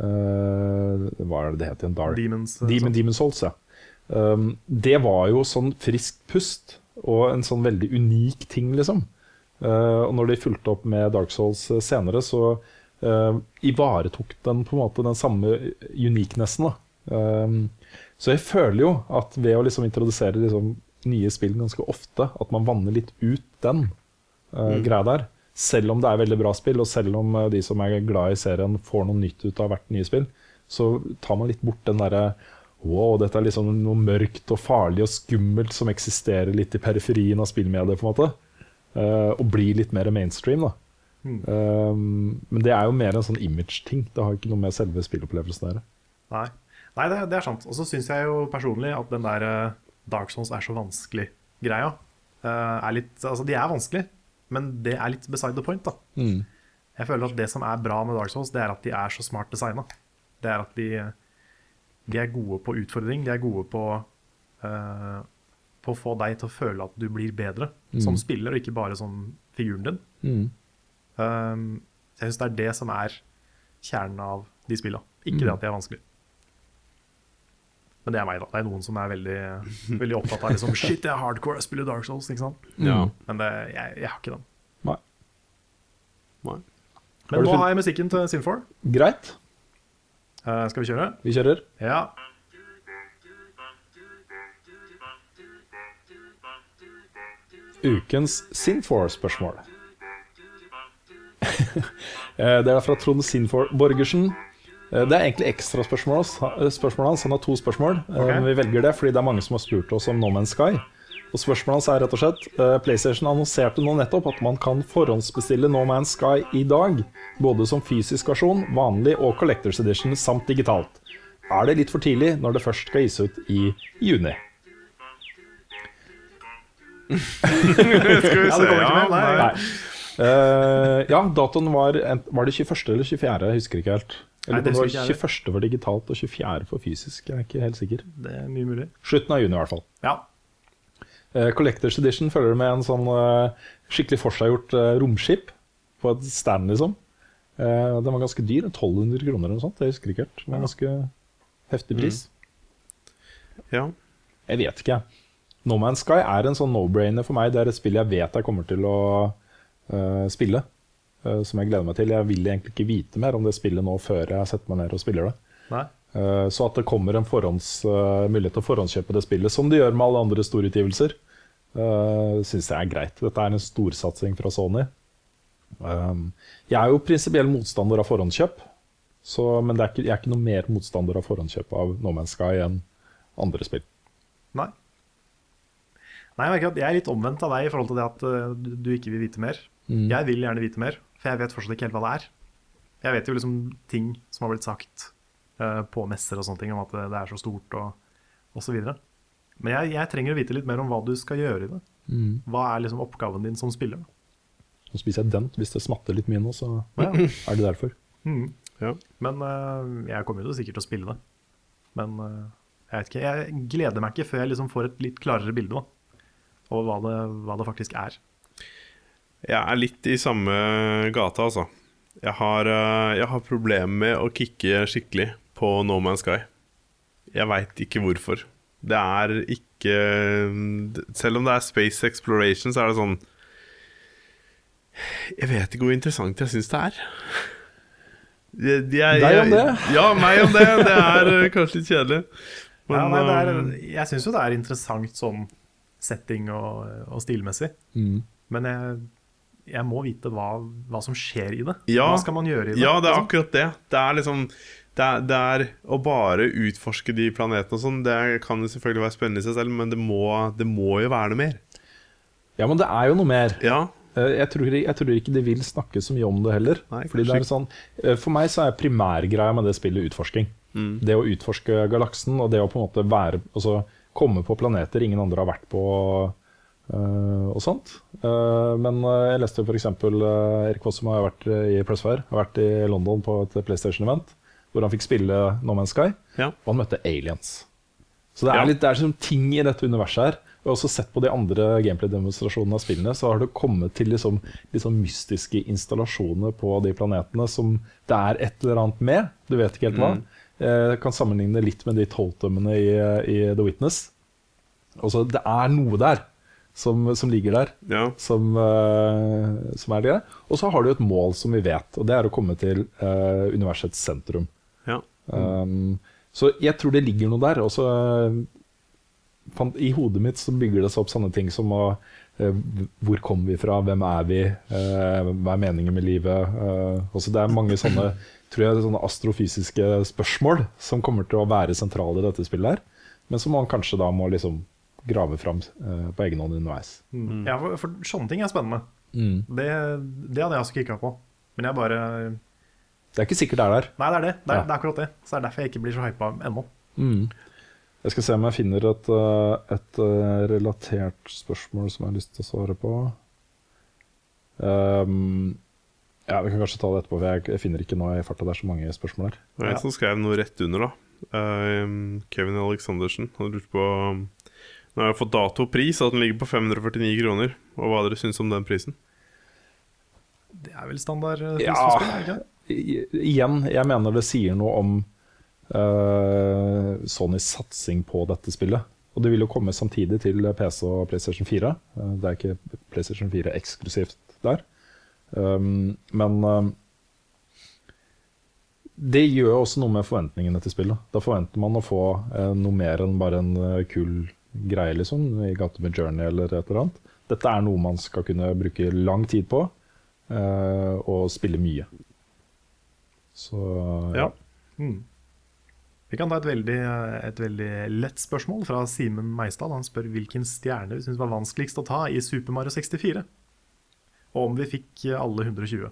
øh, Hva er det det het igjen? Dark Demons, Demon, sånn. Demon Souls, ja. Um, det var jo sånn friskt pust, og en sånn veldig unik ting, liksom. Eh, og når de fulgte opp med Dark Souls eh, senere, så eh, ivaretok den på en måte den samme uniquenessen. Da. Um, så jeg føler jo at ved å liksom introdusere liksom nye spill ganske ofte, at man vanner litt ut den mm. greia der. Selv om det er veldig bra spill, og selv om de som er glad i serien får noe nytt ut av hvert nye spill, så tar man litt bort den derre Wow, dette er liksom noe mørkt og farlig og skummelt som eksisterer litt i periferien av spillmediet, på en måte. Uh, og blir litt mer mainstream, da. Um, men det er jo mer en sånn image-ting. Det har ikke noe med selve spillopplevelsen å gjøre. Nei, Nei det, det er sant. Og så syns jeg jo personlig at den der eh, Dark Souls er så vanskelig-greia er litt Altså, de er vanskelig, men det er litt beside the point, da. Jeg føler at det som er bra med Dark Souls, det er at de er så smart designa. Det er at de, de er gode på utfordring, de er gode på, uh, på å få deg til å føle at du blir bedre som spiller, og ikke bare som figuren din. Mm. Um, jeg syns det er det som er kjernen av de spilla, ikke det at de er vanskelig. Men det er meg, da. Det er noen som er veldig, veldig opptatt av liksom, Shit, jeg er hardcore, jeg spiller Dark Souls. Ikke sant? Ja. Men det, jeg, jeg har ikke den. Nei. Nei. Men nå har jeg musikken til Sin4. Greit, Uh, skal vi kjøre? vi kjører. Ja. Ukens Sinfor-spørsmål. Eh, det er fra Trond Sinfor Borgersen. Eh, Det er egentlig ekstraspørsmålet hans. Hans. Han har to spørsmål. Okay. Vi velger det fordi det er mange som har spurt oss om No Man's Sky. Og Spørsmålet hans er rett og slett eh, PlayStation annonserte nå nettopp at man kan forhåndsbestille No Man's Sky i dag. Både som fysisk versjon, vanlig og Collectors Edition samt digitalt. Er det litt for tidlig når det først skal gis ut i juni? Skal vi Ja, se, det kommer ikke med nei. Nei. Uh, ja, datoen var, var det 21. eller 24., jeg husker ikke helt. Nei, Eller det det var husker ikke jeg 21. for digitalt og 24. for fysisk. Jeg er ikke helt sikker. Det er mye mulig. Slutten av juni, i hvert fall. Ja. Eh, Collectors Edition følger det med en sånn eh, skikkelig forseggjort uh, romskip på et stand, liksom. Eh, den var ganske dyr. 1200 kroner eller noe sånt. Jeg husker ikke helt. Det var en ganske heftig pris. Ja. Jeg vet ikke, jeg. No Man's Sky er en sånn no-brainer for meg. Det er et spill jeg vet jeg kommer til å uh, spille. Uh, som jeg gleder meg til. Jeg vil egentlig ikke vite mer om det spillet nå før jeg setter meg ned og spiller det. Eh, så at det kommer en forhånds, eh, mulighet til å forhåndskjøpe det spillet, som det gjør med alle andre storutgivelser, uh, syns jeg er greit. Dette er en storsatsing fra Sony. Um, jeg er jo prinsipiell motstander av forhåndskjøp, så, men det er ikke, jeg er ikke noe mer motstander av forhåndskjøp av No Man's Sky enn andre spill. Nei. Nei, jeg jeg er litt omvendt av deg i forhold til det at uh, du du ikke vil vite mer. Jeg vil gjerne vite mer, for jeg vet fortsatt ikke helt hva det er. Jeg vet jo liksom ting som har blitt sagt uh, på messer og sånne ting, om at det er så stort og, og så videre. Men jeg, jeg trenger å vite litt mer om hva du skal gjøre i det. Hva er liksom oppgaven din som spiller? Nå spiser jeg dent. Hvis det smatter litt mye nå, så Ja. er det derfor. Mm. ja. Men uh, jeg kommer jo sikkert til å spille det. Men uh, jeg vet ikke, jeg gleder meg ikke før jeg liksom får et litt klarere bilde da, over hva det, hva det faktisk er. Jeg er litt i samme gata, altså. Jeg har, uh, jeg har problemer med å kicke skikkelig på No Man's Sky. Jeg veit ikke hvorfor. Det er ikke Selv om det er Space Exploration, så er det sånn Jeg vet ikke hvor interessant jeg syns det er. Jeg, jeg, Deg om det. Ja, meg om det. Det er eh, kanskje litt kjedelig. ja, nei, det er, um, jeg syns jo det er interessant sånn setting og, og stilmessig. Men jeg, jeg må vite hva, hva som skjer i det. Ja. Hva skal man gjøre i det? Ja, det er liksom? akkurat det. Det er liksom det det er å bare utforske de planetene og sånn, det kan jo selvfølgelig være spennende i seg selv, men det må, det må jo være noe mer. Ja, men det er jo noe mer. Ja. Eh, Jeg tror, jeg tror ikke de vil snakke så mye om det heller. Nei, Fordi det er sånn, eh, for meg så er primærgreia med det spillet utforsking. Det å utforske galaksen og det å på en måte være, altså, komme på planeter ingen andre har vært på Uh, og sånt. Uh, men uh, jeg leste jo f.eks. Uh, Erik Fossum har vært i Pressfire, har vært i London på et PlayStation-event hvor han fikk spille No Man's Sky, Ja. og han møtte aliens. Så det er, Ja. litt, det er sånn ting i dette universet her. Og også sett på de andre gameplay-demonstrasjonene av spillene, så har det kommet til liksom, liksom mystiske installasjoner på de planetene som det er et eller annet med. Du vet ikke helt hva. Jeg kan sammenligne litt med de totemene i, i The Witness. Også, det er noe der som, som ligger der, ja. som, uh, som er det. Og så har du et mål som vi vet, og det er å komme til uh, universets sentrum. Ja. Um, så jeg tror det ligger noe der. Og så eh, fant, I hodet mitt så bygger det seg opp sånne ting som å, eh, Hvor kommer vi fra? Hvem er vi? Eh, hva er meningen med livet? Også det er mange sånne, tror jeg, sånne astrofysiske spørsmål som kommer til å være sentrale i dette spillet. her Men som man kanskje da må liksom grave fram på egen hånd underveis. Mm. Ja, for, for sånne ting er spennende. Det, det hadde jeg også kikka på. Men jeg bare Det er ikke sikkert det er der. Nei, det er det. Det er, Ja. det er akkurat det. Så det er derfor jeg ikke blir så hypa ennå. Jeg skal se om jeg finner et, eh, et eh, relatert spørsmål som jeg har lyst til å svare på. Um, ja, Vi kan kanskje ta det etterpå, for jeg, jeg finner ikke nå i farta. Det er så mange spørsmål her. Det var en Ja. som skrev noe rett under, da. Um, Kevin Aleksandersen. hadde lurt på Nå har jeg fått dato og pris, at den ligger på 549 kroner. Og hva dere syns om den prisen? Det er vel standard eh, Ja. Igjen, jeg mener det sier noe om uh, Sonys satsing på dette spillet. Og det vil jo komme samtidig til PC og PlayStation 4. Uh, det er ikke PlayStation 4 eksklusivt der. Um, men uh, det gjør også noe med forventningene til spillet. Da forventer man å få eh, noe mer enn bare en eh, kul greie, liksom, i gate med Journey eller et eller annet. Dette er noe man skal kunne bruke lang tid på, eh, og spille mye. Så Ja. Mm. Vi kan ta et veldig, et veldig lett spørsmål fra Simen Meisdal. Han spør hvilken stjerne vi syns var vanskeligst å ta i Super Mario 64. Og om vi fikk alle 120.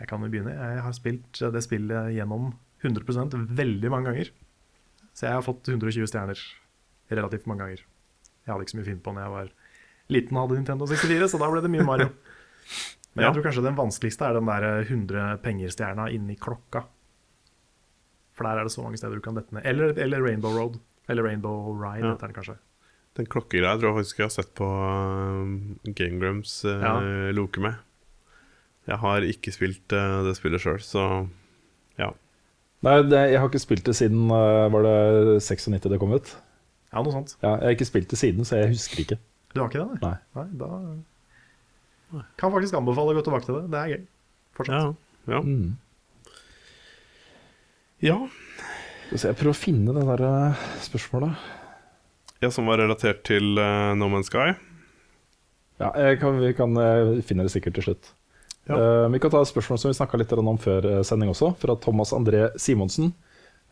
Jeg kan jo begynne. Jeg har spilt det spillet gjennom 100% veldig mange ganger. Så jeg har fått 120 stjerner relativt mange ganger. Jeg hadde ikke så mye fint på når jeg var liten og hadde Nintendo 64, så da ble det mye Mario. Men Ja. jeg tror kanskje den vanskeligste er den der 100 penger-stjerna inni klokka. For der er det så mange steder du kan dette ned. Eller, eller Rainbow Road. Eller Rainbow Ride, Ja. heter den kanskje. Den klokkegreia tror jeg faktisk jeg har sett på uh, Game Grumps uh, Ja. loke med. Jeg har ikke spilt uh, det spillet sjøl, så ja. Nei, det, jeg har ikke spilt det siden uh, Var det 96 det kom ut? Ja, noe sånt. Ja, jeg har ikke spilt det siden, så jeg husker ikke. Du har ikke det? Nei. Nei da Kan faktisk anbefale å gå tilbake til det. Det er gøy. Fortsatt. Ja. ja. Mm. ja. Skal vi se, jeg prøver å finne det der eh, spørsmålet. Ja, som var relatert til uh, No Man's Sky. Ja, jeg kan, vi kan eh, finne det sikkert til slutt. Ja. Uh, vi kan ta et spørsmål som vi snakka litt om før sending også, fra Thomas André Simonsen.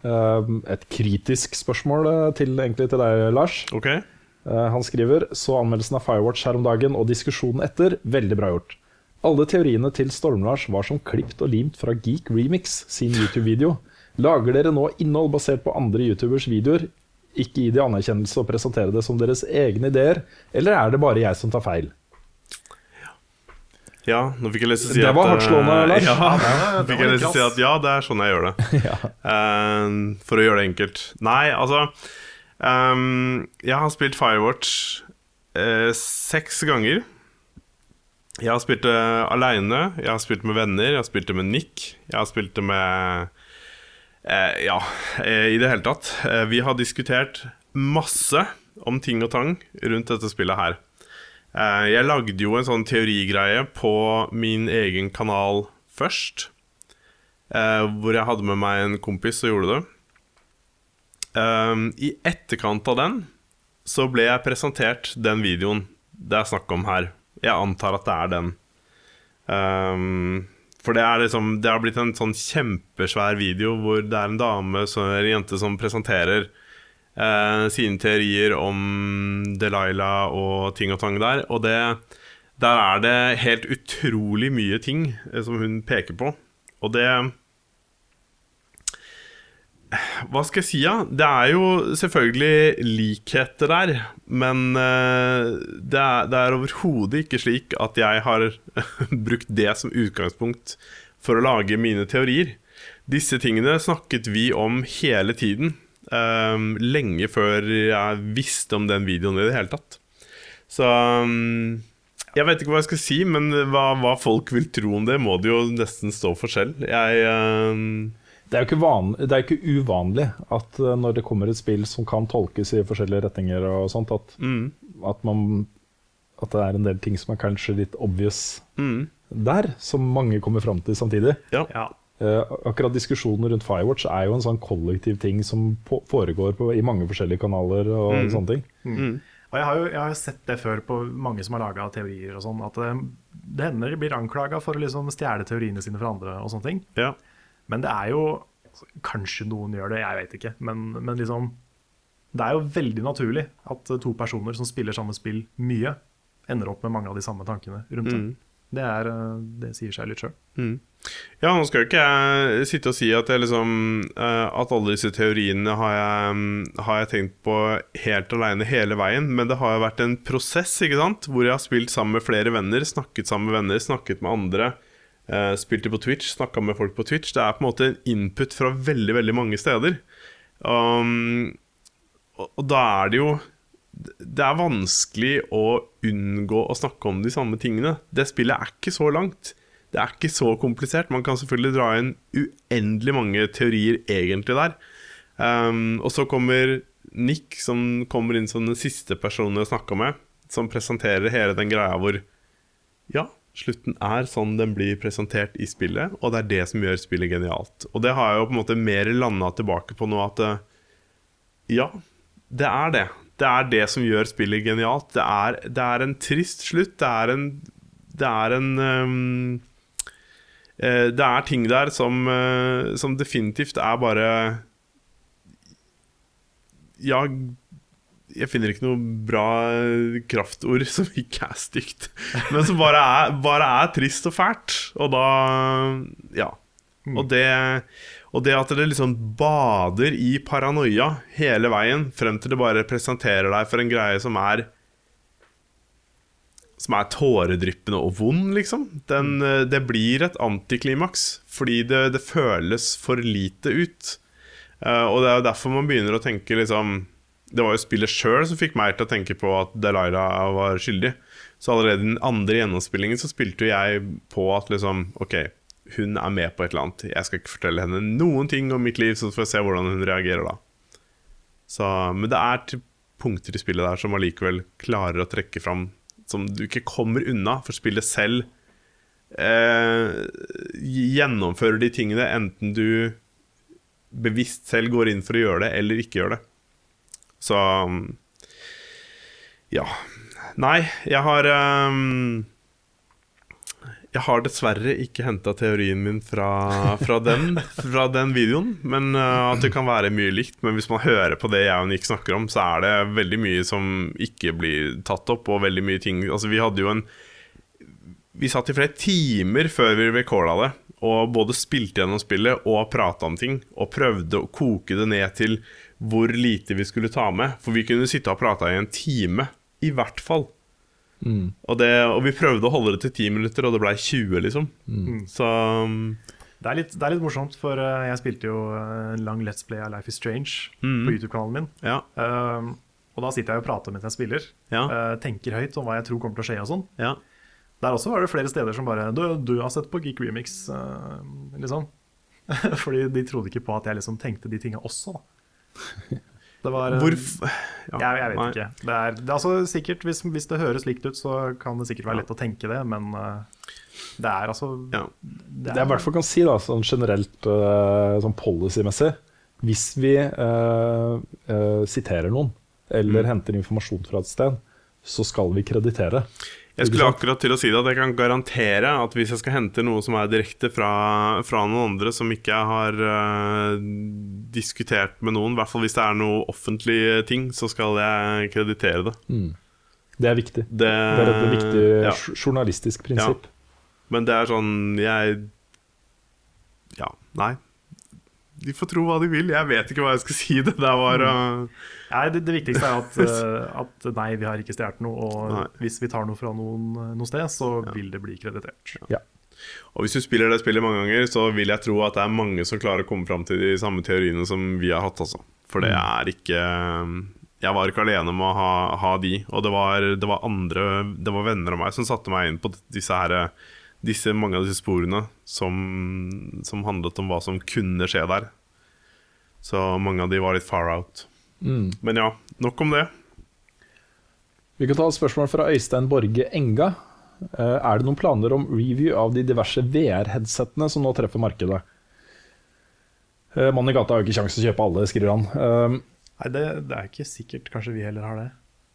Uh, et kritisk spørsmål til, egentlig til deg, Lars. Ok. Eh, han skriver så anmeldelsen av Firewatch her om dagen og diskusjonen etter, veldig bra gjort. Alle teoriene til Storm-Lars var som klipt og limt fra Geek Remix sin YouTube-video. Lager dere nå innhold basert på andre YouTubers videoer, ikke gi de anerkjennelse og presentere det som deres egne ideer, eller er det bare jeg som tar feil? Ja, nå fikk jeg lyst til å si Det at var uh, hardtslående, Lars. Ja, nå fikk jeg lyst til å si at ja, det er sånn jeg gjør det. Ja. uh, for å gjøre det enkelt. Nei, altså ehm, Jeg har spilt Firewatch eh, seks ganger. Jeg har spilt det aleine, jeg har spilt med venner, jeg har spilt det med Nick. Jeg har spilt det med eh, Ja, eh, i det hele tatt. Eh, vi har diskutert masse om ting og tang rundt dette spillet her. Eh, jeg lagde jo en sånn teorigreie på min egen kanal først. Eh, hvor jeg hadde med meg en kompis og gjorde det. Um, I etterkant av den så ble jeg presentert den videoen det er snakk om her. Jeg antar at det er den. Um, for det er liksom Det har blitt en sånn kjempesvær video hvor det er en dame som, eller en jente som presenterer eh, sine teorier om Delilah og ting og tang der. Og det, der er det helt utrolig mye ting eh, som hun peker på. Og det Hva skal jeg si, ja? Det er jo selvfølgelig likheter der. Men eh, det er, er overhodet ikke slik at jeg har brukt det som utgangspunkt for å lage mine teorier. Disse tingene snakket vi om hele tiden. eh, lenge før jeg visste om den videoen i det hele tatt. Så um, jeg vet ikke hva jeg skal si, men hva, hva folk vil tro om det, må det jo nesten stå for selv. Jeg um, Det er jo ikke, van, det er jo ikke uvanlig at eh, når det kommer et spill som kan tolkes i forskjellige retninger, og sånt, at, mm, at, man, at det er en del ting som er kanskje litt obvious mm, der, som mange kommer fram til samtidig. ja. Ja. Uh, akkurat diskusjonen rundt Firewatch er jo en sånn kollektiv ting som på, foregår på, i mange forskjellige kanaler og Mm. sånne ting. Mm, Og jeg har jo jeg har sett det før på mange som har laga teorier og sånn, at det, det hender de blir anklaga for å liksom stjele teoriene sine fra andre og sånne ting. ja. Men det er jo Kanskje noen gjør det, jeg vet ikke. Men, men liksom Det er jo veldig naturlig at to personer som spiller samme spill mye, ender opp med mange av de samme tankene rundt det. Mm. Det, er, eh, det sier seg litt sjøl. Mm. Ja, nå skal jo ikke jeg sitte og si at liksom eh, At alle disse teoriene har jeg, mm, har jeg tenkt på helt aleine hele veien, men det har jo vært en prosess, ikke sant? Hvor jeg har spilt sammen med flere venner, snakket sammen med venner, snakket med andre. Uh, spilte på Twitch, snakka med folk på Twitch. Det er på en måte input fra veldig, veldig mange steder. Um, og, og da er det jo Det er vanskelig å unngå å snakke om de samme tingene. Det spillet er ikke så langt. Det er ikke så komplisert. Man kan selvfølgelig dra inn uendelig mange teorier egentlig der. Um, og så kommer Nick, som kommer inn som den siste personen jeg snakka med, som presenterer hele den greia hvor Ja, slutten er sånn den blir presentert i spillet, og det er det som gjør spillet genialt. Og det har jeg jo på en måte mer landa tilbake på nå, at eh, ja, det er det. Det er det som gjør spillet genialt. Det er, det er en trist slutt. Det er en Det er en um, Det er ting der som, som definitivt er bare Ja, jeg finner ikke noe bra kraftord som ikke er stygt, men som bare er, bare er trist og fælt. Og da Ja. Og det, og det at det liksom bader i paranoia hele veien, frem til det bare presenterer deg for en greie som er Som er tåredryppende og vond, liksom. Den, det blir et antiklimaks, fordi det, det føles for lite ut. Uh, og det er jo derfor man begynner å tenke liksom Det var jo spillet sjøl som fikk meg til å tenke på at Delaira var skyldig. Så allerede i den andre gjennomspillingen så spilte jeg på at liksom OK, hun er med på et eller annet. Jeg skal ikke fortelle henne noen ting om mitt liv, så får jeg se hvordan hun reagerer da. Så, men det er punkter i spillet der som allikevel klarer å trekke fram Som du ikke kommer unna, for spillet selv eh, gjennomfører de tingene, enten du bevisst selv går inn for å gjøre det, eller ikke gjør det. Så Ja. Nei, jeg har um, Jeg har dessverre ikke henta teorien min fra, fra, den, fra den videoen. Men uh, At det kan være mye likt. Men hvis man hører på det jeg og Nick snakker om, så er det veldig mye som ikke blir tatt opp, og veldig mye ting Altså, vi hadde jo en Vi satt i flere timer før vi recorda det, og både spilte gjennom spillet og prata om ting, og prøvde å koke det ned til hvor lite vi skulle ta med. For vi kunne sitte og prata i en time, i hvert fall. Mm. Og, det, og vi prøvde å holde det til 10 minutter, og det blei 20, liksom. Så um, Det er, litt, det er litt morsomt, for eh, jeg spilte jo eh, en lang Let's Play av Life is Strange Mm. på YouTube-kanalen min. ja. Um, og da sitter jeg og prater mens jeg spiller. Ja. Uh, tenker høyt om hva jeg tror kommer til å skje og sånn. ja. Der også var det flere steder som bare Du, du har sett på Geek Remix, uh, liksom. Fordi de trodde ikke på at jeg liksom tenkte de tinga også, da. Det var eh, Hvorfor ja. Jeg, jeg vet Nei. ikke. Det er, det er altså sikkert, hvis, hvis det høres likt ut, så kan det sikkert være lett å tenke det, men eh, det er altså Ja. Det jeg i hvert fall kan si, da, sånn generelt uh, sånn policymessig Hvis vi uh, uh, siterer noen, eller henter informasjon fra et sted, så skal vi kreditere. Jeg skulle akkurat til å si det at jeg kan garantere at hvis jeg skal hente noe som er direkte fra, fra noen andre som ikke jeg har uh, diskutert med noen, i hvert fall hvis det er noe offentlige ting, så skal jeg kreditere det. Det er viktig. Det, Det er et viktig ja. journalistisk prinsipp. Men det er sånn Jeg Ja, nei. De får tro hva de vil. Jeg vet ikke hva jeg skal si. Det der var uh, Nei, det, det viktigste er at, uh, at nei, vi har ikke stjålet noe, og Nei. hvis vi tar noe fra noen eh, noe sted, så vil det bli kreditert. Ja. Og hvis du spiller det spillet mange ganger, så vil jeg tro at det er mange som klarer å komme fram til de samme teoriene som vi har hatt, altså. For det er ikke Jeg var ikke alene med å ha, ha de, og det var, det var andre Det var venner av meg som satte meg inn på disse her disse, mange av disse sporene som, som handlet om hva som kunne skje der. Så mange av de var litt far out. Mm. Men ja, nok om det. Vi kan ta et spørsmål fra Øystein Borge Enga. Eh, er det noen planer om review av de diverse VR-headsettene som nå treffer markedet? Uh, Mannen i gata har jo ikke sjanse til å kjøpe alle, skriver han. Eh, Nei, det, det er ikke sikkert kanskje vi heller har det.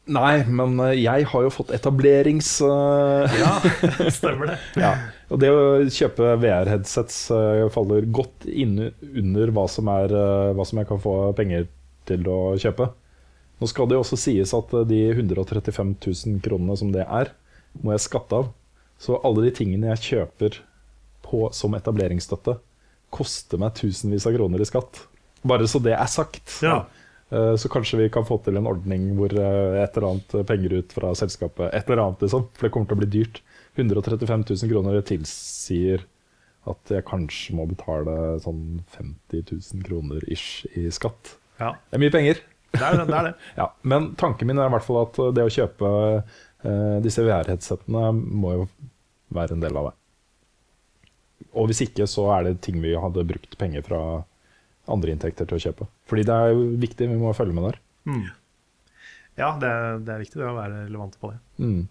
Nei, men eh, jeg har jo fått etablerings... eh, Ja, stemmer det. ja. Og det å kjøpe VR-headsets eh, faller godt inne under hva som, er, hva som jeg kan få penger til å kjøpe. Nå skal det jo også sies at de 135 000 kronene som det er, må jeg skatte av. Så alle de tingene jeg kjøper på, som etableringsstøtte, koster meg tusenvis av kroner i skatt. Bare så det er sagt. Ja. Eh, Så kanskje vi kan få til en ordning hvor eh, et eller annet penger ut fra selskapet Et eller annet, liksom. For det kommer til å bli dyrt. 135 000 kroner tilsier at jeg kanskje må betale sånn 50 000 kroner ish i skatt. Ja. Det er mye penger. Det er det. Er det. Ja, men tanken min er i hvert fall at det å kjøpe eh, disse VR-headsetene må jo være en del av det. Og hvis ikke, så er det ting vi hadde brukt penger fra andre inntekter til å kjøpe. Fordi det er viktig, vi må følge med der. Mm. Ja, det, det, er viktig det å være relevante på det. Mm.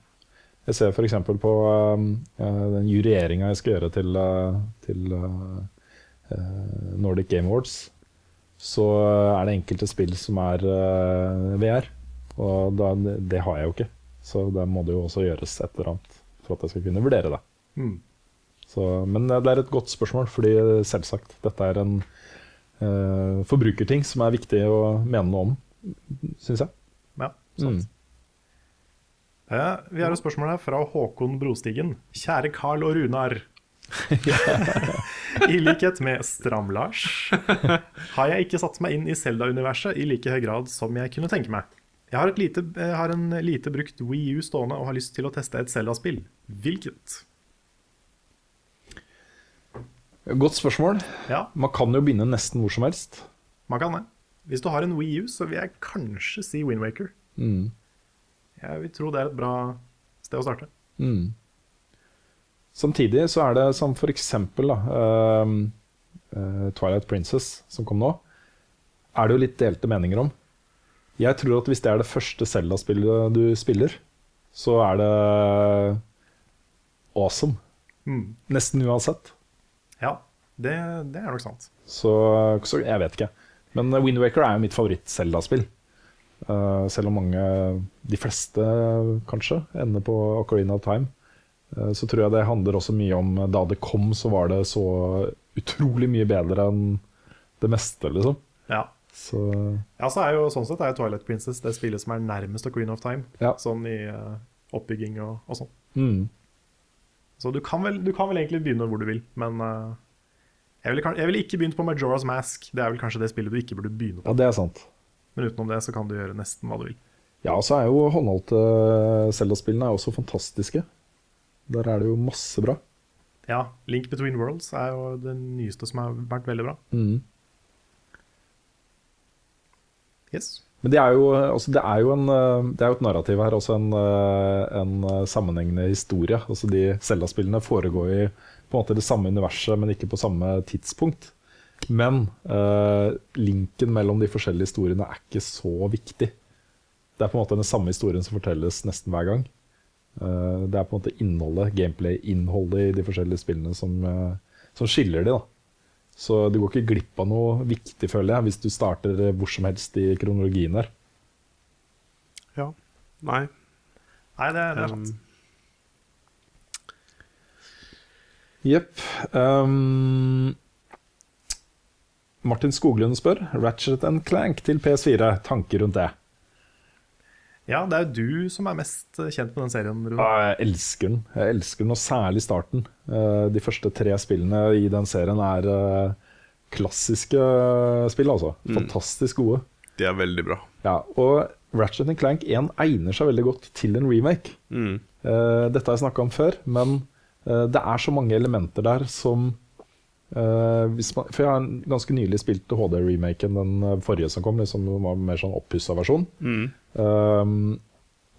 Jeg ser f.eks. på uh, den jurieringa jeg skal gjøre til, uh, til uh, Nordic Game Awards. Så er det enkelte spill som er VR, og da, det har jeg jo ikke. Så da må det jo også gjøres et eller annet for at jeg skal kunne vurdere det. Mm. Så, men det er et godt spørsmål, fordi selvsagt, dette er en uh, forbrukerting som er viktig å mene noe om, syns jeg. Ja, sant. Mm. Uh, vi har et spørsmål her fra Håkon Brostigen. Kjære Carl og Runar. I likhet med Stram-Lars har jeg ikke satt meg inn i Zelda-universet i like høy grad som jeg kunne tenke meg. Jeg har, lite, jeg har en lite brukt Wii U stående og har lyst til å teste et Zelda-spill. Hvilket? Godt spørsmål. Ja. Man kan jo begynne nesten hvor som helst. Man kan det. Hvis du har en Wii U, så vil jeg kanskje si Windwaker. Mm. Jeg vil tro det er et bra sted å starte. Mm. Samtidig så er det som for eksempel da, uh, Twilight Princess, som kom nå, er det jo litt delte meninger om. Jeg tror at hvis det er det første Zelda-spillet du spiller, så er det awesome. Mm. Nesten uansett. Ja, det, det er nok sant. Så, så, jeg vet ikke. Men Windwaker er jo mitt favoritt-Zelda-spill. Uh, selv om mange, de fleste kanskje, ender på Ocarina of Time. Uh, så tror jeg det handler også mye om da det kom, så var det så utrolig mye bedre enn det meste, liksom. Ja. Så, ja, så er jo sånn sett er Twilight Princess det spillet som er nærmest Ocarina of Time. Ja. Sånn i uh, oppbygging og, og sånn. Mm. Så du kan, vel, du kan, vel, egentlig begynne hvor du vil, men jeg ville, jeg ville ikke begynt på Majora's Mask. Det er vel kanskje det spillet du ikke burde begynne på. Ja, det er sant. Men utenom det så kan du gjøre nesten hva du vil. Ja, og så er jo håndholdte Zelda-spillene også fantastiske. Der er det jo masse bra. Ja. Link Between Worlds er jo det nyeste som har vært veldig bra. Mm. Yes. Men det er, jo, altså det, er en, det er jo et narrativ her, også en, en sammenhengende historie. Altså De Zelda-spillene foregår i måte det samme universet, men ikke på samme tidspunkt. Men uh, linken mellom de forskjellige historiene er ikke så viktig. Det er på en måte den samme historien som fortelles nesten hver gang. Uh, det er på en måte innholdet, gameplay-innholdet i de forskjellige spillene som, uh, som skiller de. da. Så du går ikke glipp av noe viktig, føler jeg, hvis du starter hvor som helst i kronologien der. Ja. Nei. Nei, det, det er sant. Um, Jepp. Um, Martin Skoglund spør Ratchet and Clank til PS4. Tanker rundt det? Ja, det er jo du som er mest kjent med den serien. Rune. Ja, jeg elsker den. Jeg elsker den, Og særlig starten. Eh, de første tre spillene i den serien er eh, klassiske spill, altså. Mm. Fantastisk gode. De er veldig bra. Ja, og Ratchet Clank 1 egner seg veldig godt til en remake. Mm. Eh, dette har jeg snakka om før, men det er så mange elementer der som Uh, man, for jeg har ganske nylig spilt HD-remaken, den eh, forrige som kom. Liksom, var mer sånn oppussa versjon. Mm. Um,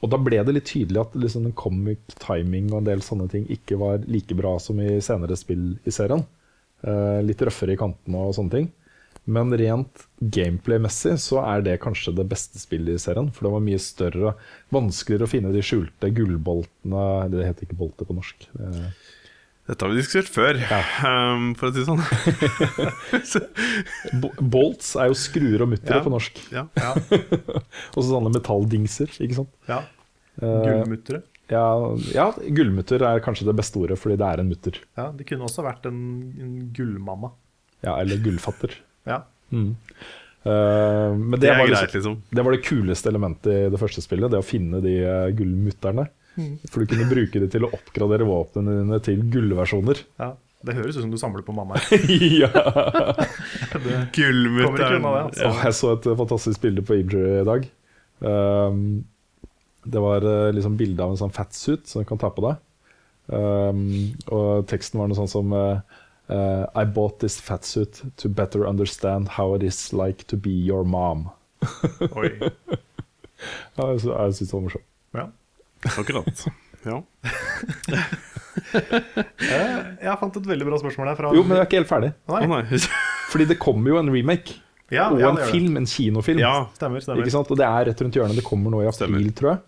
og da ble det litt tydelig at liksom, den comic timing og en del sånne ting ikke var like bra som i senere spill i serien. Uh, litt røffere i kantene og sånne ting. Men rent gameplay-messig så er det kanskje det beste spillet i serien. For det var mye større, vanskeligere å finne de skjulte gullboltene Det heter ikke bolter på norsk. Uh, dette har vi diskutert før, ja. um, for å si det sånn. Bolts er jo skruer og muttere ja. på norsk. Ja. ja. og så sånne metalldingser, ikke sant. Ja. Eh, Gullmuttere. ja, ja, gullmutter er kanskje det beste ordet, fordi det er en mutter. Ja, Det kunne også vært en, en gullmamma. Ja, eller gullfatter. ja. Mm. Uh, men det, det, er var greit, liksom, det var det kuleste elementet i det første spillet. Det å finne de uh, gullmutterne. For du kunne bruke det til å oppgradere våpnene dine til gullversjoner. Ja, Det høres ut som du samler på mamma. ja. Gullmutteren. Altså. Jeg så et fantastisk bilde på Injury i dag. Um, det var uh, liksom bilde av en sånn fatsuit som du kan ta på deg. Um, og teksten var noe sånn som uh, I bought this fatsuit to better understand how it is like to be your mom. Oi. Ja, jeg syns det var morsomt. Ja. Akkurat. Ja. Eh, Jeg fant et veldig bra spørsmål her fra Jo, men jeg er ikke helt ferdig. Nei. Oh, nei. Fordi det kommer jo en remake. Ja, og ja, en film, det. film, en kinofilm. Ja. Stemmer, stemmer. Ikke sant? Og det er rett rundt hjørnet. Det kommer nå i april, Stemmer. tror jeg.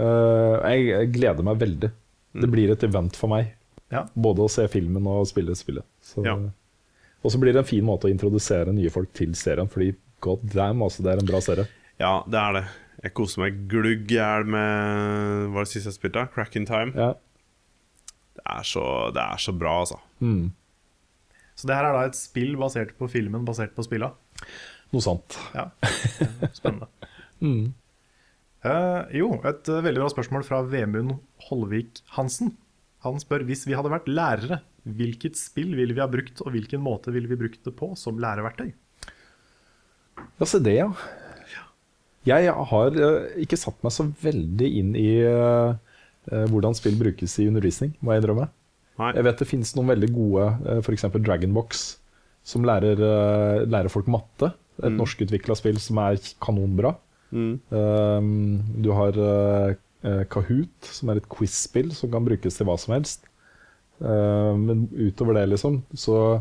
Uh, jeg. Jeg gleder meg veldig. Det blir et event for meg. Ja. Både å se filmen og spille spillet. Så, Ja. Og så blir det en fin måte å introdusere nye folk til serien, fordi god damn, altså, det er en bra serie. ja, det er det. Jeg koser meg glugg i hjel med Hva var det siste jeg spilte? Crack in Time. Ja. Det er så, det er så bra, altså. Mm. Så det her er da et spill basert på filmen, basert på spilla. Noe sant. Ja, spennende. Mm. uh, jo, et uh, veldig bra spørsmål fra Vemund Holvik Hansen. Han spør hvis vi hadde vært lærere, hvilket spill ville vi ha brukt, og hvilken måte ville vi brukt det på som læreverktøy? Ja, se det, ja. Jeg har eh, ikke satt meg så veldig inn i eh, eh, hvordan spill brukes i undervisning, må jeg innrømme. Jeg vet det finnes noen veldig gode, uh, f.eks. Dragonbox, som lærer, lærer folk matte. Et norskutvikla spill som er kanonbra. Mm. Um, du har Kahoot, som er et quiz-spill som kan brukes til hva som helst. Eh, men utover det, liksom, så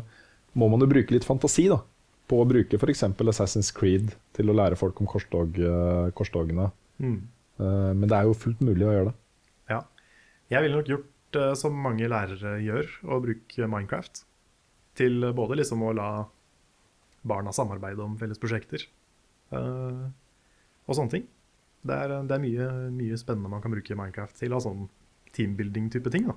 må man jo bruke litt fantasi, da. På å bruke f.eks. Assassin's Creed til å lære folk om korstog, eh, korstogene. Mm. Eh, men det er jo fullt mulig å gjøre det. Ja. Jeg ville nok gjort eh, som mange lærere gjør, å bruke Minecraft. Til både liksom å la barna samarbeide om felles prosjekter og sånne ting. Det er, det er mye, mye spennende man kan bruke Minecraft til av sånn teambuilding-type ting. da.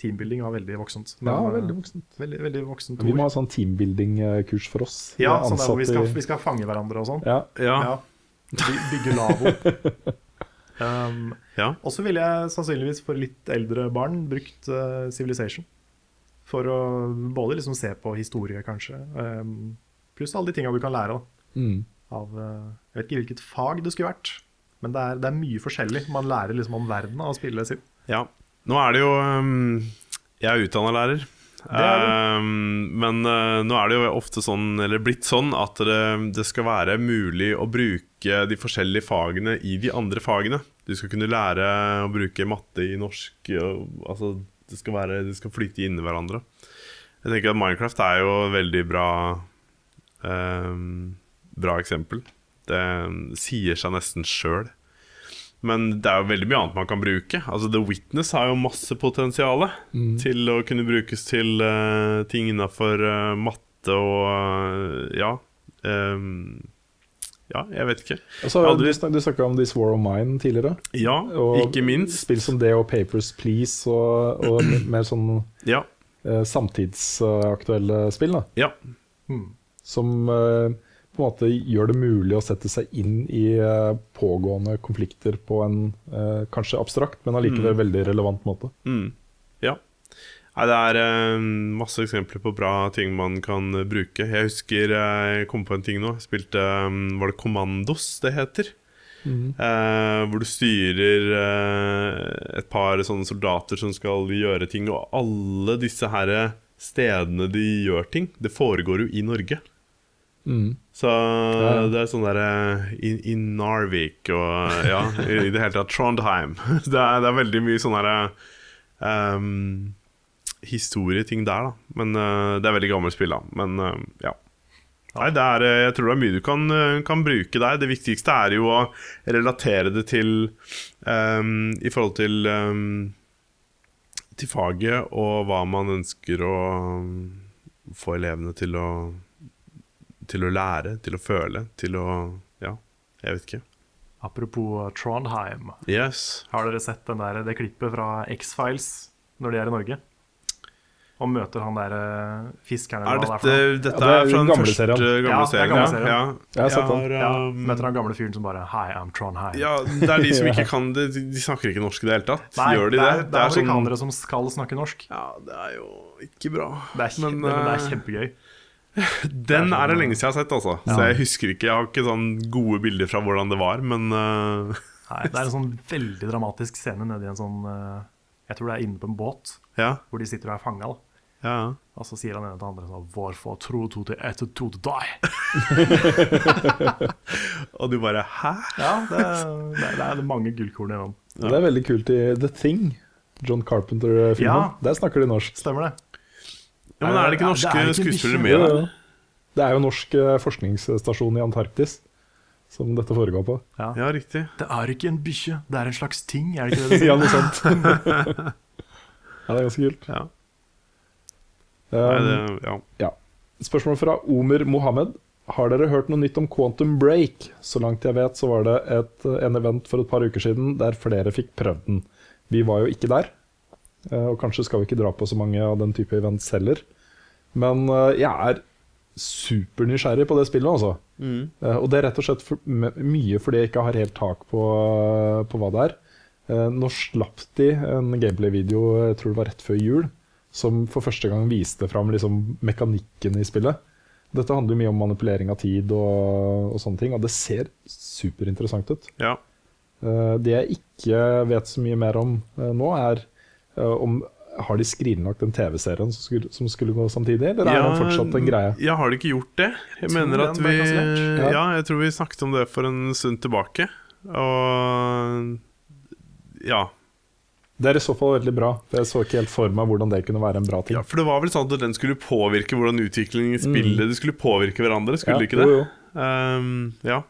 Teambuilding var veldig voksent. men, Ja, eh, veldig voksent. Veldig, veldig voksent Vi må ha sånn teambuilding-kurs for oss. Ja, sånn der hvor vi skal, vi skal fange hverandre og sånn. ja. Ja. Ja. By- Bygge lavvo. Um, ja. og så ville jeg sannsynligvis for litt eldre barn brukt uh, Civilization. For å både liksom se på historie, kanskje. Um, pluss alle de tinga du kan lære da, Mm. av eh, Jeg vet ikke hvilket fag det skulle vært, men det er, det er mye forskjellig. Man lærer liksom om verden av å spille sin. Ja. Nå er det jo um, Jeg er utdanna lærer. er Um, men uh, nå er det jo ofte sånn, eller blitt sånn, at det, det skal være mulig å bruke de forskjellige fagene i de andre fagene. Du skal kunne lære å bruke matte i norsk. Og, altså, det skal, være, det skal flyte inn i hverandre. Jeg tenker at Minecraft er jo et veldig bra um, Bra eksempel. Det sier seg nesten sjøl. Men det er jo veldig mye annet man kan bruke. Altså The Witness har jo masse potensial til å kunne brukes til uh, ting innafor matte og uh, ja. Um, ja, jeg vet ikke. Altså, Aldri- du snak- du snakka om This War of Mine tidligere. Ja, Og ikke minst. Spill som det og Papers, Please og, og mer sånn Ja. eh, samtidsaktuelle spill. da ja. Som eh, på en måte gjør det mulig å sette seg inn i eh, pågående konflikter på en eh, kanskje abstrakt, men allikevel veldig relevant måte. Mm. ja. Nei, det er eh, masse eksempler på bra ting man kan bruke. Jeg husker eh, jeg kom på en ting nå. Jeg spilte eh, Var det Kommandos det heter? Eh, hvor du styrer et par sånne soldater som skal gjøre ting, og alle disse her stedene de gjør ting, det foregår jo i Norge. Mm. Så det er sånn derre i, I Narvik og ja, i, i det hele tatt Trondheim. Det er, det er veldig mye sånn derre um, historieting der, da. Men uh, det er veldig gammelt spill, da. Men uh, ja. Nei, det er, eh, jeg tror det er mye du kan, eh, kan bruke der. Det viktigste er jo å relatere det til um, I forhold til um, Til faget og hva man ønsker å få elevene til å Til å lære, til å føle, til å Ja, jeg vet ikke. Apropos Trondheim. Yes. Har dere sett den der, det klippet fra X-Files når de er i Norge? Og møter han der eh, fiskeren Er eller hva dette, det er for noe. dette Ja, det er fra den gamle første serien. gamle Ja, det er serien? gamle serien. Ja. Jeg har sett den. Ja, um, møter han gamle fyren som bare Hi, I'm Trondheim. Ja, det er de som ikke kan det. De snakker ikke norsk i det hele tatt. Nei, Gjør de det det? er, det er sånn- amerikanere som skal snakke norsk. Ja, det er jo ikke bra. Det er, Men, men, det er eh, kjempegøy. Den er det lenge siden jeg har sett, altså. Så jeg husker ikke. Jeg har ikke sånn gode bilder fra hvordan det var, men uh, Nei, det er en sånn veldig dramatisk scene nede i en sånn uh, Jeg tror det er inne på en båt ja. hvor de sitter og er fanga. Ja. Og så sier han ene til andre sånn Hvorfor tror du det er to to die? Og du bare Hæ? Ja, det, det, det er mange gullkorn i den. Det er veldig kult i The Thing, John Carpenter-filmen. Ja. Der snakker de norsk. Stemmer det? Ja, men er det ikke norske det er ikke skuespillere med der? Det er jo norsk eh, forskningsstasjon i Antarktis som dette foregår på. Ja. Ja, riktig. Det er ikke en bikkje, det er en slags ting, er det ikke det du sier? ja, noe sånt. ja, det er ganske kult. Ja. Um, Nei, det, ja. ja. Spørsmål fra Omer Mohammed. Har dere hørt noe nytt om Quantum Break? Så langt jeg vet, så var det et, en event for et par uker siden der flere fikk prøvd den. Vi var jo ikke der, eh, og kanskje skal vi ikke dra på så mange av den type events heller. Men eh, jeg er supernysgjerrig på det spillet, altså. Mm. Og det er rett og slett for, mye fordi jeg ikke har helt tak på, på hva det er. Eh, Nå slapp de en gameplay-video, jeg tror det var rett før jul, som for første gang viste fram liksom, mekanikken i spillet. Dette handler mye om manipulering av tid og, og sånne ting, og det ser superinteressant ut. ja. Eh, Det jeg ikke vet så mye mer om eh, nå, er eh, om har de skrinlagt den TV-serien som skulle, som skulle gå samtidig, eller er den fortsatt en greie? Ja, har de ikke gjort det? Jeg mener at vi. Ja. Ja, jeg tror vi snakket om det for en stund tilbake. Og Ja. Det er i så fall veldig bra. for Jeg så ikke helt for meg hvordan det kunne være en bra ting. ja. For det var vel sånn at den skulle påvirke hvordan utviklingen i spillet De skulle påvirke hverandre, skulle Ja, det ikke det? jo, jo. Um, ja.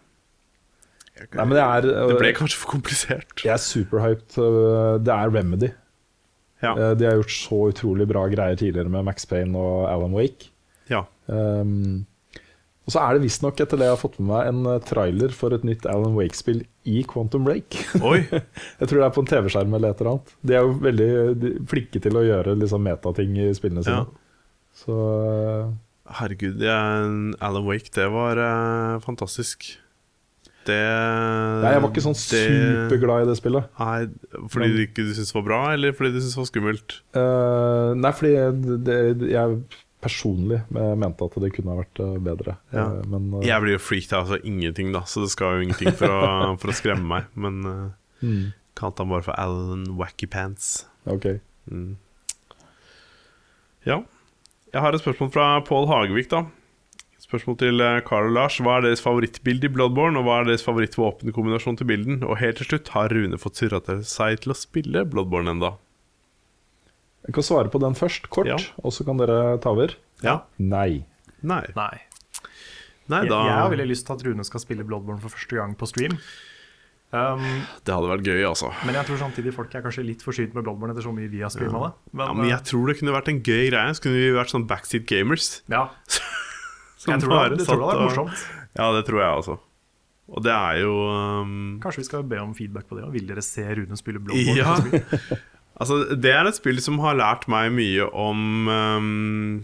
Nei, men det er Det ble kanskje for komplisert. Jeg er superhyped. øh, Det er Remedy. Ja. Eh, De har gjort så utrolig bra greier tidligere med Max Payne og Alan Wake. ja. Um, og så er det visstnok, etter det jeg har fått med meg, en eh, trailer for et nytt Alan Wake-spill i Quantum Break. Oi. jeg tror det er på en TV-skjerm eller et eller annet. De er jo veldig flinke til å gjøre liksom, metating i spillene Ja. sine. Så øh, Herregud, Alan Wake, det var eh, fantastisk. Det Nei, jeg var ikke sånn det- superglad i det spillet. Nei, Fordi Men- du ikke syntes det var bra, eller fordi du syntes det var skummelt? Uh, nei, fordi det, det, jeg personlig mente at det kunne ha vært eh, bedre. Ja. Eh, men uh, Jeg blir jo freaked out av ingenting, da, så det skal jo ingenting for å, for å skremme meg. Men uh, mm, kalte han bare for Alan Wacky Pants. ok. Mm. Ja. Jeg har et spørsmål fra Pål Hagevik, da. Spørsmål til eh, Carl og Lars. Hva er deres favorittbilde i Bloodborne, og hva er deres favorittvåpenkombinasjon til bilden? Og helt til slutt, har Rune fått surra seg til å spille Bloodborne enda? Jeg kan svare på den først, kort, Ja. og så kan dere ta over. Ja. Nei. Nei. Nei. Nei, da jeg har veldig lyst til at Rune skal spille Bloodborne for første gang på stream. Um, Det hadde vært gøy, altså. men jeg tror samtidig folk er kanskje litt forsynt med Bloodborne etter så mye vi har streama det. Men, Ja, men jeg tror det kunne vært en gøy greie. Så kunne vi vært sånn backseat gamers. ja, Som jeg tror det, det, tror det er morsomt. Ja, det tror jeg også. Og det er jo um, Kanskje vi skal be om feedback på det. òg? vil dere se Rune spille Bloodborne? Ja. Altså, det er et spill som har lært meg mye om um,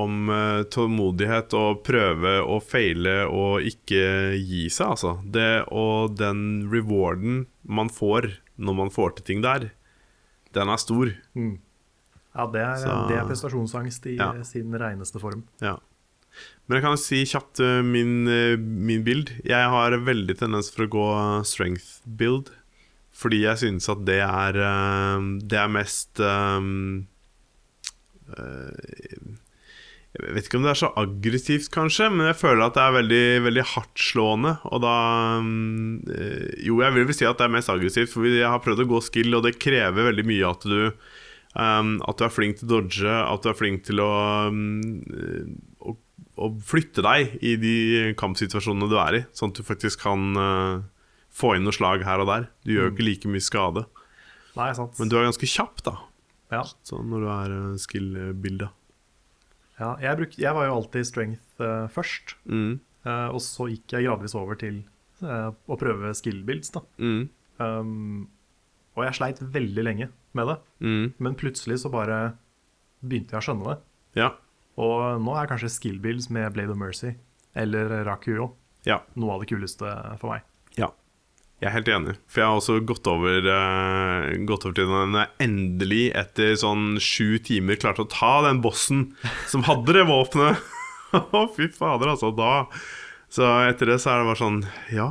Om uh, tålmodighet og prøve og feile og ikke gi seg, altså. Det, og den rewarden man får når man får til ting der, den er stor. Ja, det er, Så- det er prestasjonsangst i Ja. sin reneste form. Ja. Men jeg kan si kjapt uh, min, uh, min build. Jeg har veldig tendens for å gå strength build. Fordi jeg synes at det er uh, Det er mest um, Jeg vet ikke om det er så aggressivt, kanskje, men jeg føler at det er veldig, veldig hardtslående. Og da Jo, jeg vil vel si at det er mest aggressivt, for jeg har prøvd å gå skill, og det krever veldig mye at du Um, at du er flink til å dodge, at du er flink til å, um, eh, å, flytte deg i de kampsituasjonene du er i, sånn at du faktisk kan uh, få inn noen slag her og der. Du gjør jo ikke like mye skade, Nei, sant. men du er ganske kjapp da ja. Så når du er uh, skill-bilda. Ja, jeg, bruk, jeg var jo alltid strength uh, først, Mm, uh, og så gikk jeg gradvis over til uh, å prøve skill builds. Da. mm, Um, og jeg sleit veldig lenge med det, mm, men plutselig så bare begynte jeg å skjønne det. ja, Og nå er kanskje skill builds med Blade of Mercy eller Rakuyo ja, noe av det kuleste for meg. ja. Jeg er helt enig, for jeg har også gått over, uh, gått over til den jeg endelig, etter sånn sju timer, klarte å ta den bossen som hadde det våpenet. Å, fy fader, altså. Da Så etter det så er det bare sånn Ja,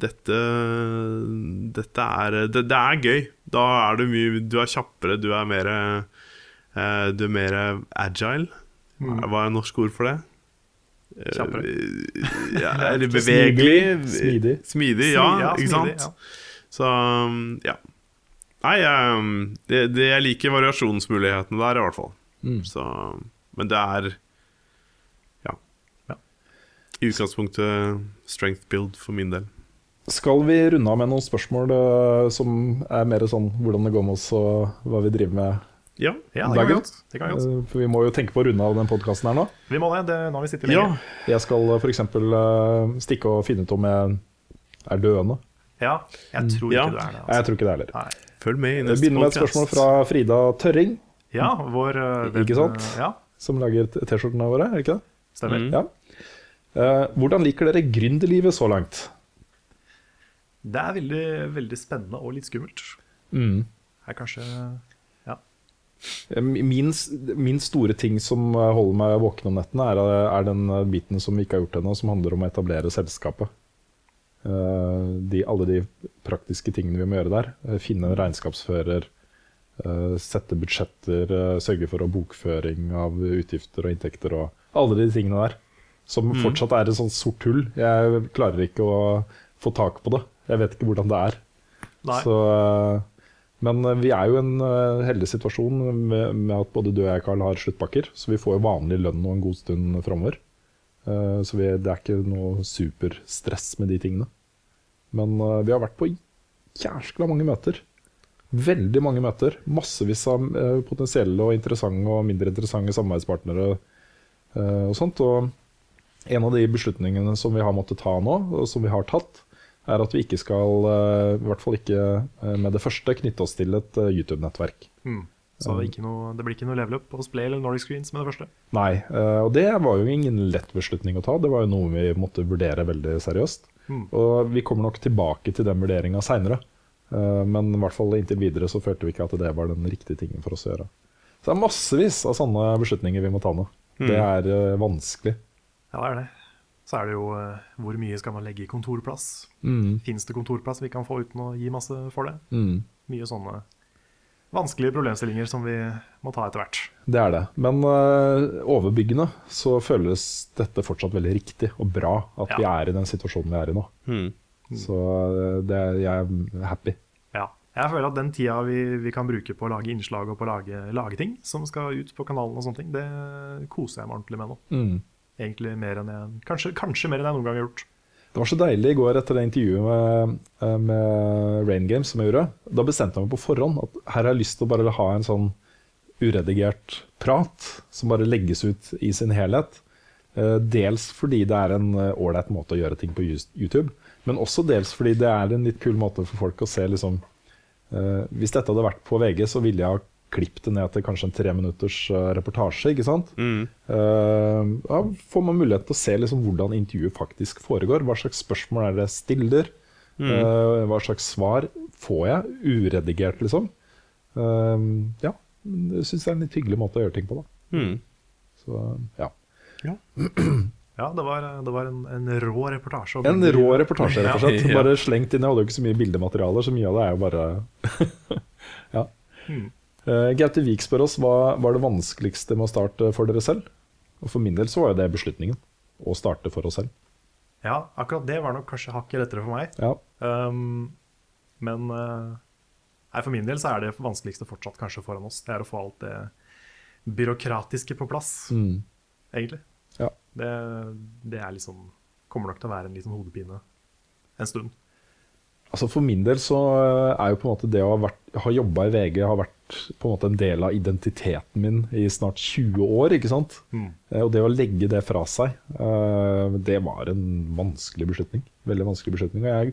dette Dette er det, det er gøy. Da er du mye Du er kjappere, du er mer Eh, du er mer agile. Hva er norsk ord for det? Eh, Kjappere. Ja, eller bevegelig. Smidig. Smidig, ja. Ja, ikke sant? Så um, ja. Nei, um, det, det, jeg liker variasjonsmulighetene der, i hvert fall. Mm. Så, men det er ja. Ja. I utgangspunktet strength build for min del. Skal vi runde av med noen spørsmål eh, som er mer sånn hvordan det går med oss og hva vi driver med? Ja. Ja, det kan vi godt. Det kan vi, godt. Eh, For vi må jo tenke på å runde av den podkasten her nå. vi må det. det. Nå har vi sittet ja. Jeg skal f.eks. Uh, stikke og finne ut om jeg er døende. Ja. Jeg tror Ja. ikke du er det. Altså. Jeg tror ikke det heller. Nei. Følg med i neste begynner med et spørsmål fra Frida Tørring, Ja, vår uh, Ikke sant? Ja, som lager T-skjortene våre. er det ikke det? stemmer. Mm. Ja. Eh, hvordan liker dere gründerlivet så langt? Det er veldig, veldig spennende og litt skummelt. Mm. Er kanskje. Eh, Min, min store ting som eh, holder meg våken om nettene, er, er den eh, biten som vi ikke har gjort ennå, som handler om å etablere selskapet. Eh, de, alle de praktiske tingene vi må gjøre der. Eh, Finne en regnskapsfører, eh, sette budsjetter, eh, sørge for å bokføring av utgifter og inntekter og alle de tingene der. Som fortsatt er et sånt sort hull. Jeg klarer ikke å få tak på det. Jeg vet ikke hvordan det er. Nei. Så, eh, men eh, vi er jo i en eh, heldig situasjon med, med at både du og jeg Carl, har sluttpakker. Så vi får jo vanlig lønn og en god stund framover. Eh, Så vi, det er ikke noe superstress med de tingene. Men vi har vært på jæskla mange møter. Veldig mange møter. Massevis av potensielle og interessante og mindre interessante samarbeidspartnere. og sånt. Og en av de beslutningene som vi har måttet ta nå, og som vi har tatt, er at vi ikke skal, eh, i hvert fall ikke eh, med det første, knytte oss til et eh, YouTube-nettverk. Mm. Så noe, det blir ikke noe level up hos Play eller Nordic Screens med det første. Nei, og det var jo ingen lett beslutning å ta. Det var jo noe vi måtte vurdere veldig seriøst. Mm. Og vi kommer nok tilbake til den vurderinga seinere. Men i hvert fall inntil videre så følte vi ikke at det var den riktige tingen for oss å gjøre. Så det er massevis av sånne beslutninger vi må ta nå. Det er vanskelig. Ja, det er det. Så er det jo eh, hvor mye skal man legge i kontorplass? Mm. Fins det kontorplass vi kan få uten å gi masse for det? Mm. Mye sånne vanskelige problemstillinger som vi må ta etter hvert. Det er det. Men uh, overbyggende så føles dette fortsatt veldig riktig og bra at vi er i den situasjonen vi er i nå. Mm. Så øh, det, er- jeg er happy. Ja. Jeg føler at den tida vi, vi kan bruke på å lage innslag og på å lage, lage ting som skal ut på kanalen, og sånne ting, det koser jeg meg ordentlig med nå. Mm. Egentlig mer enn jeg Kanskje, kanskje mer enn jeg noen gang har gjort. Det var så deilig i går etter det intervjuet med, øh, med Rain Games som jeg gjorde. Da bestemte jeg meg på forhånd at her har jeg lyst til å bare ha en sånn uredigert prat som bare legges ut i sin helhet. Eh, Dels fordi det er en eh, ålreit måte å gjøre ting på YouTube, men også dels fordi det er en litt kul måte for folk å se liksom eh, Hvis dette hadde vært på VG, så ville jeg ha klippet det ned til kanskje en tre minutters eh, reportasje, ikke sant? Mm. Uh, da får man mulighet til å se liksom hvordan intervjuet faktisk foregår. Hva slags spørsmål er det jeg stiller? Eh, hva slags svar får jeg? Uredigert, liksom. Uh, ja. Jeg syns det er en litt hyggelig måte å gjøre ting på, da. Mm. Så ja. Ja, det var, det var en, en rå reportasje. og En rå reportasje, rett og slett. Bare slengt inn. Jeg hadde jo ikke så mye bildematerialer, så mye av det er jo bare Ja. Mm. Eh, Gaute Vik spør oss hva var det vanskeligste med å starte for dere selv. Og For min del så var jo det beslutningen. Å starte for oss selv. Ja, akkurat det var nok kanskje hakket lettere for meg. Ja. Um, men eh, nei, for min del så er det vanskeligste fortsatt kanskje foran oss. Det er å få alt det byråkratiske på plass, Mm. egentlig. Ja. Det, det er liksom kommer nok til å være en liten hodepine en stund. Altså For min del så eh, er jo på en måte det å ha, vært, ha jobba i VG har vært på en måte en del av identiteten min i snart 20 år. ikke sant? Mm. Eh, Og det å legge det fra seg, eh, det var en vanskelig beslutning. Veldig vanskelig beslutning. Og jeg er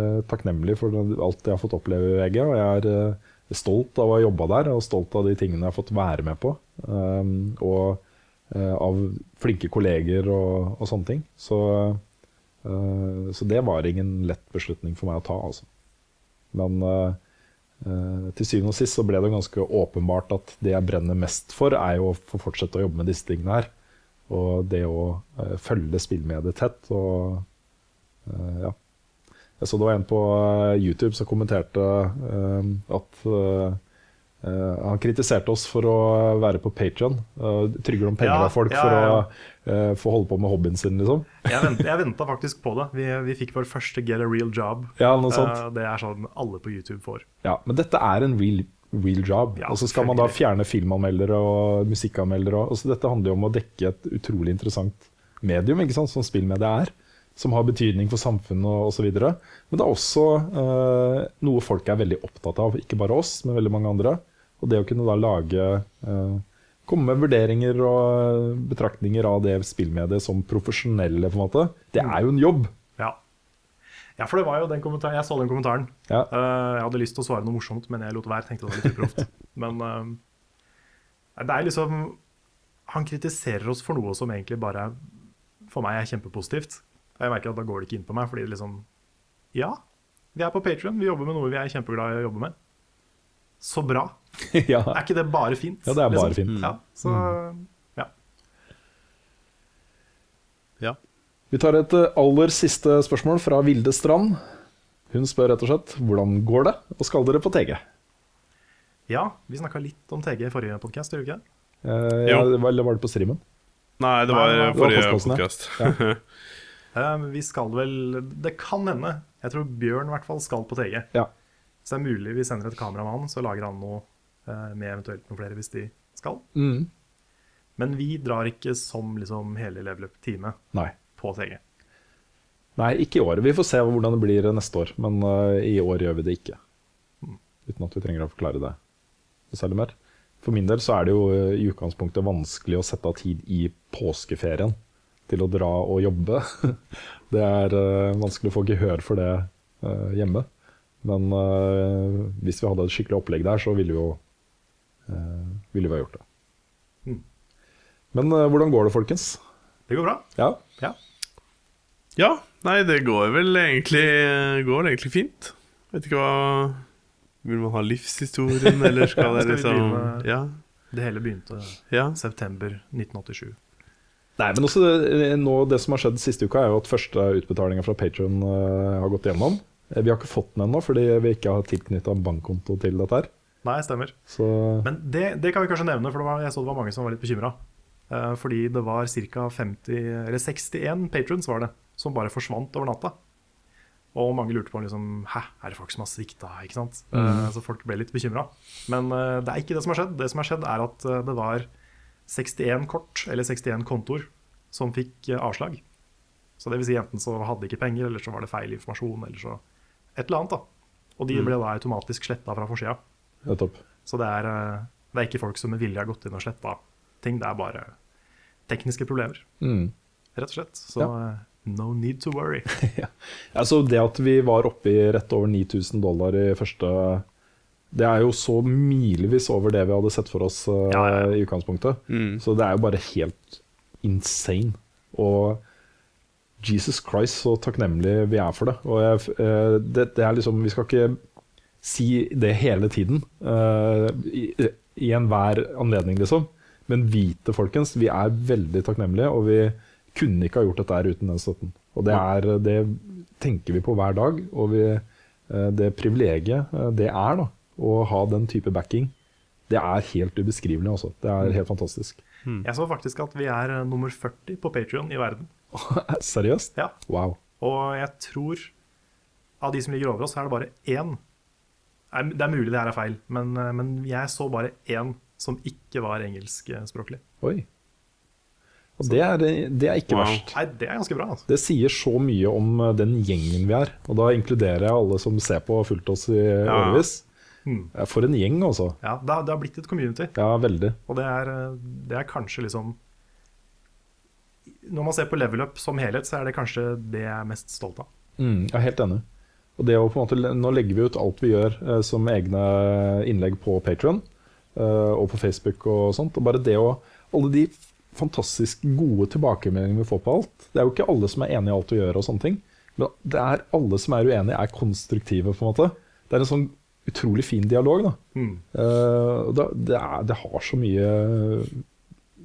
eh, takknemlig for alt jeg har fått oppleve i VG. Og jeg er stolt av å ha jobba der, og stolt av de tingene jeg har fått være med på. Og av flinke kolleger og, og sånne ting. Så, så det var ingen lett beslutning for meg å ta, altså. Men til syvende og sist så ble det ganske åpenbart at det jeg brenner mest for, er jo å få fortsette å jobbe med disse tingene her. Og det å eh, følge spillmediet tett og eh, ja. Jeg så det var en på eh, YouTube som kommenterte eh, at eh, eh, Han kritiserte oss for å være på Patrion. Uh, trygler om penger Ja, av folk ja, for å uh, få holde på med hobbyen sin, liksom. Jeg, vent, jeg venta faktisk på det. Vi, vi fikk vår første Get a real job. Ja. Eh, det er sånn alle på YouTube får. Ja, men dette er en real, real job. Ja, og så skal man da fjerne filmanmeldere og musikkanmeldere. og- Altså, dette handler jo om å dekke et utrolig interessant medium, ikke sant, som spillmedia er. Som har betydning for samfunnet osv. Men det er også eh, noe folk er veldig opptatt av. Ikke bare oss, men veldig mange andre. Og det å kunne da lage eh, Komme med vurderinger og betraktninger av det spillmediet som profesjonelle, på en måte. Det er jo en jobb. Ja. ja, for det var jo den kommentaren. Jeg så den kommentaren. Ja. Uh, jeg hadde lyst til å svare noe morsomt, men jeg lot være. Tenkte det var litt uproft. Men uh, det er liksom Han kritiserer oss for noe som egentlig bare for meg er kjempepositivt. Jeg merker at da går det ikke inn på meg, fordi liksom Ja, vi er på Patrion, vi jobber med noe vi er kjempeglade i å jobbe med. Så bra. ja. Er ikke det bare fint? Ja, det er bare liksom? fint. Ja, så ja. Ja. Vi tar et eh, aller siste spørsmål fra Vilde Strand. Hun spør rett og slett hvordan går det, og skal dere på TG? ja, vi snakka litt om TG i forrige podkast, gjorde vi ikke det? Eh, Jo. ja, eller var det på streamen? Nei, det var Nei, forrige podkast. ja. Eh, vi skal vel Det kan hende. Jeg tror Bjørn i hvert fall skal på TG. Ja. Så det er mulig vi sender et kamera med han, så lager han noe med eventuelt noen flere hvis de skal. Mm. Men vi drar ikke som liksom hele Level Up-teamet på TG. Nei, ikke i år. Vi får se hvordan det blir neste år. Men uh, i år gjør vi det ikke. Uten at vi trenger å forklare det særlig mer. For min del så er det jo eh, i utgangspunktet vanskelig å sette av tid i påskeferien til å dra og jobbe. Det er uh, vanskelig å få gehør for det uh, hjemme. Men eh, hvis vi hadde et skikkelig opplegg der, så ville vi jo eh, ville vi ha gjort det. Mm. Men eh, hvordan går det, folkens? Det går bra. Ja, Ja. Ja, nei, det går vel egentlig, går egentlig fint. Vet ikke hva Vil man ha livshistorien, eller skal det Skal det liksom begynne- Ja. Det hele begynte ja. september 1987. Nei, men også det, nå, Det som har skjedd siste uka, er jo at første utbetalinga fra Patron har gått gjennom. Eh, Vi har ikke fått den ennå, fordi vi ikke har tilknytta bankkonto til dette. her Nei, stemmer. Så Men det, det kan vi kanskje nevne, for det var, jeg så det var mange som var litt bekymra. fordi det var ca. 50, eller 61 patrons var det, som bare forsvant over natta. Og mange lurte på liksom, hæ, er det folk som har svikta. ikke sant? Eh, så folk ble litt bekymra. Men eh, det er ikke det som har skjedd. Det som har skjedd, er at eh, det var 61 kort, eller 61 kontor, som fikk eh, avslag. Så det vil si enten så hadde de ikke penger, eller så var det feil informasjon, eller så et eller annet. da. Og de ble da automatisk sletta fra forsida. Nettopp. Så det er, eh, det er ikke folk som med vilje har gått inn og sletta ting. Det er bare tekniske problemer, Mm. rett og slett. Så ja. no need to worry. Altså Det at vi var oppe i rett over 9000 dollar i første Det er jo så milevis over det vi hadde sett for oss uh, Ja, ja, ja. i utgangspunktet. Mm. Så det er jo bare helt insane. Og Jesus Christ, så takknemlig vi er for det. Og jeg, uh, det, det er liksom Vi skal ikke si det hele tiden, Uh, i, i enhver anledning, liksom. Men vite, folkens, vi er veldig takknemlige, og vi kunne ikke ha gjort dette her uten den støtten. Og det, er, det tenker vi på hver dag. Og vi, eh, det privilegiet eh, det er da, å ha den type backing, det er helt ubeskrivelig. Altså. Det er helt fantastisk. Jeg så faktisk at vi er eh, nummer 40 på Patrion i verden. Seriøst? Ja. Wow. Og jeg tror av de som ligger over oss, er det bare én. Det er mulig det her er feil, men, eh, men jeg så bare én som ikke var engelskspråklig. Oi. Og det er, det er ikke Wow. verst. Nei, det er ganske bra. altså. Det sier så mye om eh, den gjengen vi er. Og da inkluderer jeg alle som ser på og har fulgt oss i årevis. Mm. For en gjeng, altså. Ja, det har, det har blitt et community. Ja, veldig. Og det er, det er kanskje liksom Når man ser på level up som helhet, så er det kanskje det jeg er mest stolt av. Mm, jeg er helt enig. Og det å på en måte, Nå legger vi ut alt vi gjør eh, som egne innlegg på Patron og på Facebook og sånt. Og bare det å Alle de fantastisk gode tilbakemeldingene vi får på alt. Det er jo ikke alle som er enig i alt vi gjør, og sånne ting. Men det er alle som er uenige, er konstruktive, på en måte. Det er en sånn utrolig fin dialog. da. Mm. Eh, og da, det, er, det har så mye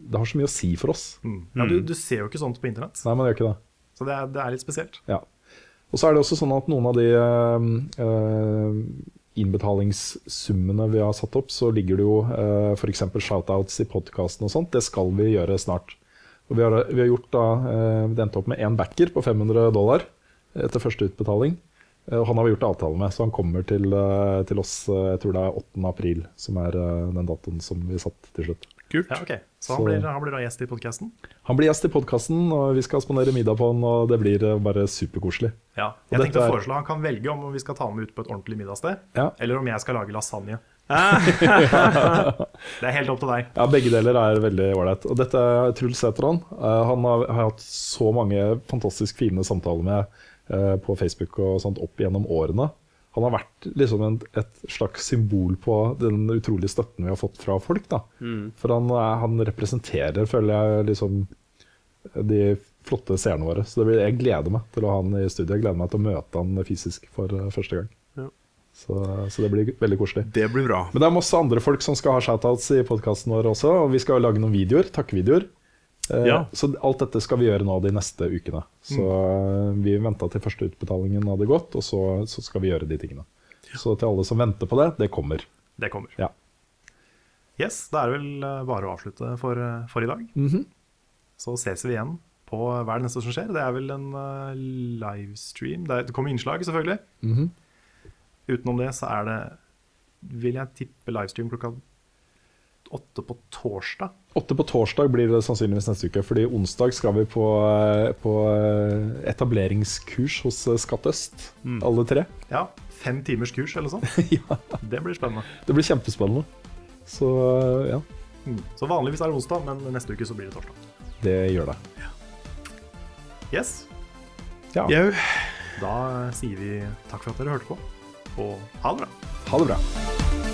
Det har så mye å si for oss. Mm. Ja, du, du ser jo ikke sånt på internett, Nei, man gjør ikke det. så det er, det er litt spesielt. Ja. Og så er det også sånn at noen av de eh, eh, innbetalingssummene vi har satt opp, så ligger det jo uh, f.eks. shoutouts i podkasten og sånt. Det skal vi gjøre snart. Og vi har, vi har gjort da, vi endte opp med én backer på 500 dollar etter første utbetaling. Uh, han har vi gjort avtale med, så han kommer til, til oss jeg tror det er 8. april, som er den datoen som vi satt til slutt. Kult. Ja, okay. Så han, blir, han blir da gjest i podkasten? Han blir gjest i podkasten, og vi skal spandere middag på han, og det blir bare superkoselig. Ja. Jeg tenkte å foreslå Han kan velge om vi skal ta ham ut på et ordentlig middagssted, Ja. eller om jeg skal lage lasagne. Ah, Det er helt opp til deg. Ja, begge deler er veldig ålreit. Og dette er Truls heter han. Eh, han har, har hatt så mange fantastisk fine samtaler med eh, på Facebook og sånt opp gjennom årene. Han har vært liksom en, et slags symbol på den utrolige støtten vi har fått fra folk. Da. For han, er, han representerer, føler jeg, liksom de flotte seerne våre. Så det blir, jeg gleder meg til å ha han i studio. Jeg gleder meg til å møte han fysisk for eh, første gang. Ja. Så, så det blir veldig koselig. det blir bra. Men det er masse andre folk som skal ha shoutouts i podkasten vår også. Og vi skal lage noen videoer, takkevideoer. Eh, Ja. Så alt dette skal vi gjøre nå de neste ukene. Så mm. vi venta til første utbetalingen hadde gått, og så, så skal vi gjøre de tingene. Så til alle som venter på det, det kommer. Det kommer. Ja. Yes, Da er det vel eh, bare å avslutte for, eh, for i dag. Mhm. Så ses vi igjen på hva er det neste som skjer. Det er vel en uh, livestream. Det, er, det kommer innslag, selvfølgelig. Mhm. Utenom det så er det, vil jeg tippe, livestream klokka åtte på torsdag. Åtte på torsdag blir det sannsynligvis neste uke, fordi onsdag skal vi på, eh, på eh, etableringskurs hos eh, Skatt Øst, alle tre. Ja, Fem timers kurs eller sånn. ja, Det blir spennende. det blir kjempespennende. Så ja, Mm. Så vanligvis er det onsdag, men neste uke så blir det torsdag. det gjør det. Yes, Ja, Jau. Da sier vi takk for at dere hørte på, og ha det bra. ha det bra.